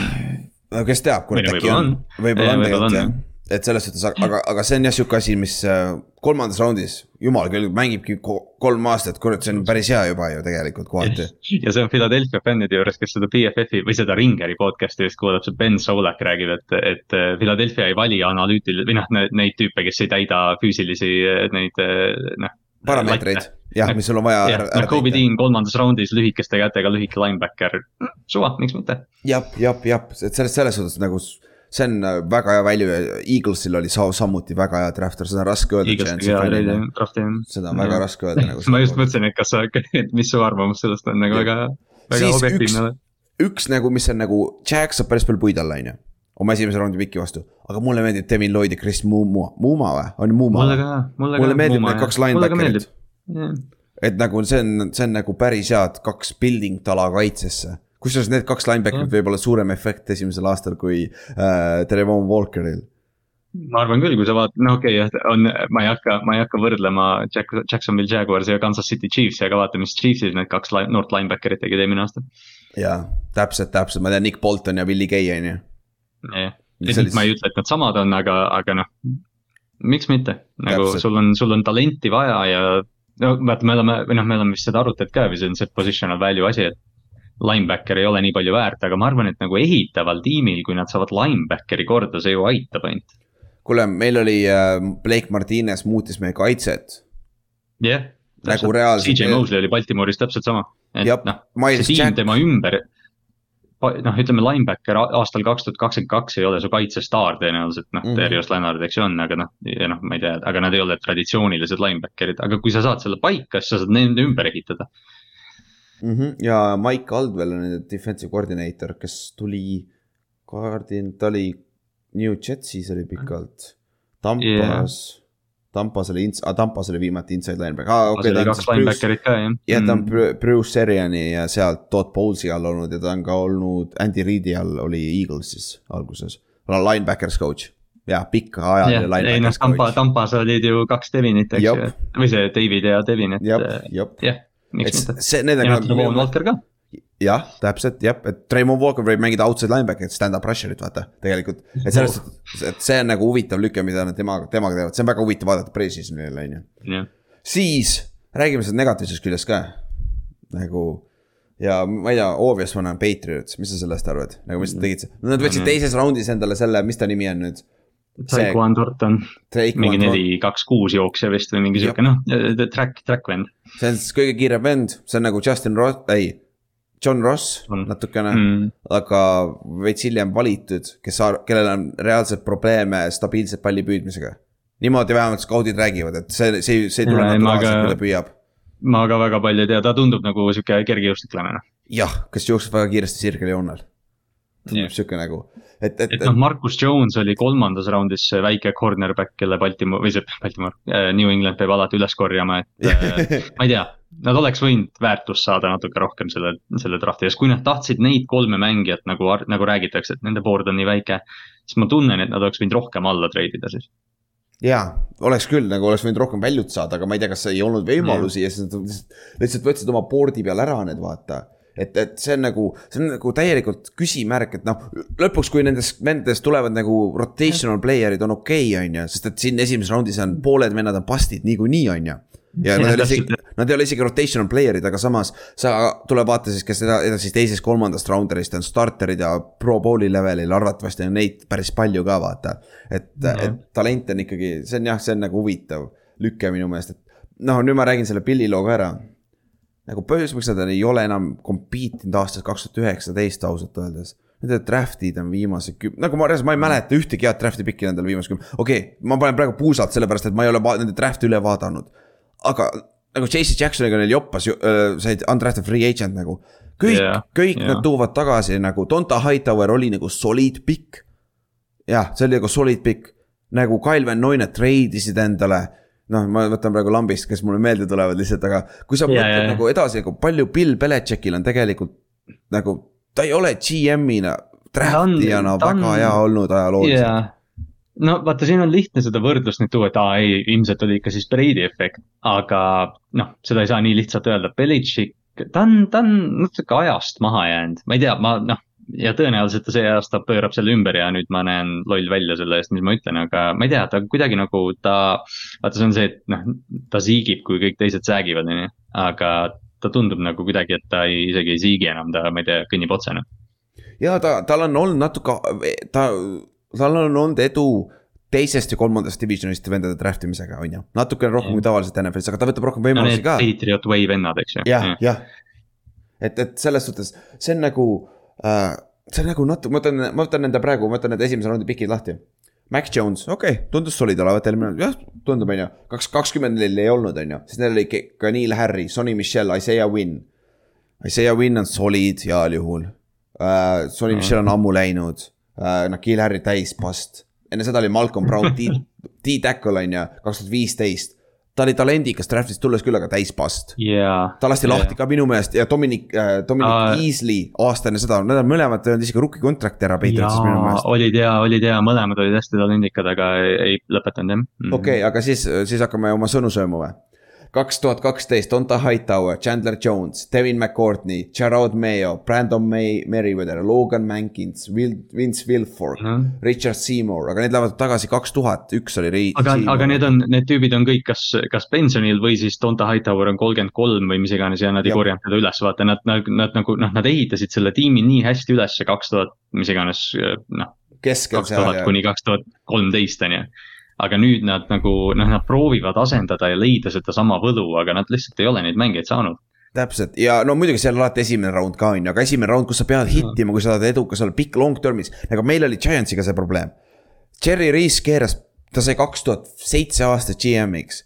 no kes teab, kurat äkki on, võib-olla on tegelikult jah et selles suhtes, aga, aga see on jah sihuke asi, mis äh, kolmandas raundis, jumal küll, mängibki kolm aastat, kurat, see on päris hea juba ju tegelikult kohati. ja see on Philadelphia fännide juures, kes seda BFF-i või seda Ringeri podcast'i vist kuulab, see Ben Solak räägib, et, et äh, Philadelphia ei vali analüütil- või noh, neid tüüpe, kes ei täida füüsilisi äh, neid noh. parameetreid, jah, mis sul on vaja. jah, Kobe Dean kolmandas raundis lühikeste kätega lühike linebacker, suva, miks mitte. jah, jah, jah, et selles, selles suhtes nagu see on äh, väga hea välja, Eaglesil oli samuti väga hea drafter, seda on raske öelda. seda on väga ja. raske öelda nagu. ma just mõtlesin, et kas sa, et mis su arvamus sellest on nagu väga, väga objektiivne. üks nagu, mis on nagu, Jack saab päris palju puid alla, on ju oma esimese raundi piki vastu, aga mulle meeldib Devin Lloyd ja Chris Muuma, Muuma või, on ju Muuma? mulle ka, mulle ka. mulle meeldib need kaks linebacker'it. et nagu see on, see on nagu päris head kaks building tala kaitsesse. Kusjuures need kaks linebacker'it Jah. võib olla suurem efekt esimesel aastal kui äh, Trevon Walkeril. ma arvan küll, kui sa vaatad, no okei okay, on, ma ei hakka, ma ei hakka võrdlema Jack, Jacksonville Jaguarsi ja Kansas City Chiefsi, aga vaata, mis Chiefsis need kaks li- noort linebacker'it tegid eelmine aasta. jaa, täpselt, täpselt, ma tean Nick Bolton ja Willie Gay on ju. jah, ma ei ütle, et nad samad on, aga, aga noh, miks mitte, nagu Täpselt. sul on, sul on talenti vaja ja no vaata, me oleme, või noh, me oleme vist seda arutanud ka või see on see positional value asi, et linebacker ei ole nii palju väärt, aga ma arvan, et nagu ehitaval tiimil, kui nad saavad linebackeri korda, see ju aitab ainult. kuule, meil oli äh, Blake Martinez muutis meie kaitset. jah yeah,. Nagu reaalselt- CJ Mosley oli Baltimooris täpselt sama, et noh, see tiim Jack- tema ümber. noh, ütleme linebacker aastal kaks tuhat kakskümmend kaks ei ole su kaitsestaar tõenäoliselt, noh mm -hmm. Darius Leonard, eks ju on, aga noh, ja noh, ma ei tea, aga nad ei ole traditsioonilised linebacker'id, aga kui sa saad selle paika, siis sa saad nende ümber ehitada. Mm. -hmm. ja Mike Caldwell on nende defensive coordinator, kes tuli, kaardin, ta oli New Jetsis oli pikalt. Tampas yeah. Tampas oli ins- ah,, Tampas oli viimati inside linebacker ah,. Okay, oli kaks linebacker'it ka jah. jah, ta on Mm. Bru- Bruce Seriani ja sealt Todd Bowles'i all olnud ja ta on ka olnud Andy Reid'i all oli Eaglesis alguses. Linebackers coach ja pikka ajaline jah, ei noh Tampa. Tampas olid ju kaks Devinit, eks ju, või see David ja Devin, et jah äh,, jah, jah, miks mitte. see, need ja on noh, Devon Walker ka. jah, täpselt jah, et Raymond Walker võib mängida outside linebacker'it, stand-up rusher'it vaata, tegelikult. et sellest, et see on nagu huvitav lüke, mida nad temaga, temaga teevad, see on väga huvitav vaadata pre-season'il on ju. siis räägime sellest negatiivsest küljest ka. nagu ja ma ei tea, obvious one on Patriots, mis sa sellest arvad, nagu mis nad tegid, nad võtsid Mhm. teises raundis endale selle, mis ta nimi on nüüd? Saquon Thornton, mingi neli, kaks, kuus jooksja vist või mingi sihuke noh, track, track vend see on siis kõige kiirem vend, see on nagu Justin Ross, ei, John Ross On. natukene mm.. aga veits hiljem valitud, kes, kellel on reaalselt probleeme stabiilselt palli püüdmisega. niimoodi vähemalt skaudid räägivad, et see, see, see ei tule naturaalselt kui ta püüab. ma ka väga palju ei tea, ta tundub nagu sihuke kergejõustiklane jah, kes jookseb väga kiiresti sirgeljoonel. tundub Jah. sihuke nagu, et, et, et noh, Marcus Jones oli kolmandas raundis see väike cornerback, kelle Baltimore või see Baltimore, New England peab alati üles korjama, et äh, ma ei tea. Nad oleks võinud väärtust saada natuke rohkem selle, selle drafti ees, kui nad tahtsid neid kolme mängijat nagu, nagu räägitakse, et nende board on nii väike. siis ma tunnen, et nad oleks võinud rohkem alla treidida siis. jaa, oleks küll nagu oleks võinud rohkem väljut saada, aga ma ei tea, kas ei olnud võimalusi ja siis nad lihtsalt võtsid oma board'i peal ära need, vaata et, et see on nagu, see on nagu täielikult küsimärk, et noh, lõpuks, kui nendest vendadest tulevad nagu rotational player'id on okei okay,, on ju, sest et siin esimeses raundis on pooled vennad on bust'id niikuinii, on ju. ja nad ei ole isegi, nad ei ole isegi rotational player'id, aga samas sa tule vaata siis, kes eda- edasi teisest-kolmandast rounder'ist on starter'id ja pro bowl'i levelil, arvatavasti on neid päris palju ka vaata. et -hmm. et talent on ikkagi, see on jah, see on nagu huvitav lüke minu meelest, et noh, nüüd ma räägin selle Pilli loo ka ära nagu põhjus, miks nad ei ole enam compete inud aastast kaks tuhat üheksateist ausalt öeldes. Nende draft'id on viimase küm-, nagu ma ma ei mäleta ühtegi head draft'i pikki nendel viimase küm-, okei okay,, ma panen praegu puusalt, sellepärast et ma ei ole nende draft'e üle vaadanud. aga nagu JC Jacksoniga neil joppas ju, said undrafted free agent nagu. kõik yeah,, kõik yeah. nad tuuvad tagasi nagu Donta Hightower oli nagu solid pikk. jah, see oli nagu solid pikk, nagu Kyle Van Noine treidisid endale noh, ma võtan praegu lambist, kes mulle meelde tulevad lihtsalt, aga kui sa Ja, mõtled ja. nagu edasi, nagu palju Bill Belichickil on tegelikult nagu, ta ei ole GM-ina, draftijana ta on- väga hea olnud ajalooliselt yeah.. no vaata, siin on lihtne seda võrdlust nüüd tuua, et aa ei, ilmselt oli ikka siis Brady efekt, aga noh, seda ei saa nii lihtsalt öelda, Belichik, ta on, ta on natuke ajast maha jäänud, ma ei tea, ma noh, ja tõenäoliselt ta see aasta pöörab selle ümber ja nüüd ma näen loll välja selle eest, mis ma ütlen, aga ma ei tea, ta kuidagi nagu ta, vaata, see on see, et noh, ta siigib, kui kõik teised säägivad, onju, aga ta tundub nagu kuidagi, et ta ei, isegi ei siigi enam, ta, ma ei tea, kõnnib otsene. ja ta, tal on olnud natuke, ta, tal on olnud edu teisest ja kolmandast divisionist vendade draft imisega, on ju. natukene rohkem kui tavaliselt NFL-is, aga ta võtab rohkem no võimalusi need ka. Patriot Way vennad, eks ju. jah, jah. et, et selles suhtes, see on nagu äh,, see on nagu natuke, ma võtan, ma võtan nende praegu, ma võtan need esimese raundi pikid lahti. Mac Jones, okei okay,, tundus solid olevat eelmine, jah, tundub, on ju, kaks, kakskümmend neil ei olnud, on ju, siis neil oli Ke- ka Neil Harry, Sonny Michel, Isaiah Wynn. Isaiah Wynn on solid heal juhul uh,. Sonny Mhm. Michel on ammu läinud uh,, Nakil Harry täis past. enne seda oli Malcolm Brown, D-tackle on ju, kaks tuhat viisteist. Ta oli talendikas draft'ist tulles küll, aga täis past. jaa. ta lasti lahti ka minu meelest ja Dominic äh,, Dominic Aa. Easley aastane seda, nad on mõlemad öelnud isegi rookie contract'i ära Patriotsis minu meelest. olid ja, olid ja, mõlemad olid hästi talendikad, aga ei, ei lõpetanud jah mm. okei okay,, aga siis, siis hakkame oma sõnu sööma või? Kaks tuhat kaksteist, Donta Hightower, Chandler Jones, Devin McCourtney, Gerard Mayo, Brandon May, Merriweather, Logan Mankins, Will, Vince Wilfork Mhm. Richard Seymour, aga need lähevad tagasi kaks tuhat, üks oli Ri-. aga, aga need on, need tüübid on kõik kas, kas pensionil või siis Donta Hightower on kolmkümmend kolm või mis iganes ja nad ei korjanud teda üles, vaata nad, nad, nad nagu noh, nad ehitasid selle tiimi nii hästi üles kaks tuhat, mis iganes noh, keskel kaks tuhat kuni kaks tuhat kolmteist on ju. Aga nüüd nad nagu noh, nad proovivad asendada ja leida sedasama võlu, aga nad lihtsalt ei ole neid mängijaid saanud. täpselt ja no muidugi seal on alati esimene round ka on ju, aga esimene round, kus sa pead hittima, kui sa oled edukas olla pikk long term'is, nagu meil oli Giantsiga see probleem. Cherry Reese keeras, ta sai kaks tuhat seitse aastat GM-iks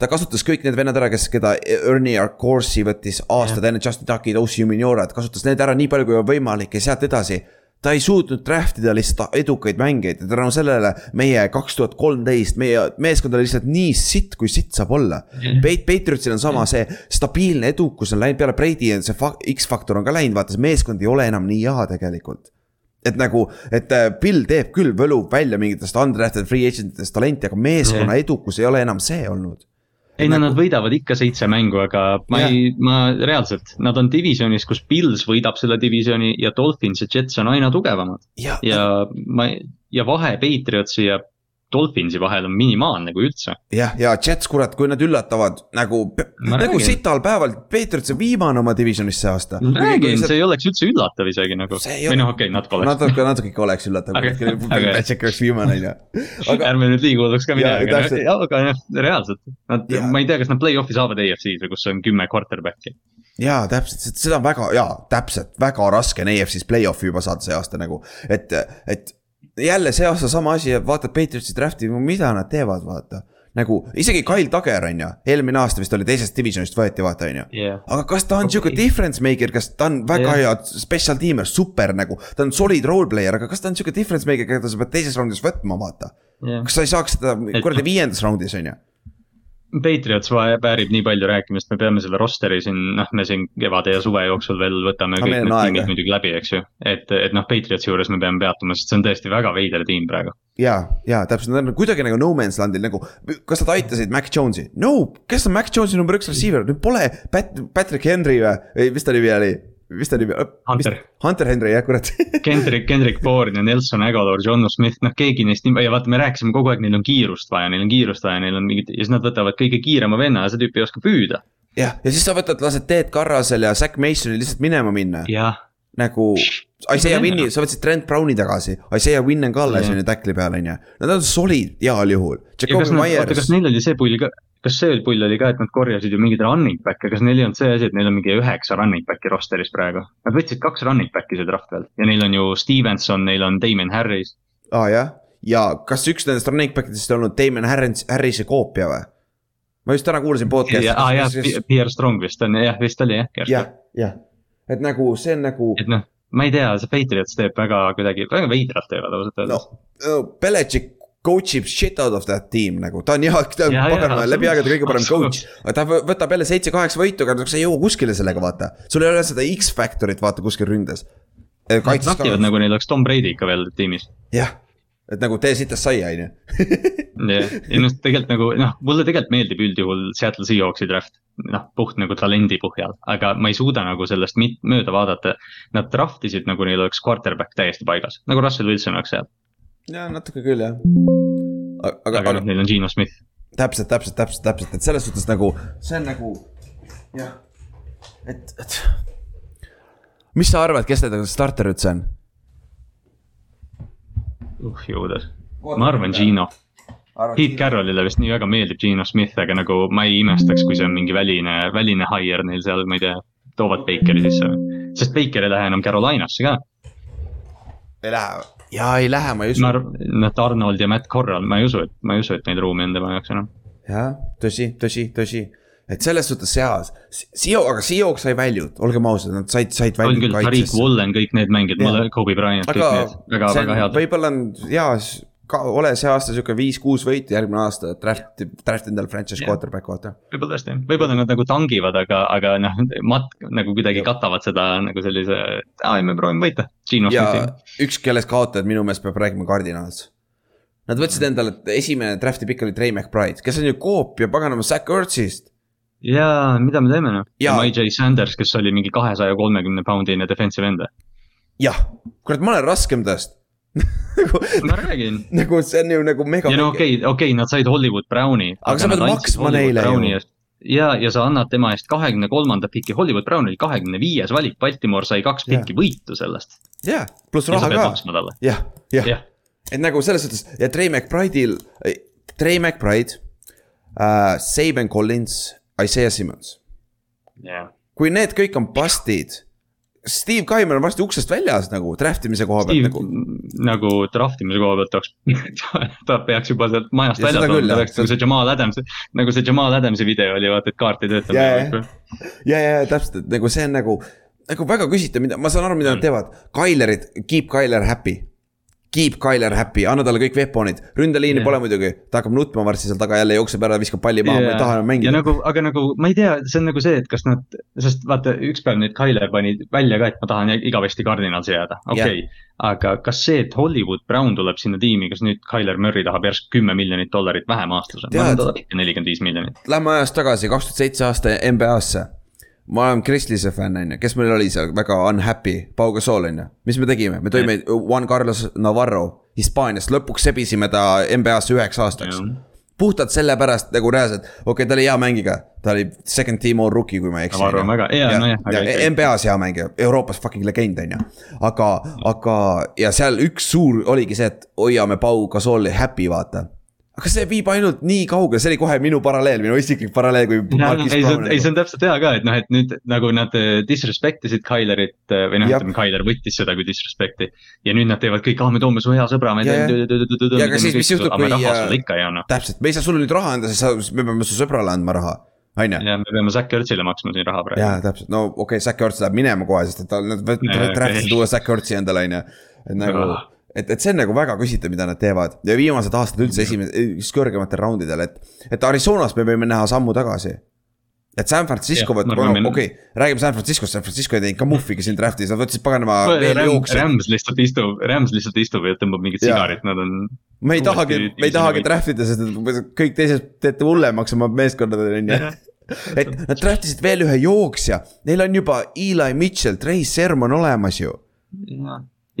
ta kasutas kõik need vennad ära, kes, keda Ernie Corsi võttis aastad enne Justin Ducki, Ossi Minorat, kasutas need ära nii palju kui võimalik ja sealt edasi. Ta ei suutnud draft ida lihtsalt edukaid mängijaid ja tänu sellele meie kaks tuhat kolmteist, meie meeskond oli lihtsalt nii sitt, kui sitt saab olla. Pate-, Patriotsil on sama see stabiilne edukus on läinud peale Brady ja see fa- X-faktor on ka läinud, vaata see meeskond ei ole enam nii hea tegelikult et nagu, et äh, Bill teeb küll, võlub välja mingitest undrafted free agent itest talenti, aga meeskonna edukus ei ole enam see olnud. Ei no Nagu- nad võidavad ikka seitse mängu, aga ma Jah. ei, ma reaalselt, nad on divisionis, kus Pils võidab selle divisjoni ja Dolphins ja Jets on aina tugevamad. ja, ja ma, ja vahe Patriotsi ja Dolphinsi vahel on minimaalne, kui üldse. jah, ja Jets, kurat, kui nad üllatavad nagu, nagu sital päeval, Patriots on viimane oma divisionis see aasta. räägin, see ei oleks üldse üllatav isegi nagu või noh, okei okay,, natuke oleks. natuke, natuke ikka oleks üllatav kui aga- Belichik oleks viimane on ju. aga ärme nüüd liiga hulluks ka midagi, aga, aga jah, reaalselt, nad ma ei tea, kas nad play-off'i saavad EFC-s või kus on kümme quarterback'i. jaa, täpselt, seda on väga, jaa, täpselt, väga raske on EFC-s play-off'i juba saada see aasta nagu, et, et jälle see aasta sama asi, vaatad Patriotsi draft'i, mida nad teevad, vaata nagu isegi Kyle Tager on ju, eelmine aasta vist oli teisest divisionist võeti, vaata on ju jah, aga kas ta on Okei. sihuke difference maker, kas ta on väga Jah. hea special teamer, super nagu, ta on solid role player, aga kas ta on sihuke difference maker, keda sa pead teises raundis võtma, vaata. jah. kas sa ei saaks seda kuradi viiendas raundis on ju? Patriots väärib nii palju rääkimist, me peame selle roster'i siin, noh, me siin kevade ja suve jooksul veel võtame Aga kõik need tiimid muidugi läbi, eks ju. et, et noh, Patriotsi juures me peame peatuma, sest see on tõesti väga veider tiim praegu. ja, ja täpselt, nad on kuidagi nagu no man's land'il nagu, kas nad aitasid Mac Jones'i? no, kes on Mac Jones'i number üks receiver, pole Pat-, Patrick Henry või, ei, mis ta nimi oli? Mis ta nimi? Hunter.. Hunter Henry jah, kurat Kendrick, Kendrick Bourne ja Nelson Aguilar, John Smith, noh keegi neist nii, ja vaata, me rääkisime kogu aeg, neil on kiirust vaja, neil on kiirust vaja, neil on mingid ja siis nad võtavad kõige kiirema venna ja see tüüp ei oska püüda. jah, ja siis sa võtad, lased Ted Carrasel ja Zack Masonil lihtsalt minema minna nagu Isaiah Winni, sa võtsid Trent Browni tagasi, Isaiah Winn on ka alles on ju tackli peal on ju, nad on solid heal juhul. kas, neil oli see pull ka, kas see pull oli ka, et nad korjasid ju mingeid running back'e, kas neil ei olnud see asi, et neil on mingi üheksa running back'i roster'is praegu? Nad võtsid kaks running back'i see draft pealt ja neil on ju Stevenson, neil on Damon Harris. aa ah, jah, ja kas üks nendest running back idest on olnud Damon Harris, Harrise koopia või? ma just täna kuulasin podcast'i. aa jah, Pierre Strong vist on jah, vist oli jah. jah, jah, et nagu see on nagu et noh, ma ei tea, see Patriots teeb väga kuidagi, väga veidralt teevad ausalt no öeldes. uh, Belichik coach ib shit out of that team nagu, ta on hea, ta on paganama läbi aegade kõige parem coach aga ta võ- võtab jälle seitse-kaheksa võitu, aga sa ei jõua kuskile sellega, vaata. sul ei ole seda X-faktorit, vaata kuskil ründes. Nad trahvivad nagu neil oleks Tom Brady ikka veel tiimis. jah, et nagu tee sitast saia, on ju. ja noh, tegelikult nagu noh, mulle tegelikult meeldib üldjuhul Seattle Seahawksi draft. noh, puht nagu talendi põhjal, aga ma ei suuda nagu sellest mit- mööda vaadata. Nad draft isid nagu neil oleks quarterback täiesti paigas, nagu Russell Wilson oleks seal, ja natuke küll jah. aga, aga aga noh, neil on Gino Smith. täpselt, täpselt, täpselt, täpselt, et selles suhtes nagu see on nagu jah, et, et. mis sa arvad, kes nende starter üldse on? uh jõudes, ma arvan Gino. Pete Carrollile vist nii väga meeldib Gino Smith, aga nagu ma ei imestaks, kui see on mingi väline, väline hire neil seal, ma ei tea, toovad Bakeri sisse. sest Baker ei lähe enam Carolinasse ka. ei lähe, jaa ei lähe, ma ei usu noh, Arnold ja Matt Corral, ma ei usu, et, ma ei usu, et neil ruumi on tema jaoks enam. jah, tõsi, tõsi, tõsi, et selles suhtes seal, Sio, aga Sioks sai väljud, olgem ausad, nad said, said on väljud küll, Tariq kaitsesse. Wallen, kõik need mängijad, Kobe Bryant, kõik need, väga, väga head. võib-olla on jaa, ka ole see aasta sihuke viis-kuus võitu, järgmine aasta draft, draft endale franchise quarterback, vaata. võib-olla tõesti, võib-olla nad nagu tangivad, aga, aga noh, matk nagu kuidagi katavad seda nagu sellise, aa ei, me proovime võita. Ja üks, kellest kaotajad minu meelest peab rääkima Cardinals. Nad võtsid endale, esimene draft'i pikk oli Trey McBride, kes on ju koopia paganama Zack Ertzist. jaa, mida me teeme noh. ja. MJ Sanders, kes oli mingi kahesaja kolmekümne poundine defensive end. jah, kurat, ma olen raskem tast nagu, ma räägin. nagu see on ju nagu mega. ja no okei okay,, okei okay,, nad said Hollywood Browni. Aga sa pead maksma neile ju. ja, ja sa annad tema eest kahekümne kolmanda piki, Hollywood Brown oli kahekümne viies valik, Baltimore sai kaks pikki võitu sellest. jah, pluss ja sa raha ka, jah, jah et nagu selles suhtes ja Trey McBride'il, Trey McBride äh,, Saban Collins, Isaiah Simmons. jah. kui need kõik on bust'id, Steve Kaimer on varsti uksest väljas nagu draft imise koha pealt nagu. nagu draft imise koha pealt oleks, ta peaks juba sealt majast Ja väljas olema, ta peaks nagu see Jamal Adams, nagu see Jamal Adamsi video oli, vaata, et kaart ei tööta. Jaa, jah. ja, ja, ja täpselt, et nagu see on nagu, nagu väga küsitav, mida, ma saan aru, mida nad teevad. Kylerit, keep Kyler happy. Keep Kyler happy, anna talle kõik weapon'id, ründeliini Jah. pole muidugi, ta hakkab nutma varsti seal taga jälle jookseb ära, viskab palli maha, ma ei taha enam mängida. nagu, aga nagu ma ei tea, see on nagu see, et kas nad, sest vaata, üks päev nüüd Tyler pani välja ka, et ma tahan igavesti Cardinalsi jääda, okei okay.. aga kas see, et Hollywood Brown tuleb sinna tiimi, kas nüüd Tyler Murry tahab järsku kümme miljonit dollarit vähem aastas? ma arvan, ta tahab ikka nelikümmend viis miljonit. Lähme ajas tagasi, kaks tuhat seitse aasta NBA-sse. Ma olen Kristlise fänn, on ju, kes meil oli seal väga unhappy, Pau Gasol on ju, mis me tegime, me tõime Juan Carlos Navarro Hispaaniast, lõpuks sebisime ta NBA-sse üheks aastaks. puhtalt sellepärast nagu reaalselt, okei okay,, ta oli hea mängija, ta oli second team all rookie, kui ma ei eksi. Navarro on väga hea, nojah. NBA-s hea mängija, Euroopas fucking legend on ju. aga, aga ja seal üks suur oligi see, et hoiame Pau Gasoli happy, vaata. Aga see viib ainult nii kaugele, see oli kohe minu paralleel, minu isiklik paralleel, kui. ei, see on, täpselt hea ka, et noh, et nüüd nagu nad eh, disrespect isid Tylerit eh, või noh, ütleme, Tyler võttis seda kui disrespect'i. ja nüüd nad teevad kõik, ah, me toome su hea sõbra, me teeme. Ja aga siis, mis juhtub, me kui, täpselt, me ei saa sulle nüüd raha anda, sest me peame su sõbrale andma raha, on ju. ja me peame Zack Ertzile maksma siin raha praegu. jaa, täpselt, no okei okay,, Zack Ertz läheb minema kohe, sest et tal, nad okei. uue Zack Ertzi endale, on ju. et nagu Ah., et, et see on nagu väga küsitav, mida nad teevad ja viimased aastad üldse esimene, üks kõrgematel raundidel, et, et Arizonas me võime näha sammu tagasi. et San Francisco võtab okei okay,, räägime San Franciscost, San Francisco ei teinud ka muhvigi siin draft'is, nad võtsid paganama Rams, lihtsalt istub, Rams lihtsalt istub ja tõmbab mingit Jaa. sigarit, nad on. me ei tahagi, me ei tahagi draft ida, sest kõik teised teete hullemaks oma meeskondadele, on ju. et nad draft isid veel ühe jooksja, neil on juba Eli Mitchell, Trey Sermon olemas ju.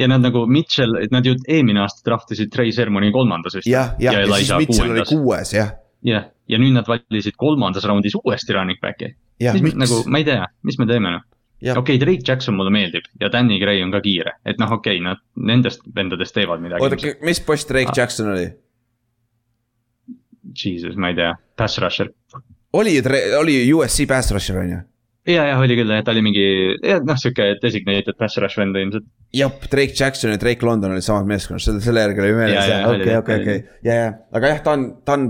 Ja nad nagu Mitchell, et nad ju eelmine aasta draft isid Trey Sermoni kolmandas vist. jah, jah, ja siis Mitchell oli kuues, jah. jah, ja nüüd nad valisid kolmandas raundis uuesti running back'i. mis nagu, ma ei tea, mis me teeme noh. Okei okay,, Drake Jackson mulle meeldib ja Danny Gray on ka kiire, et noh, okei okay,, nad nendest vendadest teevad midagi. oota, mis post Drake Ah. Jackson oli? Jesus, ma ei tea, pass rusher. oli oli USC pass rusher on ju? ja, jah, oli küll, et ta oli mingi, noh, sihuke designated pass rush vend ilmselt. jah, Drake Jackson ja Drake London olid samas meeskonnas, selle, selle järgi oli meeles okei, okei, okei, ja, ja, aga jah, ta on, ta on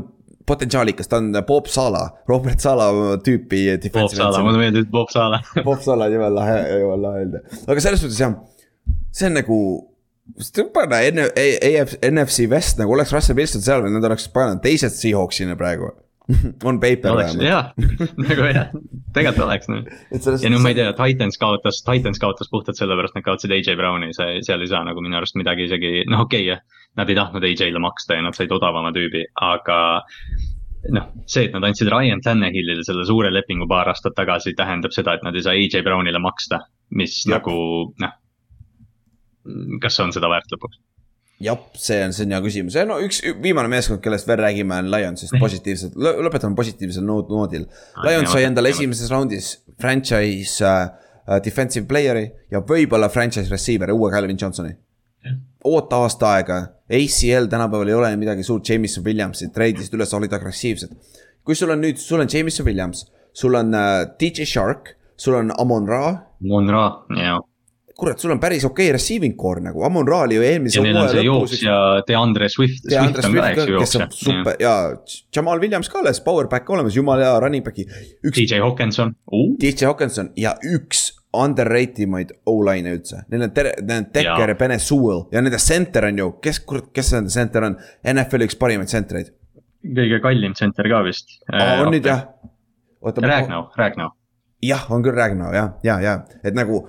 potentsiaalikas, ta on Bob Sala, Robert Sala tüüpi Bob Sala, mulle meeldib Bob Sala. Bob Sala on jumala lahe, jumala lahe öelda, aga selles suhtes jah, see on nagu. panna EF, NFC West nagu oleks Russell Wilson seal või nad oleks pannud teised Seahawksina praegu. on paper oleks, vähemalt. jah, nagu jah, tegelikult oleks noh. ja no ma ei tea, Titans kaotas, Titans kaotas puhtalt sellepärast, nad kaotasid AJ Browni, see, seal ei saa nagu minu arust midagi isegi, noh, okei okay,, nad ei tahtnud AJ-le maksta ja nad said odavama tüübi, aga noh, see, et nad andsid Ryan Tannehillile selle suure lepingu paar aastat tagasi, tähendab seda, et nad ei saa AJ Brownile maksta, mis Jah. ja. nagu noh. kas on seda väärt lõpuks? jah, see on, see on hea küsimus ja no üks viimane meeskond, kellest veel räägime, on Lionsist positiivselt, lõpetame positiivsel nood- noodil. Lions sai endale esimeses raundis franchise uh, defensive player'i ja võib-olla franchise receiver'i, uue Calvin Johnsoni. oota aasta aega, ACL tänapäeval ei ole midagi suurt, Jameson Williamsi treidisid üles, olid agressiivsed. kui sul on nüüd, sul on Jameson Williams, sul on uh, DJ Shark, sul on Amon Ra Monra, jaa. kurat, sul on päris okei okay receiving core nagu, Amon Ra oli ju eelmise ja neil on see DeAndre Swift, ja Swift ka, Swift ka, ju, kes on. super ja Jamal Williams ka alles, power back olemas, jumala hea running back'i. DJ Hawkinson uh,, DJ Hawkinson ja üks underrate imaid O-line'e üldse. Neil on tere, neil on Dekker ja Bene Sewell ja nende center on ju, kes, kurat, kes nende center on? NFL-i üks parimaid centreid. kõige kallim center ka vist on nüüd jah? Ragnar, Ragnar. jah, on küll Ragnar jah, ja, ja, et nagu.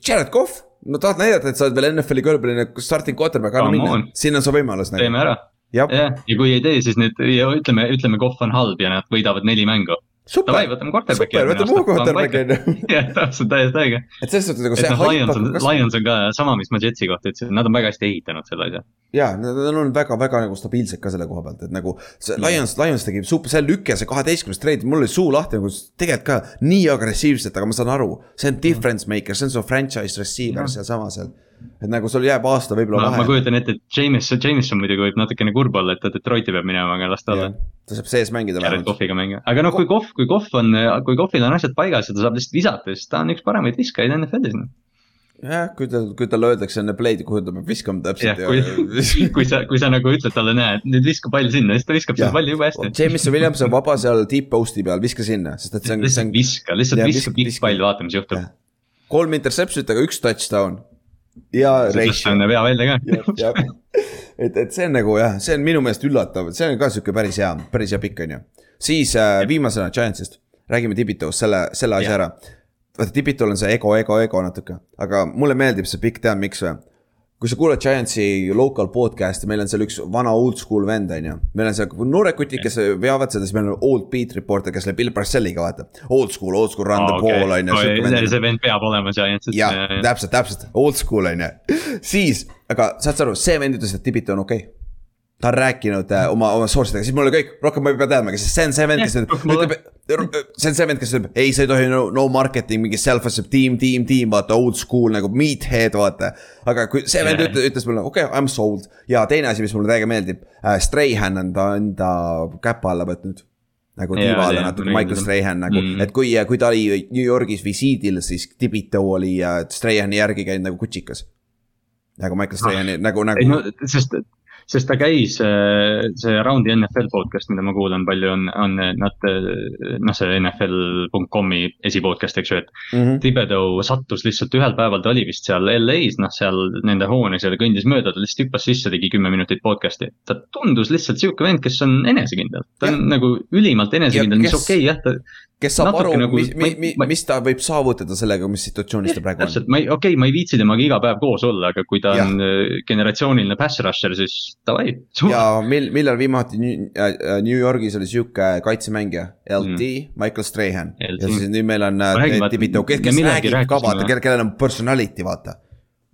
Jared Cough, no tahad näidata, et sa oled veel NFL-i kõlbeline starting quarterback, anna minna, siin on su võimalus teeme ära. jah, ja kui ei tee, siis nüüd ütleme, ütleme, Cough on halb ja nad võidavad neli mängu super, võtame quarterback'i. super, võtame uue quarterback'i on ju. jah, täpselt, täiesti õige. et selles suhtes nagu see noh, Lions on, Lions on ka sama, mis ma Jetsi kohta ütlesin, nad on väga hästi ehitanud selle asja. ja, nad on olnud väga, väga nagu stabiilsed ka selle koha pealt, et nagu see Lions, Lions tegi super, see lüke, see kaheteistkümnes treid, mul oli suu lahti nagu tegelikult ka nii agressiivselt, aga ma saan aru. see on difference maker, see on su franchise receiver sealsamas seal et nagu sul jääb aasta võib-olla vahe. ma kujutan ette, et Jameson, Jameson muidugi võib natukene kurb olla, et ta Detroiti peab minema, aga las ta olla. ta saab sees mängida vähemalt. Kohviga mängida, aga noh, kui Kohv, kui Kohv on, kui Kohvil on asjad paigas ja ta saab lihtsalt visata, siis ta on üks paremaid viskajaid NFL-is noh jah, kui tal, kui talle öeldakse enne play'd, kuhu ta peab viskama täpselt. kui, kui sa, kui sa nagu ütled talle, näe, nüüd viska pall sinna, siis ta viskab selle palli jube hästi. Jameson Williams on vaba seal deep post'i peal, viska sinna, sest et see on. lihtsalt viska, lihtsalt viska pikk pall, vaata, mis juhtub. kolm interception'it, aga üks touchdown ja ratio. vea välja ka. et, et see on nagu jah, see on minu meelest üllatav, see on ka sihuke päris hea, päris hea pikk on ju. siis äh, viimasena Giantsist, räägime Tibitost selle, selle asja ära. vaata Tibitol on see ego, ego, ego natuke, aga mulle meeldib see pikk, tead miks või? Kui sa kuulad Giantsi local podcast'i, meil on seal üks vana old school vend, on ju. meil on seal noored kutid, kes veavad seda, siis meil on old beat reporter, kes läheb Bill Parcelliga, vaata. Old school, old school run the ball on ju. see vend peab olema Giantsis. jah, täpselt, täpselt, old school on ju. siis, aga saad sa aru, see vend ütles, et Tibit on okei okay ta on rääkinud äh, oma, oma source idega, siis mul oli kõik, rohkem ma ei pea teadma, kes see on see vend, kes ütleb, ütleb, see on see vend, kes ütleb, ei, sa ei tohi no, no marketing, mingi self-assured tiim, tiim, tiim, vaata, old school nagu meathead, vaata. aga kui see vend ütles, ütles mulle, okei okay,, I m sold ja teine asi, mis mulle täiega meeldib äh,, Strahan on ta enda käpa alla võtnud nagu tiiva alla natuke, Michael Strahan nagu mm., et kui, kui ta oli New Yorgis visiidil, siis Tibito oli äh, Strahani järgi käinud nagu kutsikas. nagu Michael Strahani ah, nagu, nagu. No, sest sest ta käis, äh, see Roundi NFL podcast, mida ma kuulan palju, on, on nad, äh, noh, see NFL.com'i esipodcast, eks ju, et mm -hmm. Thibodeau sattus lihtsalt ühel päeval, ta oli vist seal LA-s, noh, seal nende hoones ja ta kõndis mööda, ta lihtsalt hüppas sisse, tegi kümme minutit podcast'i. ta tundus lihtsalt sihuke vend, kes on enesekindel, ta on ja. nagu ülimalt enesekindel, mis okei okay, jah, ta kes saab aru nagu,, mis, mis, mis ta võib saavutada sellega, mis situatsioonis ta praegu on. ma ei, okei okay,, ma ei viitsi temaga iga päev koos olla, aga kui ta ja. on äh, generatsiooniline pass rusher, siis davai. ja mil-, millal viimati New, äh, New Yorgis oli sihuke kaitsemängija, LT mm., Michael Strahan. ja siis nüüd meil on Tibito, äh, kes, kes räägib ka vaata, kellel on personality, vaata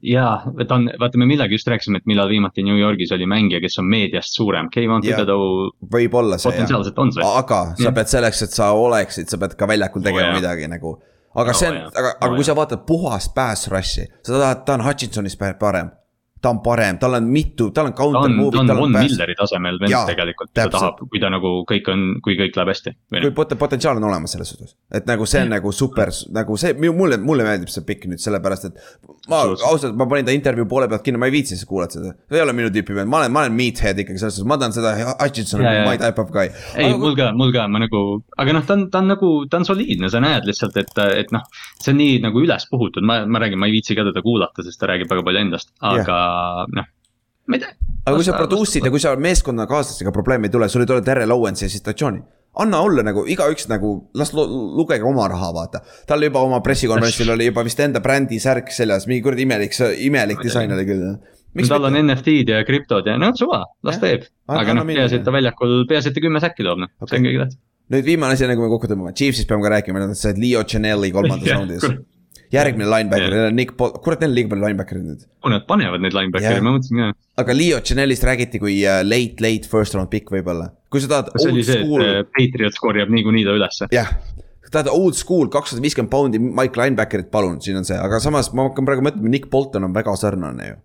jaa, ta on, vaata, me millalgi just rääkisime, et millal viimati New Yorgis oli mängija, kes on meediast suurem, Kevin Thibodeau. võib-olla see potentsiaalselt on see. aga sa ja. pead selleks, et sa oleksid, sa pead ka väljakul tegema oh, midagi nagu. aga no, see on, aga, aga kui sa vaatad puhast pass rush'i, sa tahad, ta on Hutchinsonist parem ta on parem, tal on mitu, tal on counter move'id. ta on, ta on Von Milleri tasemel vend tegelikult, kui ta tahab, kui ta nagu kõik on, kui kõik läheb hästi. kui pot-, potentsiaal on olemas selles suhtes, et nagu see on nagu super, nagu see, mulle, mulle meeldib see pikk nüüd sellepärast, et. ma ausalt, ma panin ta intervjuu poole pealt kinni, ma ei viitsi kuulata seda, see ei ole minu tüüpi vend, ma olen, ma olen meathead ikkagi selles suhtes, ma tahan seda Hutchinsoni, my type of guy. ei, mul ka, mul ka, ma nagu, aga noh, ta on, ta on nagu, ta on soliidne, sa näed lihtsalt, et, et noh. see on nii nagu üles puhutud, ma, ma räägin, ma ei viitsi ka teda kuulata, sest ta räägib väga palju endast, aga yeah. Noh ma ei tea. aga kui sa produce'id ja kui sa meeskonnakaaslastega probleemi ei tule, sul ei tule Terrel Owensi situatsiooni. anna olla nagu igaüks nagu, las lugege oma raha, vaata. tal juba oma pressikonverentsil oli juba vist enda brändi särk seljas, mingi kuradi imelik, imelik disain oli küll. tal on NFT-d ja krüptod ja noh, suva, las ja. teeb. aga noh, peaasi, et ta väljakul, peaasi, et ta kümme säkki toob, noh okay., see on kõige tähtsam. nüüd viimane asi, nagu me kokku tõmbame, Chiefsist peame ka rääkima, nad said Leo Chanel'i kolmandas raundis järgmine linebacker yeah., Nick Pol-, kurat, neil on liiga palju linebacker'id nüüd. oh, nad panevad neid linebacker'e ma mõtlesin ka. aga Leo Chanelist räägiti kui uh, late, late first round pick võib-olla, kui sa tahad. see oli see school..., et uh, Patriots korjab niikuinii ta ülesse. jah yeah., tahad old school kakssada viiskümmend poundi Mike linebacker'it, palun, siin on see, aga samas ma hakkan praegu mõtlema, Nick Bolton on väga sarnane ju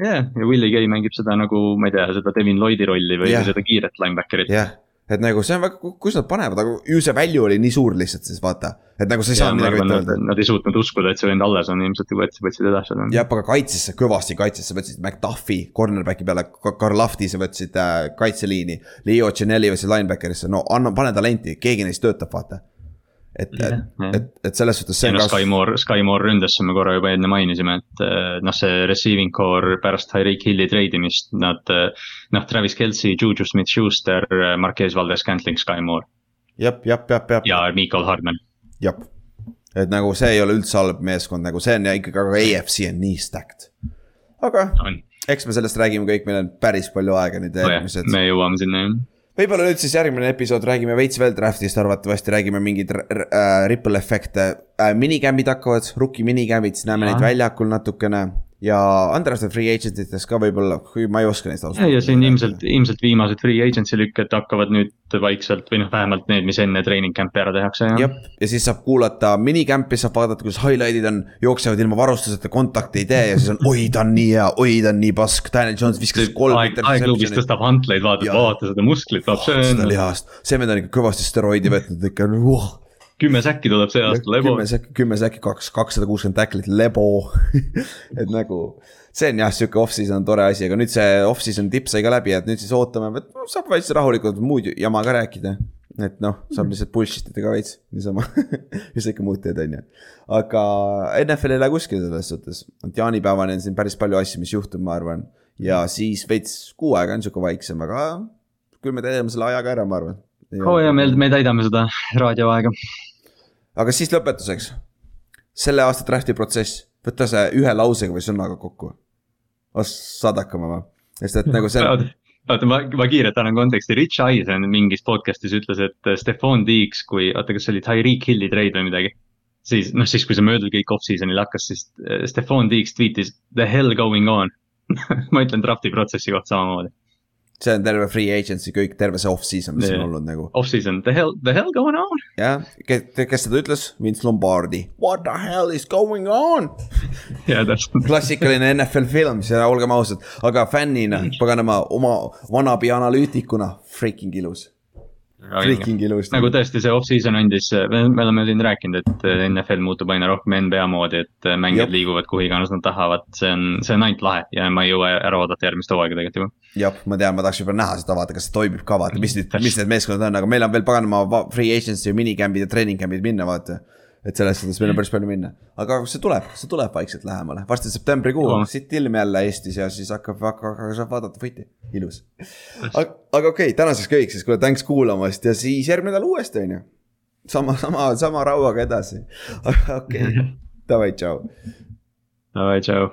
jah yeah., ja Willie Gay mängib seda nagu, ma ei tea, seda Devin Lloydi rolli või yeah. seda kiiret linebacker'it. yeah., et nagu see on väga, kus nad panevad, aga ju see value oli nii suur lihtsalt siis vaata. et nagu sa ei saa midagi öelda. Nad ei suutnud uskuda, et see vend alles on, ilmselt võtsid, võtsid edasi. jah, aga kaitsesse, kõvasti kaitsesse võtsid McDuffi cornerback'i peale, Karl Lahtise võtsid äh, kaitseliini. Leo Ginelli võtsid linebacker'isse, no anna, pane talenti, keegi neist töötab, vaata. Et, et, et, et selles suhtes see on ka. Sky Moore, Sky Moore ründesse me korra juba enne mainisime, et eh, noh, see receiving core pärast Tyreek Hilli treidimist, nad. noh, Travis Kelci, Juju Smith-Schuster, Marquez Valdes-Scantling, Sky Moore. jep, jep, jep, jep. ja Michael Hardman. jep, et nagu see ei ole üldse halb meeskond, nagu see on ikkagi, aga EFC on nii stacked. aga on. eks me sellest räägime kõik, meil on päris palju aega nüüd järgmised. me jõuame sinna jah võib-olla nüüd siis järgmine episood räägime veits veel draft'ist, arvatavasti räägime mingeid äh, ripple efekte äh,. minicamp'id hakkavad, rookie minicamp'id, siis näeme ja. neid väljakul natukene ja undrafted free agent itest ka võib-olla, kui ma ei oska neist ausalt. ja siin ilmselt, ilmselt viimased free agency lükked hakkavad nüüd vaikselt või noh, vähemalt need, mis enne training camp'i ära tehakse. jah, ja siis saab kuulata minicamp'i, saab vaadata, kuidas highlight'id on, jooksevad ilma varustuseta, kontakte ei tee ja siis on oi, ta on nii hea, oi, ta on nii pask, Daniel Jones viskas kolm. aegluubis tõstab hantleid, vaatab, vaata seda musklit, vaata see on. seda lihast, see vend on ikka kõvasti steroidi võtnud ikka uh kümme säkki tuleb see aasta, lebo. kümme säkki, kümme säkki, kaks, kakssada kuuskümmend tacklit, lebo et nagu see on jah, sihuke off-season on tore asi, aga nüüd see off-season tipp sai ka läbi, et nüüd siis ootame, et saab veits rahulikult muud jama ka rääkida. et noh, saab lihtsalt bullshit ida ka veits, niisama mis sa ikka muud teed, on ju. aga NFL ei lähe kuskile selles suhtes, et jaanipäevani on siin päris palju asju, mis juhtub, ma arvan. ja siis veits kuu aega on sihuke vaiksem, aga küll me teeme selle ajaga ära, ma arvan. oo oh, jaa, me, me täidame seda raadioaega aga siis lõpetuseks. selle aasta draft'i protsess, võta see ühe lausega või sõnaga kokku. saad hakkama või? sest et nagu see oota, ma, ma kiirelt annan konteksti, Rich Eisen mingis podcast'is ütles, et Stefan Diggs, kui, oota, kas see oli Tyreek Hilli trade või midagi. siis, noh, siis kui see mööduv kõik off-season'il hakkas, siis eh, Stefan Diggs tweetis the hell going on ma ütlen draft'i protsessi kohta samamoodi see on terve free agency, kõik, terve see off-season, mis yeah. on olnud nagu. Off-season, the hell, the hell going on? jah, kes, kes seda ütles? Vince Lombardi. What the hell is going on? jaa, täpselt. klassikaline NFL film, olgem ausad, aga fännina, paganama, oma vanabi analüütikuna, freaking ilus freaking ilus. nagu tõesti, see off-season andis, me oleme siin rääkinud, et NFL muutub aina rohkem NBA moodi, et mängijad Jop. liiguvad kuhu iganes nad tahavad, see on, see on ainult lahe ja ma ei jõua ära oodata järgmist hooaega tegelikult juba. Jah, ma tean, ma tahaks juba näha seda, vaata, kas see toimib ka, vaata, mis nüüd, mis need meeskonnad on, aga meil on veel paganama free agency, minicamp'id ja training camp'id minna, vaata. Et selles suhtes meil on päris palju minna, aga see tuleb, see tuleb vaikselt lähemale, varsti septembrikuu, siit ilm jälle Eestis ja siis hakkab, hakkab, saab vaadata võti, ilus. aga, aga okei okay,, tänaseks kõik siis, kuule thanks kuulamast ja siis järgmine nädal uuesti on ju. sama, sama, sama rauaga edasi, okei. Okay., davai, tšau. Davai, tšau